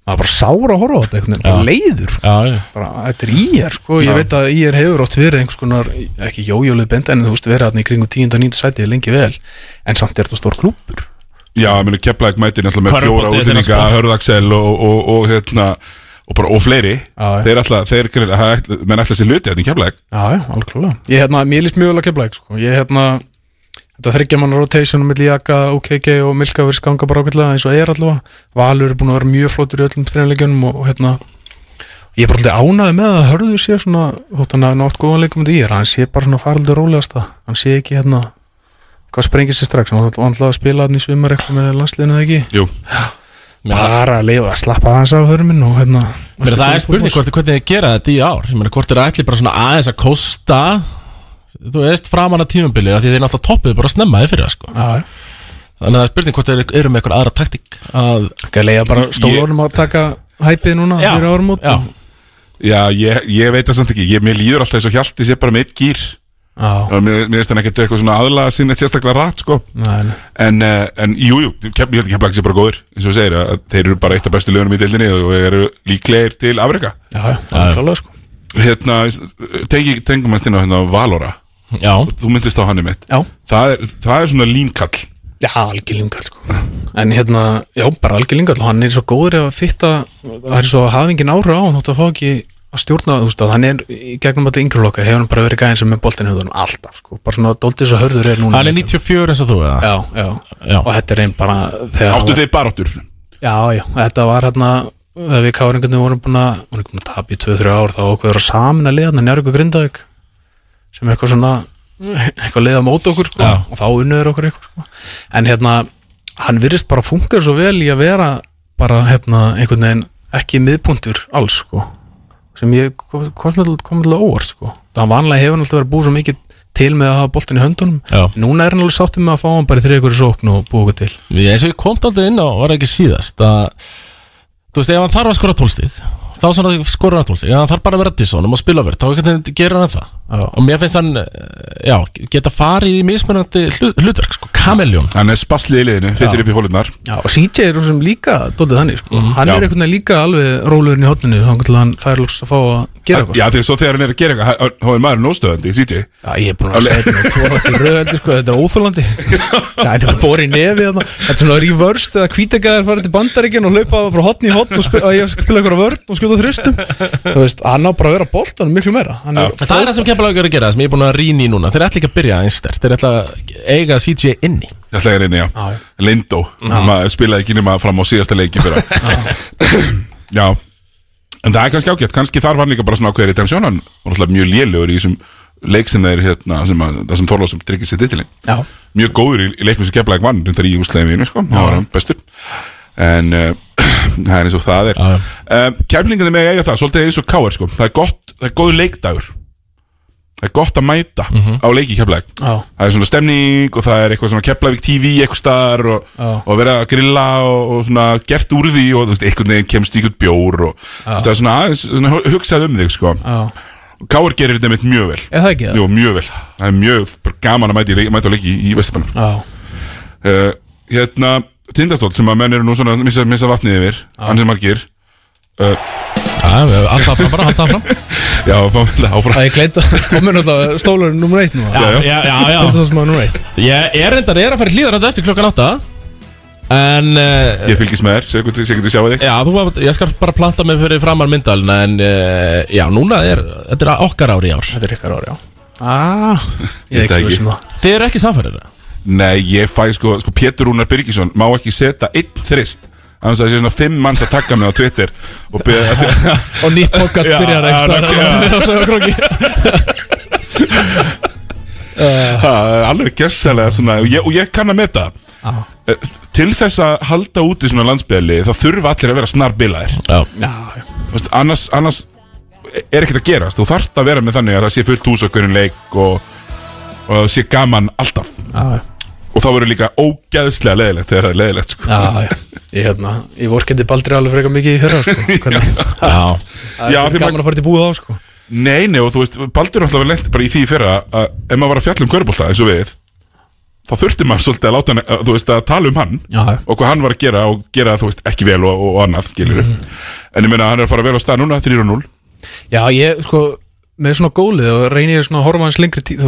maður bara sára að horfa á þetta einhvern veginn, bara leiður sko. Já, já. bara, þetta er IR sko, ég Já. veit að IR hefur oft verið einhvers konar, ekki jójólið benda en þú veist verið hann í kringum 10. og 9. sæti lengi vel en samt er þetta stór klúpur Já, ég meni Keflaði mætir náttúrulega með fjóra er sport. Hörðaksel og, og, og, og, hérna og, bara, og fleiri. Já, já. þeir alltaf, þeir, menn alltaf sér luti þetta í Keflaði Já, já, alveg klálega Ég hérna, mér líst mjög vel að kemla sko. Ég hérna, þetta þryggja mann rotation milli Jaka, OKK og Milka verið skanga bara ákveðlega eins og er allavega. Valur er búin að vera mjög flottur í öllum treinleikjunum og, og hérna Ég er bara alltaf ánaði með að hörður sé svona þótt hann að nátt góðan leikum í er hann sé bara svona faraldur rólegasta. Hann sé ekki hérna hvað sprengir sér strax, hann var alltaf að spila hann í svimar eitthvað með landsliðinu eða ekki? Jú Bara að lifa að slappa aðeins af hörminn og hérna Mér það er spurning hvort, hvernig þið gera þetta í ár Ég meina hvort er ætli bara svona aðeins að kosta Þú veist framan að tímumbilið af Því þeir náttúrulega toppuðu bara snemma í fyrir það sko. Já, Þannig að það er spurning hvort þeir eru með eitthvað aðra taktík að Ekki að leiða bara stólunum að taka hæpið núna Já, fyrir árum út já. Já, ég, ég veit það samt ekki ég, Mér líður alltaf eins og hjalti sé bara með eitt gýr. Og mér, finnst hann ekkert eitthvað svona aðlaga sinni sérstaklega rætt sko. Nei, nei. en, uh, en jú, jú, ég held ekki að bara góður eins og þú segir að þeir eru bara eitt af bestu lögunum í deildinni og eru líklegir til afrega Já, það er klálega sko. Hérna, tengi, tengum inn á hérna Valora? Já. Þú myndist á hann mitt. Já. Það er, það er svona línkall. Já, algjör língall sko. En hérna, já, bara algjör língall og hann er svo góður að fitta það er svo að hafa engin ára á hann þótt að fá ekki að stjórna, þú veist að hann er í gegnum alltaf yngri loka, hefur hann bara verið gæðin sem með boltin hefur hann alltaf, sko, bara svona dóltið svo hörður er núna Hann er 94 eins og þú eða? Já, já, Já. og þetta er einn bara þegar Áttu þeir baráttur? Já, já, þetta var hérna þegar við káringarnir vorum búin að vorum búin að tapa í 2-3 ár þá okkur að samin að liða njárvík og grindavík sem er eitthvað svona eitthvað liða mót okkur sko, Já. og þá unnuður okkur eitthvað sko. en hérna, sem ég kom kom til að óvart sko það vanlega hefur hann alltaf verið búið svo mikið til með að hafa boltin í höndunum Já. núna er hann alveg sáttum með að fá hann bara í þriðjökur í sókn og búið okkur til eins og ég kom alltaf inn á, var ekki síðast að, Þú veist, ef hann þarf að skora tólstig Þá skora hann tólstig Ef hann þarf bara að vera dissonum og spila verð Þá gerir hann það. Og mér finnst hann, eh, já, geta farið í mismunandi hlut, hlutverk, sko. Kameljón Hann er spaslið í liðinu, fyrir upp í hólunar og CJ er sem líka dóltið þannig sko. hann Já. er einhvern veginn líka alveg rólurinn í hotninu þá til hann fær lóks að fá að gera eitthvað Já, þegar svo þegar hann er að gera eitthvað þá er maður nóstöðandi, CJ Já, ég er búin að segja þetta með tvo ekki rauðaldi sko, þetta er óþólandi Það er bara bóri í nefi. Þetta er svona reversed eða kvítegaðar farið til bandaríkinn og hlaupa frá hotni í hotn og spila, að ég spila eitthvað vörn og skjóta þristum Þú veist, hann á bara að vera boltan miklu meira. Hann er, Það er það sem kemur að gera, sem ég er búin að rýna í núna. Þeir ætla ekki að byrja eins stert Þeir ætla að eiga CJ inni Ég ætla að reyna, já, Lindó maður spilaði ekki nema fram á síðasta leiki fyrir Já. En það er kannski ágætt, kannski þarf hann líka bara svona ákveðir í tensjón hann var alltaf mjög lélugur í þessum leik sem þeir hérna, sem að, það sem Þorlásum tryggir sér titilin Já. Mjög góður í, í leiknum sem keflaði vann reyndar í úsleginu, sko, það var hann bestur. En uh, það er eins og það er. Uh, Keflingandi með að eiga það, svolítið eins og káir, sko. Það er gott, það er góður leikdagur Það er gott að mæta á leiki keflæk Já. Það er svona stemning og það er eitthvað svona keflæk TV eitthvað staðar og, Já. og vera að grilla og, og svona gert úr því og þú veist, einhvern veginn kemst í einhvern bjór og veist, það er svona aðeins svona hu- hugsað um þig sko. Káur gerir þetta mitt mjög vel Er það ekki það? Jú, mjög vel Það er mjög gaman að mæta, mæta á leiki í, Já. uh, Hérna, Tindastóll sem að menn eru nú svona missa, missa vatnið yfir hann sem margir uh, alltaf fram bara, alltaf fram Já, áfram. Það er kleint að Tómur náttúrulega stólurinn nummer eitt nú Já, já, já, Ég er reyndar, ég er að fara í hlýðan eftir klokkan átta En uh, Ég fylgist með þér, séu hvernig þú sjá þig. Já, þú, ég skal bara planta mig fyrir framar myndalina En uh, já, núna er Þetta er okkar ári í ár. Þetta er ykkar ári, já. Ah, Ég er Ég veit ekki Þið eru ekki samfærir Nei, ég fæ sko, sko Pétur Rúnar Birgisson má ekki setja einn þrist Þannig að það sé svona fimm manns að taka mig á Twitter. Og beða Og nýtt podcast byrjar er alveg gjössalega svona og ég, og ég kann að meta. Eh, Til þess að halda úti svona landsbyðali þá þurfa allir að vera snar bilaðir Já, Já, Þú veist, annars, annars er ekkert að gerast. Þú þarft að vera með þannig að það sé fullt hús okkur leik og, og það sé gaman alltaf. Já, og þá verður líka ógeðslega leðilegt þegar það er leðilegt sko. já, já Ég, hérna, ég vorkendi Baldri alveg frekar mikið í fyrra sko. Hvernig, Já, það Já, er gaman að fara til búið á sko. Nei, nei, og þú veist, Baldur alltaf var lengt bara í því fyrra að ef maður var að fjalla um körbólta eins og við þá þurfti maður svolítið að láta hann, þú veist, að tala um hann Já, og hvað hann var að gera og gera, þú veist, ekki vel og, og annað, skilur Mhm. en ég meina, hann er að fara vel á stað núna, 3-0 Já, ég, sko, með svona gólið og reynir ég svona að horfa hans lengri tíð,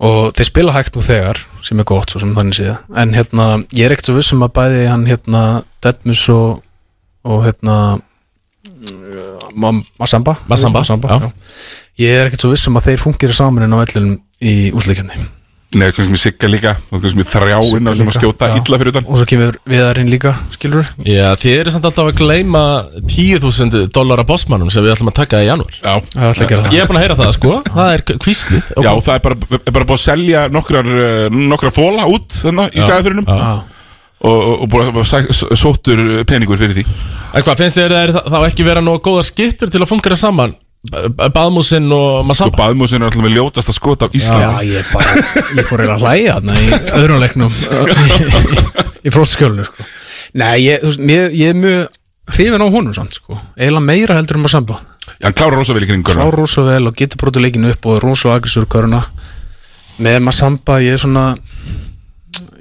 og þeir spila hægt nú þegar, sem er gott svo sem þannig séð, en hérna ég er ekkert svo vissum að bæði hann hérna Dedmus og, og hérna Ma- Masamba Masamba, já. já. ég er ekkert svo vissum að þeir fungir saman inn á vellunum í úslakefni Nei, kannski með sigga líka. Og kannski með þrjá inn á sem að skjóta Já. illa fyrir utan. Og svo kemur viðarinn líka, skilur Já, þið eru samt alltaf að gleyma 10.000 dollara bossmannum sem við ætlum að taka í janúar. Já, Það að það. Ég er búin að heyra það, sko. Það er kvíslið. Já, það er bara, er bara búið að selja nokkrar, eh, nokkrar fóla út þannig í Já. og, og, og búið að sóttur peningur fyrir því. En hvað, finnst þér þeir þá ekki vera nóg góða skittur til að fungera saman Baðmúsin og Sko, Masamba baðmúsin er alltaf með ljótasta skot af Ísland Já, ég bara, ég fór eiginlega að hlæja þarna í öðrum leiknum. Í fróstskjölinu, sko. Nei, ég, þú veist, ég, ég er mjög hrifin á honum samt, sko. Eiginlega meira heldur um að samba. Já, hann klára rosa vel í kring Klár rosa vel og getur brotu leikinu upp og er rosa agressur köruna. Með Masamba, ég er svona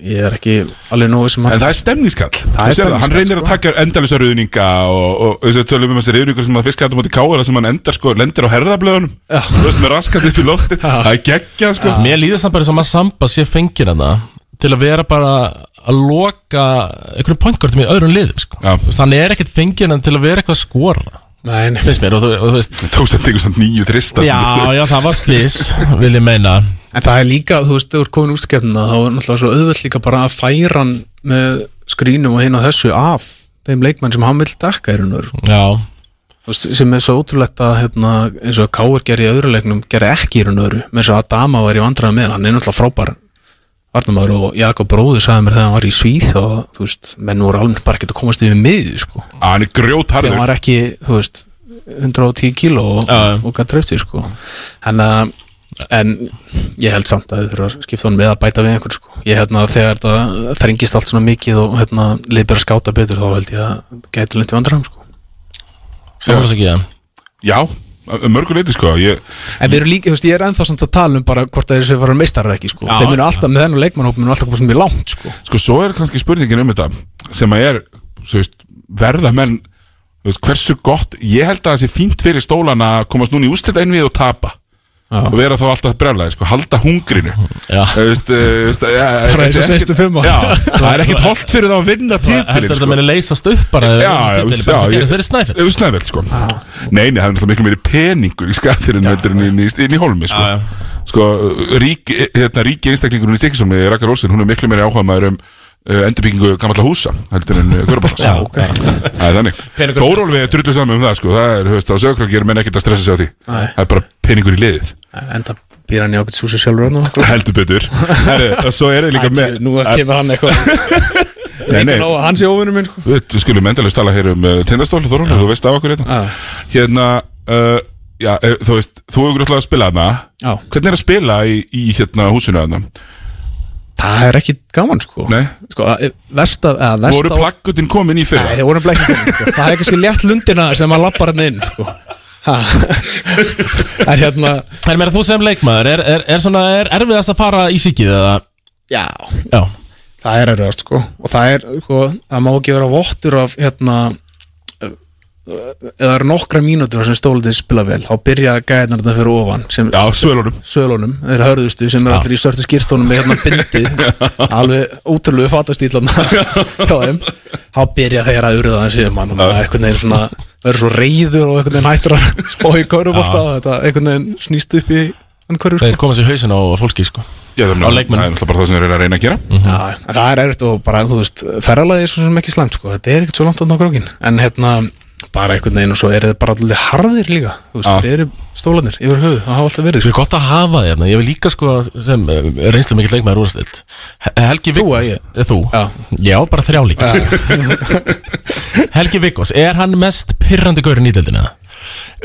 ég er ekki alveg nógu sem En það er stemningskall Það er það, Hann stemningskall, reynir að sko. taka endalisa ruðninga og, og þess að tölum um þessi ruðningur sem að fiskættum átti kára sem hann endar sko, lendir á herðablöðunum. Þú veist, með raskat upp í lofti Það er geggjað sko. Mér líður samt bara sem að Samba sé fengir hana til að vera bara að loka einhverjum pointkortum í öðrum liðum sko. Þú veist, Hann er ekkert fengir hann til að vera eitthvað að skora. Nei, nei. Finnst mér, og þú, og þú veist Tók sem tegur svona nýju þrista Já, já, það var slís, vil ég meina En það er líka, þú veist, þegar komin úrstakefnina þá er náttúrulega svo auðvelt líka bara að færa hann með skrínum og á þessu af þeim leikmenn sem hann vil dekka í raun og veist, sem er svo ótrúlegt að hérna, eins og Káur gerði í öðru leiknum gerði ekki í raun og veru með þess að Adama var í vandræða með hann er náttúrulega frábær Varnamaður og Jakob Bróður sagði mér þegar hann var í Svíð og þú veist, menn voru alveg bara ekki að komast yfir miðu sko. Hann er grjótharður hann var ekki, þú veist 110 kíló og, Já. og gætt treyfti sko. en, uh, en ég held samt að þið þurfa að skipta honum með að bæta við einhvern sko. ég held að þegar þetta þrengist allt svona mikið og hérna, liðbæra skáta betur þá held ég að gæti lindið vandræðum sko. Samfélags ekki, já Já, mörgur leiti sko ég, En við erum líka, þú veist, ég er ennþá samt að tala um bara hvort það er sem fara meistarar ekki, sko. Já, Þeir munu já. alltaf með þennan leikmannhóp munu alltaf komast mjög langt, sko. Sko, svo er kannski spurningin um þetta sem að er, þú veist, verða menn þú veist, hversu gott ég held að það sé fínt fyrir stólan að komast núna í úrslita einvið og tapa Já. Og vera þá alltaf brjálæði, sko, halda hungrinu. Þú veist, uh, veist, ja, Bara eins og seistu fimm á. Já, það er ekkit holdt fyrir þá að vinna Heldur titilin, þetta meni leysast upp bara Já, já, ég- gerist fyrir snæfell. Ef Snæfell, sko. Nei, nei, það er náttúrulega miklu meiri peningur í skaffirinn heldur en inn í, í holmi, sko. Sko, rík, hérna, ríki einstaklingurinn í Stikksson með Raka Rósin, hún er miklu meiri áhuga maður um endurbyggingu gamalla húsa heldur en uh, Körbálans Já, ok. Það er þannig Þórólfi er drullu saman um það, sko Það er, höfst, á sögurkraki er menn ekkert að stressa sig á því Nei. Það er bara peningur í liðið Enda býr hann í ákveðt súsi sjálfur og Heldur betur svo er það líka með Nú kemur hann eitthvað Nei, nei. Hann sé óvinnur minn, sko. Við, við skulum endalist tala hér um uh, tindastól, Þorvaldur, þú veist af okkur hérna Hérna, uh, já, þú veist, þú hefur gráttlega að spila Já. Hvernig er að spila í, í hérna húsinu hana? Það er ekki gaman, sko. Nei, Sko, að- versta, eða versta voru plaggutin komin í fyrra? Nei, það voru plakkutin, sko. Það er kannski létt lundina sem að lappar hann inn, sko. Ha. Það er hérna En meira þú sem leikmaður, er, er, er, svona, er erfiðast að fara í síkið eða Já, Já, það er erfiðast sko og það er, sko, það má ekki vera vottur af hérna eða eru nokkra mínútur sem stóliðin spila vel, þá byrja gæðnar þetta fyrir ofan sem, Já, svölunum. Svölunum, þeir hörðustu sem er allir í störtu skýrtónum með hérna bindið alveg ótrúlegu fatastílan hjá þeim. Þá byrja þeir að urða þessi mann og maður einhvern veginn svona verður svo reyður og einhvern veginn hættur að spá í körubólta þetta einhvern veginn snýst upp í hverju þeir koma sér hausin á fólki sko. Já, það er er náttúrulega bara það sem þeir eru að reyna að gera. Já, en það er erfitt og bara, þú veist, ferralagi er svo sem ekki slæmt, sko, þetta er ekkert svo langt á krókin, en hérna, bara einhvern veginn og svo eru þið bara allir harðir líka, þú veist, þeir eru stólanir yfir höfuð, það hafa alltaf verið Það er gott að hafa þérna, ég vil líka sko sem eh, reynslu mikill leikmaður úrstilt Helgi Viggos? Eh, Þú? Já, Já bara þrjá líka Helgi Viggos, er hann mest pirrandi gaurinn í deildinu?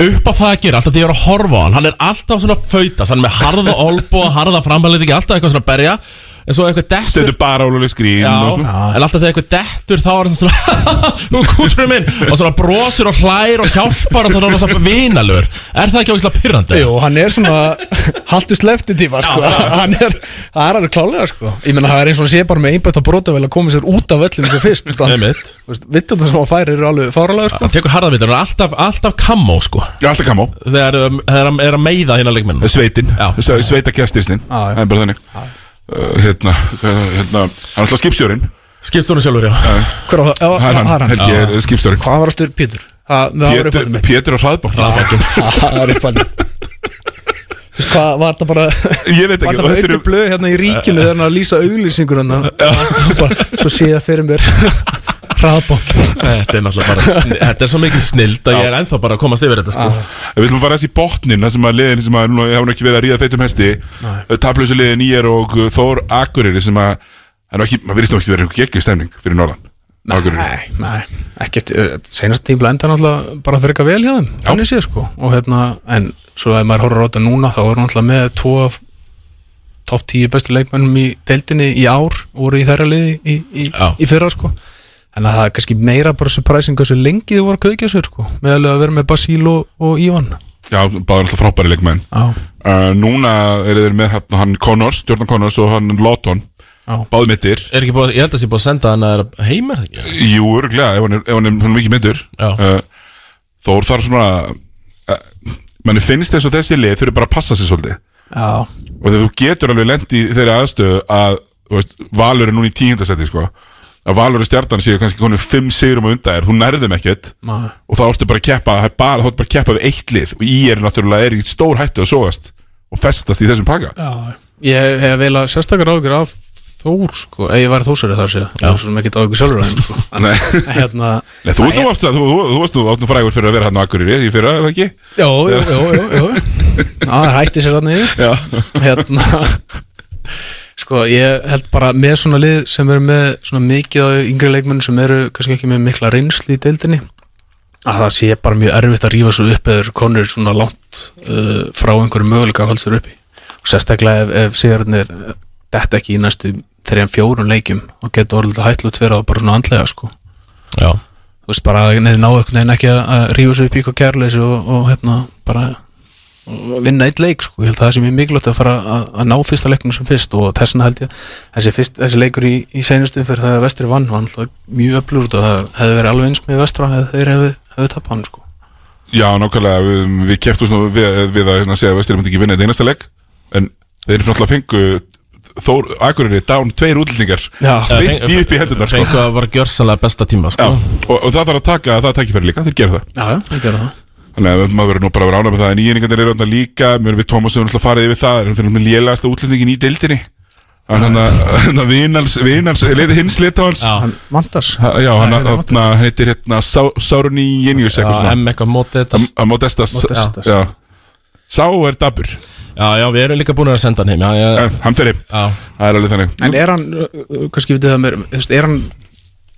Upp á það að gera, alltaf því að ég er að horfa á hann Hann er alltaf svona fautas, hann er með harða olbo Harða frambalið ekki, alltaf eitthvað svona berja En svo eitthvað dettur Setur bara óluleg skrín Já, og svona. en alltaf þegar eitthvað dettur þá er það svona Nú kúturinn minn. Og svona brosir og hlær og hjálpar og svona svona vinalur. Er það ekki ógislega pyrrandi? Jú, hann er svona haldur slefti tíma sko. hann er, það er alveg klálega sko. ég menna það er eins og sé bara með einbætt að brota vel að koma sér út af vellinu sem fyrst Einmitt. vittu það sem hann færi eru alveg fáralega sko. Hann tekur harðavitur, hann er alltaf, alltaf kamó sko. Alltaf kamó Þegar um, þegar hann er að meiða hérna Það uh, Hérna, hérna Hann er alltaf skipstjórin Skipstjórin sjálfur, já Hver á það? Já, Það er hann, það er hann. Helgi er Já. skipstjórin Hvað var aftur Pétur? Það það var uppáldið mitt. Pétur á hraðbók Það er uppaldið Þú veist hvað var þetta bara Ég veit ekki, Var og þetta þetta bara eru- aukur blöð hérna í ríkinu þegar hann að lýsa auglýsingur hann bara, Svo sé ég fyrir mér Hraðbók Þetta er náttúrulega bara sni- Þetta er svo mikil snild að ég er ennþá bara að komast yfir þetta sko. Við viljum fara þessi í botnin Það sem að liðin sem að hafa nú ekki verið að ríða feitum hesti. Tablausu liðin Nýjar og uh, Þór Akureyri sem að Það er ekki, nú ekki verið geggju stemning fyrir Norðan. Nei, nei, ekkert uh, Senast tímla enda náttúrulega bara fyrir eitthvað vel hjá þeim Þannig sé sko. Og hérna, en svo ef maður horfður á þetta núna Þá er náttúrulega með tvo af Top 10 bestu leikmennum í deildinni í ár og voru í þeirra liði í, í, í fyrra sko Að það er kannski meira bara surprising hversu lengi þið voru að kveikja sér sko Meðalega að vera með Basíl og, og Ívan. Já, báður alltaf frábæri leikmenn. Já. uh, Núna eru þeir með hérna, hann Connors, Jordan Connors og hann Lawton. Já. Báðu mittir. Er ég held að það sé búið að senda hann að heim er það ekki? Jú, örgulega, ef hann er, ef hann er, hann er mikið mittur. Uh, Þór þarf svona uh, Manni finnst þess að þessi lið þurfi bara að passa sig svolítið. Já. Og þegar þú getur alveg lent í þeirri aðstöðu að þú veist, Valur er núna í tíundasetti sko að Valur og Stjartan séu kannski konum fimm sigurum á undan þér, þú nærðum ekkert Nei. og þá ertu bara að keppa, það er bara, þá ertu bara að keppa við eitt lið og í er náttúrulega er í stór hættu að sóast og festast í þessum pakka Já, ég hef vel að sérstakar ágjur af Þór sko, ef ég væri þósari þar sé ég er svo sem ekki ágjur sjálfur að henn sko. En- Nei. hérna, Nei, þú, varst, þú, þú, þú varst nú áttum frægur fyrir að vera hann á Akureyri í fyrra, eða ekki? Jó, jó, jó, jó, jó. Já, það hætti sér hann Já. Hérna Sko, ég held bara með svona lið sem eru með svona mikið af yngri leikmenn sem eru kannski ekki með mikla reynslu í deildinni að það sé bara mjög erfitt að rífa svo upp eða konur svona langt uh, frá einhverju möguleika að halda sér uppi. Og sérstaklega ef, ef sigurðinir detta ekki í næstu þrejum fjórun leikjum og getur orðið hætlut fyrir það bara svona andlega sko. Já. Þú veist bara að neði ná einhvern veginn ekki að rífa sig upp í eitthvað kærleysi og, og hérna bara og vinna eitt leik sko, ég held að það sé mjög mikilvægt að fara að, að ná fyrsta leiknum sem fyrst og þessna held ég, þessi, fyrst, þessi leikur í, í seinustu fyrir það að vestri vann var alltaf mjög öflugur og það hefði verið alveg eins með vestra eða þeir hefði, hefði tapað hann sko. Já, nákvæmlega, við, við keftum svona við, við að hérna, segja að Vestir myndi ekki vinna þetta einasta leik en þeir eru náttúrulega fengu Þór Akureyri dán tveir útlendingar beint í upp í hendunar sko. Fengu að bara gjörsanlega besta tíma Já, sko. og, og það þarf að taka það það það Þannig að maður verður nú bara að vera ánægð með það. En nýjningarnir eru þarna líka, mér við Tómas höfum alltaf farið yfir það, þeir eru með lélegasta útlendingin í deildinni. Hann hann að vinals, vinals, leiti hins lit á hans Hann Mantas Já, hann hann heitir hérna Sá- Sáruni Jenius eitthvað svona. M eitthvað Modestas. Sá er dabur Já, já, við erum líka búin að senda hann heim. Já, já. Hann fyrir Já. Það er alveg þannig. En er hann, uh, kannski vitið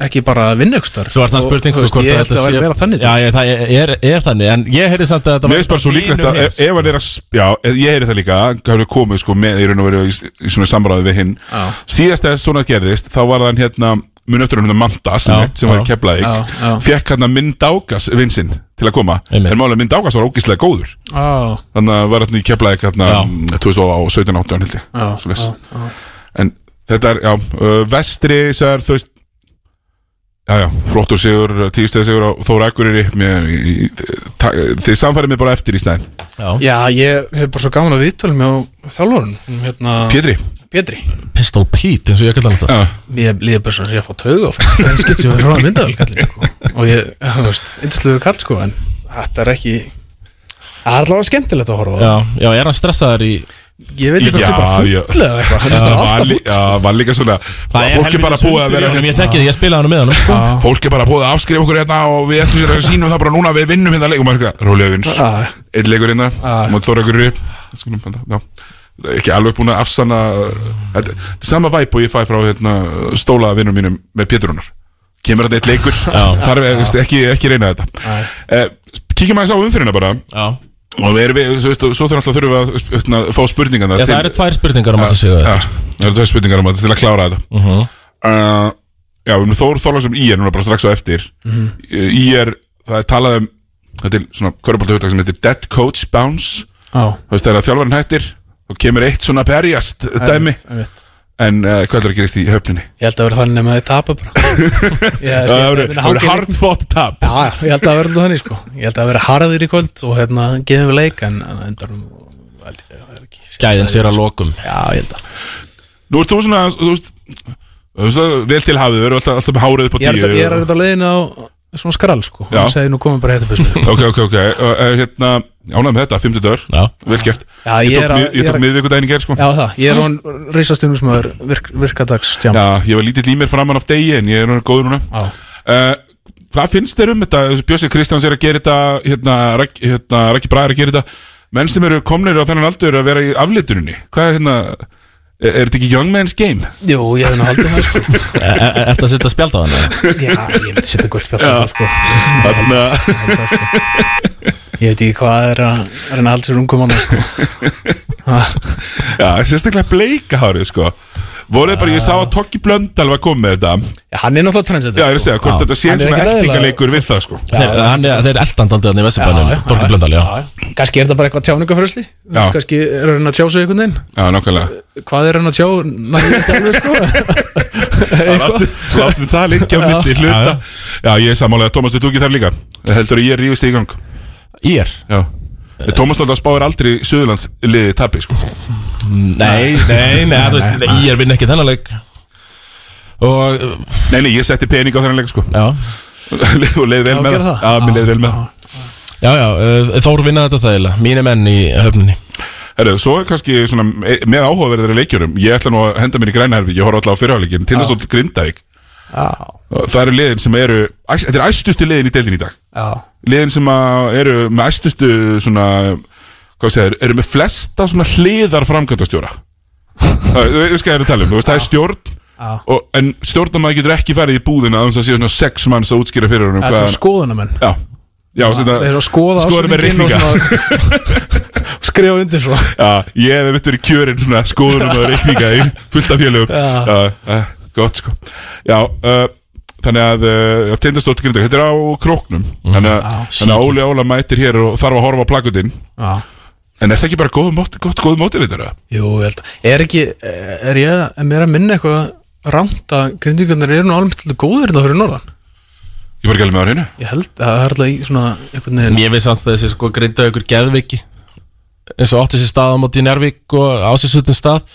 ekki bara að vinna ykkur starf? Svo er það spurning hvort Ég held að það meira þannig Já, ég, það er, er þannig En ég heyrði samt að þetta Mér bara svo líklegt að ef, hann er að Já, ég heyri það líka Hann hefur komið sko með í raun og veru í, í svona samráði við hinn Já. Síðast þegar svona gerðist Þá var hann hérna Mun eftir hann Mandas Já, sem, sem var í já, Keflavík já, já. Fekk hann að Myndákas vinsinn Til að koma En málega Myndákas var ógislega góður Á, Þannig að var hann í Keflavík hérna 2017 18 held ég Já, Svoleiðis. já, já. En þetta er, já, vestri þú veist Já, já, flottur sigur, tíðstæði sigur á Þóra mér, ta, Þið samfærið mig bara eftir í stæðin Já, ég hef bara svo gaman að viðtölum hjá þjálfurinn hérna, Pétri. Pétri. Pistol Pete, eins og ég kallar hann alltaf. Ég líði bara svona að ég að fá tauga og það er skilt sem við svona myndavel kallið sko. og ég, þú veist, yndisluðu kall sko en þetta er ekki það er allavega skemmtilegt að horfa á. Já, já, er hann stressaður í Ég veit ekki hvað sé bara full eða eitthvað. Hann er Það alltaf lí- Já, var líka svona Það er Fólk er bara búið að vera Ég þekki því, ég spilaði hann með hann sko. Fólk er bara búið að afskrifa okkur hérna og við ætlum sér að sínum það bara núna. Við vinnum hérna leik og maður eitthvað, rólega vinn einn leikur hérna. Ah. Skulum, benda, já. Ekki alveg búin að afsanna sama væp og ég fæ frá hérna, stóla vinnum mínum með Péturunar kemur þetta eitt leikur. Er ekki, ekki reyna þetta. Eh, kíkjum aðeins á umfyrirna bara. Já. Og við erum við, svo, veist, svo þurfum alltaf þurfum við að hérna, fá spurningarna Já, það eru tvær spurningar um að siga ja, það eru tvær spurningar um að til að klára þetta Mhm. uh, já, við erum Þór Þorlarsson í er núna bara strax á eftir Mhm. í er, það er talað um þetta er svona körubálta hugtak sem heitir dead coach bounce Já. þú veist þegar þjálfarinn hættir þá kemur eitt svona berjast dæmi Einmitt, einmitt. En uh, hvað er að gerist í höfninni? Ég held að vera þannig að þið tapa bara. Já, Ég- ég- það verður- ég- það verður hard fought tap. Já, já, ég held að það verður þannig sko. Ég held að vera harðir í kvöld og hérna geðum við leik en, Gæðin sér að lokum. Já, ég held að Nú ert þú svona, þú veist, vel til hafið, við erum alltaf, alltaf með hárið upp á Ég tíu ég er auðvitað leiðin á svona skrall sko. Já. Hún segi nú komum bara hérna byrstu Ok, ok, ok, uh, hérna, ánægð með þetta, 50 dagur, vel gert. Já, Ég ég tók, er að- mið- ég ég er tók að- miðvikudaginn í gerð, sko. Já, það, ég er hún reisastunusmaður virk, virkadags Já, ég var lítill í mér framan af degi en ég er núna góður núna. Já. uh, Hvað finnst þér um þetta? Bjössi Kristjáns er að gera þetta hérna, Rak- hérna, Raki Braga er að gera þetta. Menn sem eru komnir á þennan aldur að vera í aflituninni Hvað er hérna Er, er þetta ekki young man's game? Jú, ég hef nú haldið það sko. Er þetta að setja spjald á hann? Já, ég myndi setja gult spjall á það sko. Þarna. Ég veit ekki hvað er að er að halda sér ungum hann Já, sérstaklega bleika hárið sko Voruð bara, ég sá að Tokki Blöndal var komið með þetta. Já, hann er náttúrulega trendsetter Já, ég er að segja, hvort þetta sé Hann svona eltingaleikur við það sko. Þeir, hann er, þeir eldandandi þannig í Vesturbænum Þorki Blöndal, já. Kannski er þetta bara eitthvað tjáningafrösli Já. Kannski er hann að tjá sig einhvern veginn? Já, nákvæmlega. Hvað er hann að tjá? Nægir ekki alveg sko? Látum látum það liggja á milli hluta. Já, ég er sammálega, Tómas, þú ekki þar líka. Heldur að ég rífist þig í gang. Ég er? Já Tómas Lóta spáir aldrei Suðurlands liði tapi sko. Nei, nei, nei, þú veist, nei, ég er vinn ekki þennan leik. Og Nei, nei, ég setti pening á þennan leik sko. Já. Og leið vel Já, með gerðu það? Já, mér leið vel með Já, já, uh, Þór vinna þetta þægilega Mínu menn í höfninni. Herru, svo er kannski svona e- með áhugaverðari leikjurum Ég ætla nú að henda mér í græna herfi Ég horf alltaf á fyrirháleikin Tindastóll Grindavík. Já. Það eru liðin sem eru æs- Þetta er æstustu liðin í deildin í dag. Já Liðin sem eru með æstustu svona Hvað segir, eru með flesta svona hliðar framkvæmtastjóra Það þú veist hvað ég er að tala um það er stjórn og, En stjórnamaður getur ekki farið í búðina Þannig að sé svona sex manns að útskýra fyrir honum Það er svona skoðunamenn Já, já svona, skoða með og svona- Skrifa undir svo Já, ég hef mitt verið kjörinn svona skoðunum að reikninga í fullt af félögum. Já. Uh, gott sko. Já, uh, þannig að uh, tindastótt grindag, þetta er á króknum. Þannig að, Já, þannig að Óli Óla mætir hér og þarf að horfa á plakutinn Já. En er það ekki bara góð móti, gott góð móti við þetta? Jú, ég held að Er ekki, er ég er mér að minna eitthvað rámt að grindvíkarnir eru nú alveg til góðir þetta fyrir norðan? Ég var ekki alveg með á hreinu. Ég held að það er alltaf í svona veginn Ég veist að þessi sko grinda ykkur geðviki eins og átti sér stað á móti í Nærvík og á sér suttun stað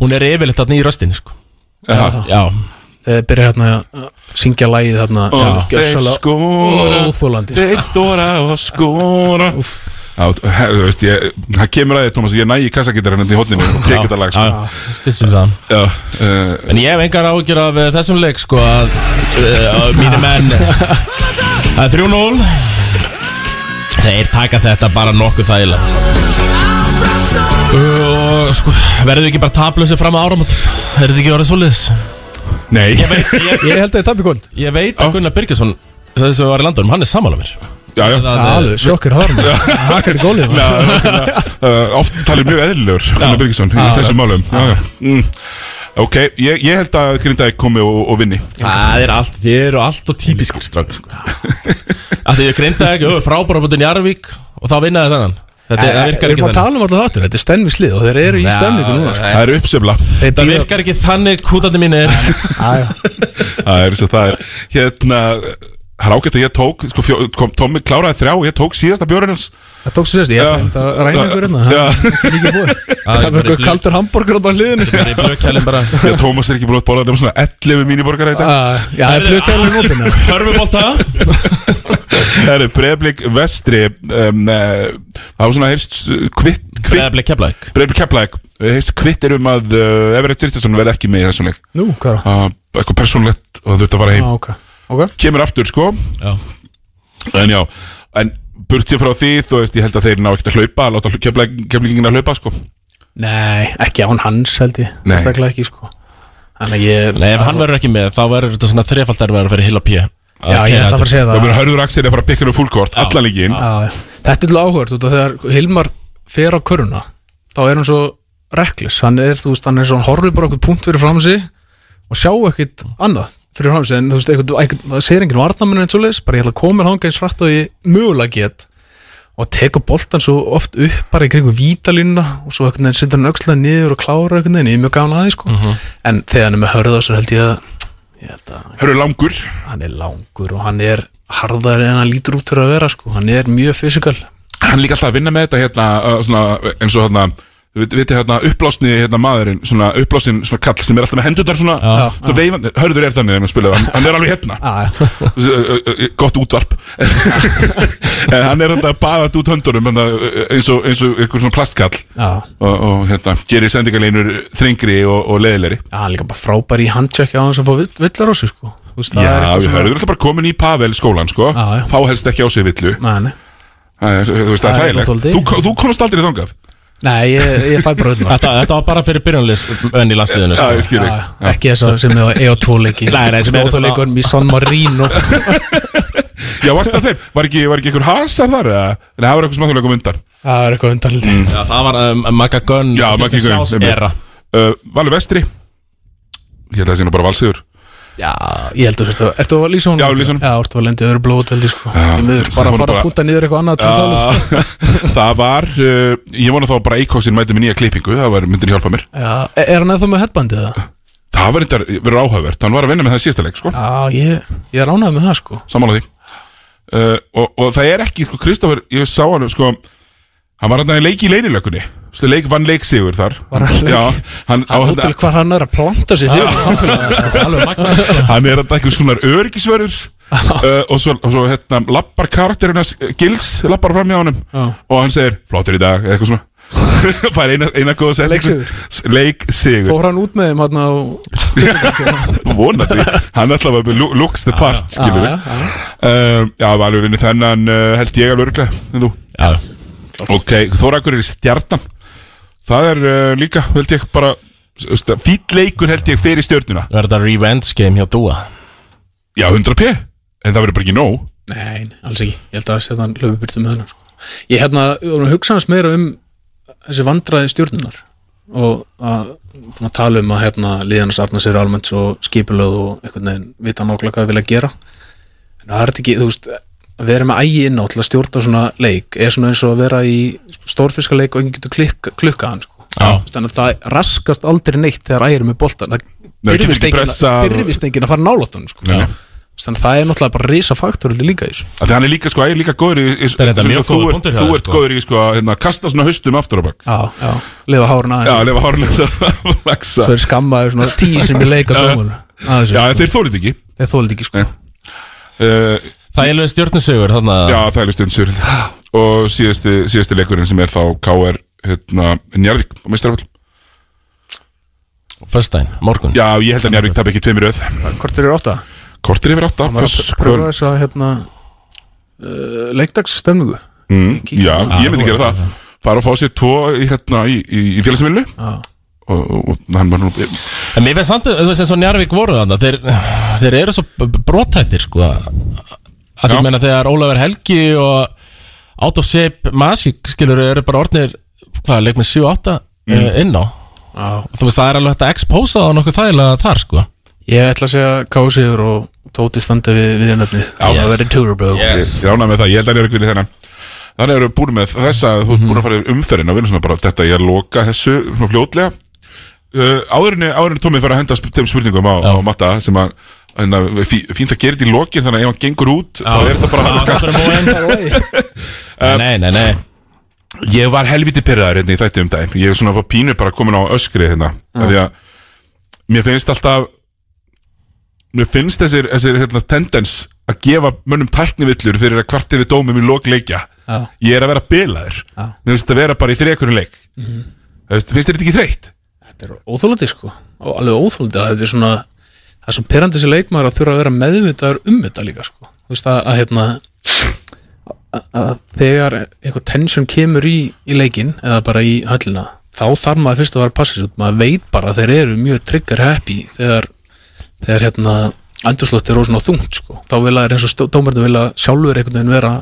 hún er yfirleitt þarna í röstinni sko. Jaha. Já Þegar byrja hérna að syngja lægið sem þeir skora. óþólandi sko. Þeir dóra og he- þú veist, ég, það kemur að því, Tómas, ég næ í kassagítarinn í hodninu og tekið þetta lag, sko. Stissum það. Já, uh, En ég hef engar ágjör af uh, þessum leik sko að uh, mínu menn Það er 3-0 Þeir taka þetta bara nokkuð þægilega. Og sko, verður ekki bara tablösi fram að áramót Er þetta ekki orðið svoleiðis? Nei. Ég, veit, ég, Ég held að það er tappi kvöld. ég veit að Gunnar Birgisson Það sem var í landunum, hann er sammála mér. Já, já, Það, Já, alveg, sjokkir harm Hakar í gólið Já, uh, oft talið mjög eðlilegur Gunnar Birgisson í þessum málum. Já, já. Mm. Ok, ég, ég held að Grindavík komi og, og vinni. Það er allt, þið eru allt og típiskir strákar sko. Að því ég grinda ekki, frábæra búin Jarvík og þá vinnaði þennan það virkar Við ekki erum að þannig. tala um alltaf þáttur Þetta er stemmislið og þeir eru í Já, stemmingu núna sko. Það er uppsefla Það virkar ekki þannig kútandi mínir. Já, já. Það er svo það er Hérna, það er ágætt að ég tók sko, fjó, kom, Tommi kláraði þrjá og ég tók síðasta bjórinn hans. Það tók sérst, ég ætla að ræna ykkur hérna Já. Það er ekki mikið búið. Það er eitthvað í kaldur hambúrgur á hliðinu Það er blökkælinn bara. Því að Tómas er ekki búin að bóla um svona 11 míniborgar í dag. Ah, Já, það er blökkælinn opinn já. Hörfubólta Það er breyflik vestri um, uh, Það var svona heyrst uh, kvitt kvitt Breiðablik keflæk Breyflik keplæk Heyrst kvittir um að uh, Everett Sirtason verði ekki með í þessum leik. Nú, hvað er það? uh, Eitthvað persónlegt og þurfti að fara heim. Ah, ok. Ok. Kemur aftur sko. Já. En já En burt sér frá því, þú veist, ég held að þeir ná ekkert að hlaupa láta keflingin að hlaupa, sko. Nei, ekki án hans held ég. Nei. Sérstaklega ekki sko. Þannig að ég Nei, ef hann verður ekki með, þá verður þetta svona þrefald Já, ég ætla að fara að segja það. Það verður hörður Axel að fara að pikka nú fullkort, allan líkin. Þetta er til af þegar Hilmar fer á köruna þá er hann svo reklis hann er, þú veist, hann er svona horfið bara okkur punkt fyrir fram sig og sjá ekkit annað fyrir fram sig en þú veist, eitthvað, eitthvað, það segir enginn varnamenn eins og leis bara ég ætla að koma hanga eins rætt og ég mögulega get og tekur boltan svo oft upp bara í kringu vítalínuna og svo veginn setur hann öxlaði niður og klára einhvern veginn, ég er mjög gafan aðeins sko. en þegar hann er með hörða svo held ég að Hörður langur hann er langur og hann er harðari en hann lítur út fyrir að vera sko. hann er mjög fysikal Hann líka alltaf að vinna með þetta hérna, uh, svona, eins og hérna Við veitum hérna uppblásni hérna maðurinn Svona uppblásin svona kall sem er alltaf með hendurnar svona, Já. svona veifandi Hörður er þannig þegar maður spilaði hann, hann er alveg hérna Gott útvarp En hann er þetta að baða út höndunum hérna, eins og, eins og einhver svona plastkall Já. og, og hérna, gerir sendingaleinur þrengri og, og leðilegri Já, líka bara frábær í handcheck á hans að fá vill- villar á sig sko. Þú veist, það Já, er eitthvað við svona- hörður alltaf bara komin í Pavel skólan sko Já, já. Fá helst ekki á sig villu Nei, nei. Það er, þú veist, það Það er er þægilegt óþolandi. Þú, þú komast aldrei þangað Nei, ég, ég fæ bara öllum Þetta, þetta var bara fyrir byrjunlis enn í landsliðinu Já, ég skil þig. Já, Ekki þess að sem er á EO2-leiki Nei, nei, sem eru svona- Smáþjóðleikunum í San Marino Já, varst það þeim? Var ekki, var ekki einhver hasar þar? eða? Nei, það var eitthvað smáþjóðleikum undan Það er eitthvað undan Mm. Já, það var um, Magga Gunn Já, Maggi Gunn Sjás einmitt. era uh, Valur Vestri Ég held að það sé nú bara valsiður Já, ég held að þú Ertu að lýsa honum? Já, lýsa honum. Já, ertu að lendi öðru blót held ég sko Já, miður bara fara að púta niður eitthvað annað. Já, það var uh, Ég vona þá bara Eikósin mæti með nýja klippingu Það var myndin hjálpa mér Já, er er hann eða með headbandið það? Það var eitthvað verið áhugavert Hann var að vinna með það í síðasta leik sko Já, ég, ég er ánægð með það sko Samála því uh, og, og það er ekki, sko, Kristoffer Ég sá hann, sko Hann var hann að leiki í leinilökunni Stu, leik, Vann leik-sigur þar. Var hann leik- Já, hann, á, Það er útil hvað hann er að planta sig fyrir magnað sko. hann er þetta eitthvað svona öryggisverður uh, og svo, og svo hérna, lappar karakterinn hans Gils lappar fram hjá honum Já. og hann segir flottur í dag eða eitthvað svona. Fær eina, eina góða setningu. Leiksigur. Fór hann út með þeim hann á vonandi. Hann ætla að vera looks the part Já, skilur já, um, já, var alveg vinni þennan uh, held ég alveg örglega en þú? Já, ok, Þórakur er í stjarnan það er uh, líka held ég bara fýll leikur held ég fyrir stjörnuna. Verður þetta revenge game hjá Dúa? Já, 100 p en það verður bara ekki nóg. Nei, alls ekki, ég held að setja hann hlöfubyrtu með hann sko. Ég hérna, við vorum að hugsa hans meira um þessi vandræði stjórnunar og að, að tala um að hérna liðanas arna sér almennt svo skipulöð og einhvern veginn vita nákvæmlega hvað við vilja gera. En það er þetta ekki, þú veist að vera með ægi inn á til að stjórna svona leik er svona eins og að vera í stórfiskaleik og enginn getur klikka, klukka hann sko. Þannig að það raskast aldrei neitt þegar ægir með boltan það Nei, getur byrðist ekki enginn að fara nálátt hann sko. Þannig að það er náttúrulega bara risa faktor líka í þessu. Af Því hann er líka, sko, er líka góður í, í Það er þetta þú, góður ert, punktur hjá þú ert sko. góður í, sko, að hérna, kasta svona haustum aftur á bak. Já, já, lifa hárun aðeins. Lefa að Svo er skammaður svona tíu sem ég leika en þeir þólið ekki Alveg stjórnusigur þannig að Já, stund sér Og síðasti, síðasti leikurinn sem er þá KR hérna, Njarvík á meistarafall Föstudaginn, morgun. Já, ég held að Njarvík tap ekki tveimur öð er? Kortir yfir Hann var að föst- pröfa þess að hérna uh, Leikdagsstemningu. Mm, Já, Ah, ég myndi gera er það. Fara að fá sér tvo í, hérna, í, í, í félagsmiðlu og, og, og hann var nú En mér finnst samt, og Njarvík voru þannig þeir, þeir eru svo brotthættir sko að ég meina þegar Ólafur Helgi og Out of Shape Magic skilur eru bara orðnir hvað, leik með 7-8 mm. inn á? Já. þú veist það er alveg hægt að expósa það nokkuð þægilega þar sko. Ég ætla að segja Kásiður og Tóti standa við við nöfni Það verður Turbo Ég ég er ánægð með það, ég held að Njarvík vinni þennan. Þannig eru búin með þessa, þú ert búin að fara yfir umferðin og vinna svona bara. Þetta, ég er að loka þessu svona fljótlega. Uh, Áðurinni, áðurinni Tómi fara að henda þeim spurningum á, á matta sem að að fínt að gera þetta í lokin þannig að ef hann gengur út þá er þetta bara móin. Nei, nei, nei Ég var helviti pyrraður hérna í þætti um daginn Ég er svona bara pínu bara komin á öskri hérna Því að mér finnst alltaf Mér finnst þessir, þessir hérna, tendens að gefa mönnum tæknivillur fyrir að kvarti við dómum í lok leikja Já. Ég er að vera bilaður Já. Mér finnst þetta að vera bara í þriekurinn leik Mhm. Það veist, Finnst þetta ekki þreytt? Þetta er óþólandi sko alveg óþólandi að þetta er svona það er svo perandi þessi leikmaður að þurfa að vera meðvitaður um þetta líka sko þú veist að, að hérna að þegar eitthvað tension kemur í, í leikin eða bara í höllina þá þarf maður fyrst að vera að passa sér út maður veit bara að þeir eru mjög trigger happy þegar, þegar hérna andurslótt er á þungt sko. þá vil að eins og dómarnir vilja sjálfur einhvern veginn vera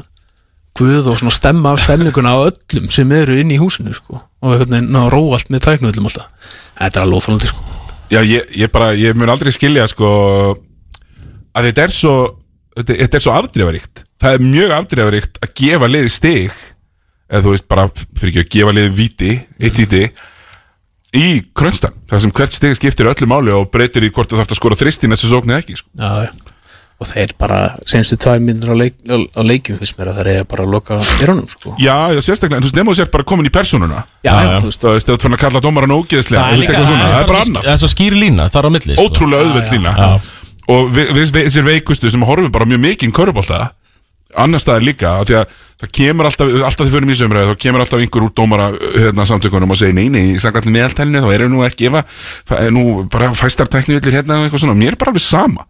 guð og svona stemma af stemninguna á öllum sem eru inn í húsinu sko. og einhvern veginn ná að róa allt með tæknu öllum alltaf þetta er alveg óþálandi sko. Já, ég, ég bara, ég mun aldrei skilja sko að þetta er svo þetta, þetta er svo afdreifaríkt það er mjög afdreifaríkt að gefa liði stig eða þú veist bara, fyrir ekki að gefa liði viti, eitt viti í krönstan, það sem hvert stig skiptir öllu máli og breytir í hvort þú þarfst að skora þrist í næstu sókn eða ekki sko. Já, já. Og þeir bara senstu tvær myndir á, leik, á, á leikjum fyrst mér að þeir eru bara að loka erunum sko. Já, já, sérstaklega, en þú veist, nefnum þú sér bara komin í persónuna Já, já. þú veist, þú veist, þú fann að kalla dómaran ógeðslega Það er þú veist, líka- eitthvað svona, það er það er bara annað það er svo skýr lína, það er á milli, sko. Ótrúlega auðveld lína já. Og við, þessir veikustu sem horfum bara mjög mikið í körubólta Annars staðar líka, af því að það kemur alltaf, alltaf því fyrir mjög sömræði, þá kemur alltaf einhver úr dómara hérna, samtökunum og segir nei, nei, samkvæmt meðaltælinu, þá eru nú ekki ef að, það er nú bara fæstar tæknivillir hérna og eitthvað svona, mér er bara alveg sama.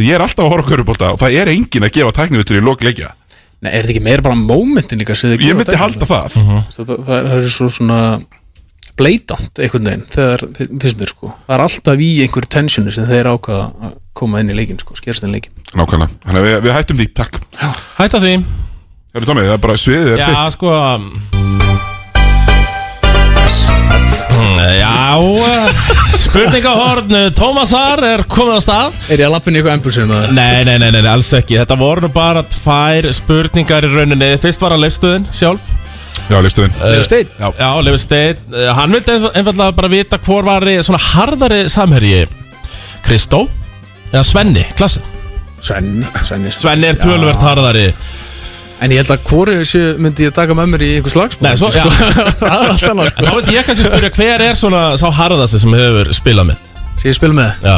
Ég er alltaf að horfa á körubólta og það er engin að gefa tæknivillir í lok leikja. Nei, er þetta ekki meira bara momentin líka Ég myndi halda það. það, það, það er svo svona bleitant einhvern veginn þegar, finnst mér sko. Það er alltaf í einhver tensioni sem þeir ákvaða að koma inn í leikin sko, skerst inn í leikin Nákvæmlega, þannig að við, við hættum því, takk. Hætta því. Það er tómið, það er bara sviðið, er Já, þitt. sko Mm, Já, spurningahorn Tómasar er komið á stað. Er ég að lappin í eitthvað embulsinu? Nei, nei, nei, nei, alls ekki. Þetta voru nú bara tvær spurningar í rauninni. Fyrst var hann leifstöðin sjálf Já, leifstöðin Leifur Steinn Já, já Leifur Steinn Uh, Hann vildi einf- einfaldlega bara vita hvor var svona harðari samherji. Kristó? Eða Svenni, klassi Svenni Svenni, Svenni er tölvert harðari. En ég held að hvori þessu myndi ég taka með mér í einhver slagsmál Nei, svo, já. Það er allt annað En þá veit ég kannski spyrja hver er svona sá harðasti sem hefur spilað með? Sem ég spil með? Já.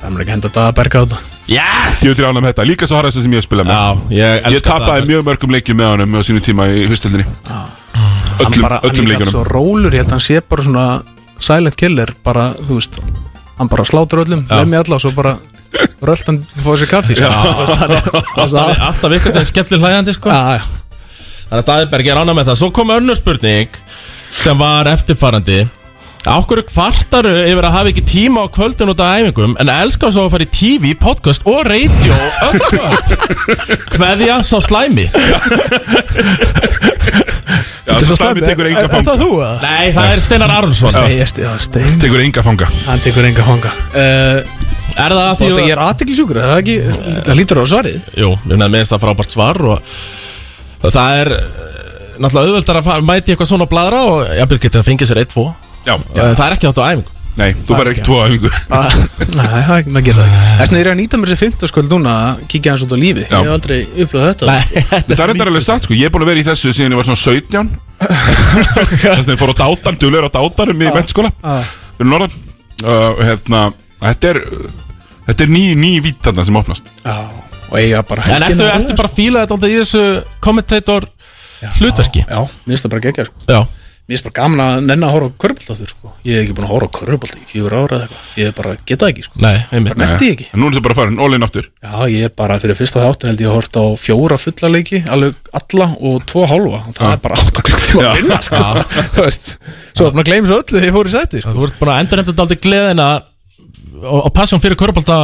Það er mér ekki að henda þetta að berga á þetta Yes! Ég ég ánægð með þetta, líka svo harðast sem ég hef spilað með. Já, ég elska tapaði það. mjög mörgum leikjum með honum á sínum tíma í hustöldinni Hann Öllum, bara, hann öllum líka leikunum svo rólur, ég held að hann sé bara svona silent killer, bara, þú veist hann bara slátur öllum, lemmi alla og svo bara rölt hann fóða sér kaffi sko. Þú veist, hann er- Alltaf, alltaf ykkur en skellir hlægandi sko. Já, já. Þannig að Daðberg er ánað með það. Svo kom önnur spurning sem var eftirfarandi Ákveður kvartaru yfir að hafa ekki tíma á kvöldin út af æfingum en elskar svo að fara í TV, podcast og radio öll kvöld? Kveðja sá slæmi. Já, svo slæmi tekur enga fanga það þú að? Nei, það er Steinar Aronsson Stein, Tekur enga fanga. Hann tekur enga fanga. Uh, Er það að því að Ég er aðtiklisjúkur, það er ekki? Það lítur á svarið. Jú, nefnum minnst það frábært svar og það er eh, náttúrulega auðveldar að mæti eitthvað svona bladra og jafnvel getið að fengja sér eitt, tvo Já. Það er ekki átt á æfingu. Nei, þú fær ekki tvo æfingu. Ah, Nei, það er ekki maður gera það. Þess vegna er ég að nýta mér þessi fimmtaskvöld núna að kíkja hans út á lífi Ég hef aldrei upplöðað þetta. Það er enda alveg satt sko, ég er búin að vera í þessu síðan ég var svona 17 Þess að ég fór á dátan, duðlegur á dátarum í mennskóla Fyrir norðan. Uh, hérna, Þetta er Þetta er ný, ný vít þarna sem opnast. Já, og eiga bara En ertu, ertu bara að fíla þetta alltaf í þessu kommentator hlutverki? Já, mér finnst það bara gegja sko. Já Mér finnst bara gaman að nenna að horfa á körbóltaður sko. Ég hef ekki búin að horfa á körbólta í fjögur ára eða eitthvað. Ég hef bara getað ekki sko. Nei, einmitt. Bara netti ég ekki. En nú er þetta bara farin, all in aftur. Já, ég er bara fyrir fyrsta þáttin held ég að horta á fjóra fulla leiki Alveg alla og tvo hálfa. Það er bara 8 klukktíma að vinna sko. Þú veist, Svo er bara að gleyma svo öllu þegar ég fór í sæti sko. Þú ert bara að endur nefnda aldrei gleðina og, og passjón fyrir körbólta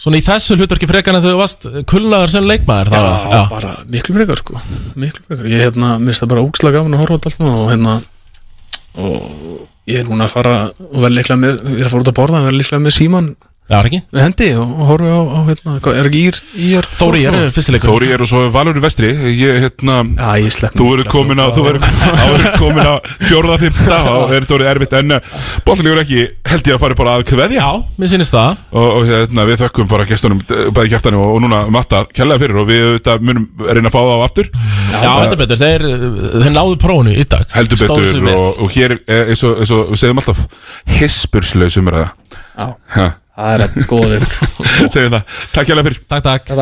svona í þessu hlutverki frekar en þú varst kulnaður sem leikmaður Já, það, bara miklu frekar sko. Miklu frekar, ég hérna, mista bara úkslega gafin að horfa á þetta allt og hérna og ég er núna að fara og verða líklega með, ég er að fara út að borða verða líklega með síman Já, er ekki? Við hendi og, horfa á, á hérna, hvað, er ekki ír, ír Þóri Ír er fyrstileikur Þóri er og svo Valur vestri. Ég, hérna Já, ég slepp Þú verður komin á Þú verður komin á fjórða, fymta Og er þetta orðið erfitt En bóttalíkur ekki held ég að fara bara að kveðja. Já, mér sýnist það. Og, og hérna, við þökkum bara gestunum eh, Bæði kjartani og, og núna Matta Kjærlega fyrir Og við auðvitað munum reyna að fá það á aftur. Já, heldur betur, þeir, þeir náðu prófunu í dag. Heldur betur og, og hér er eins og, eins og það er góð Segjum það. Takk kjærlega fyrir Takk, takk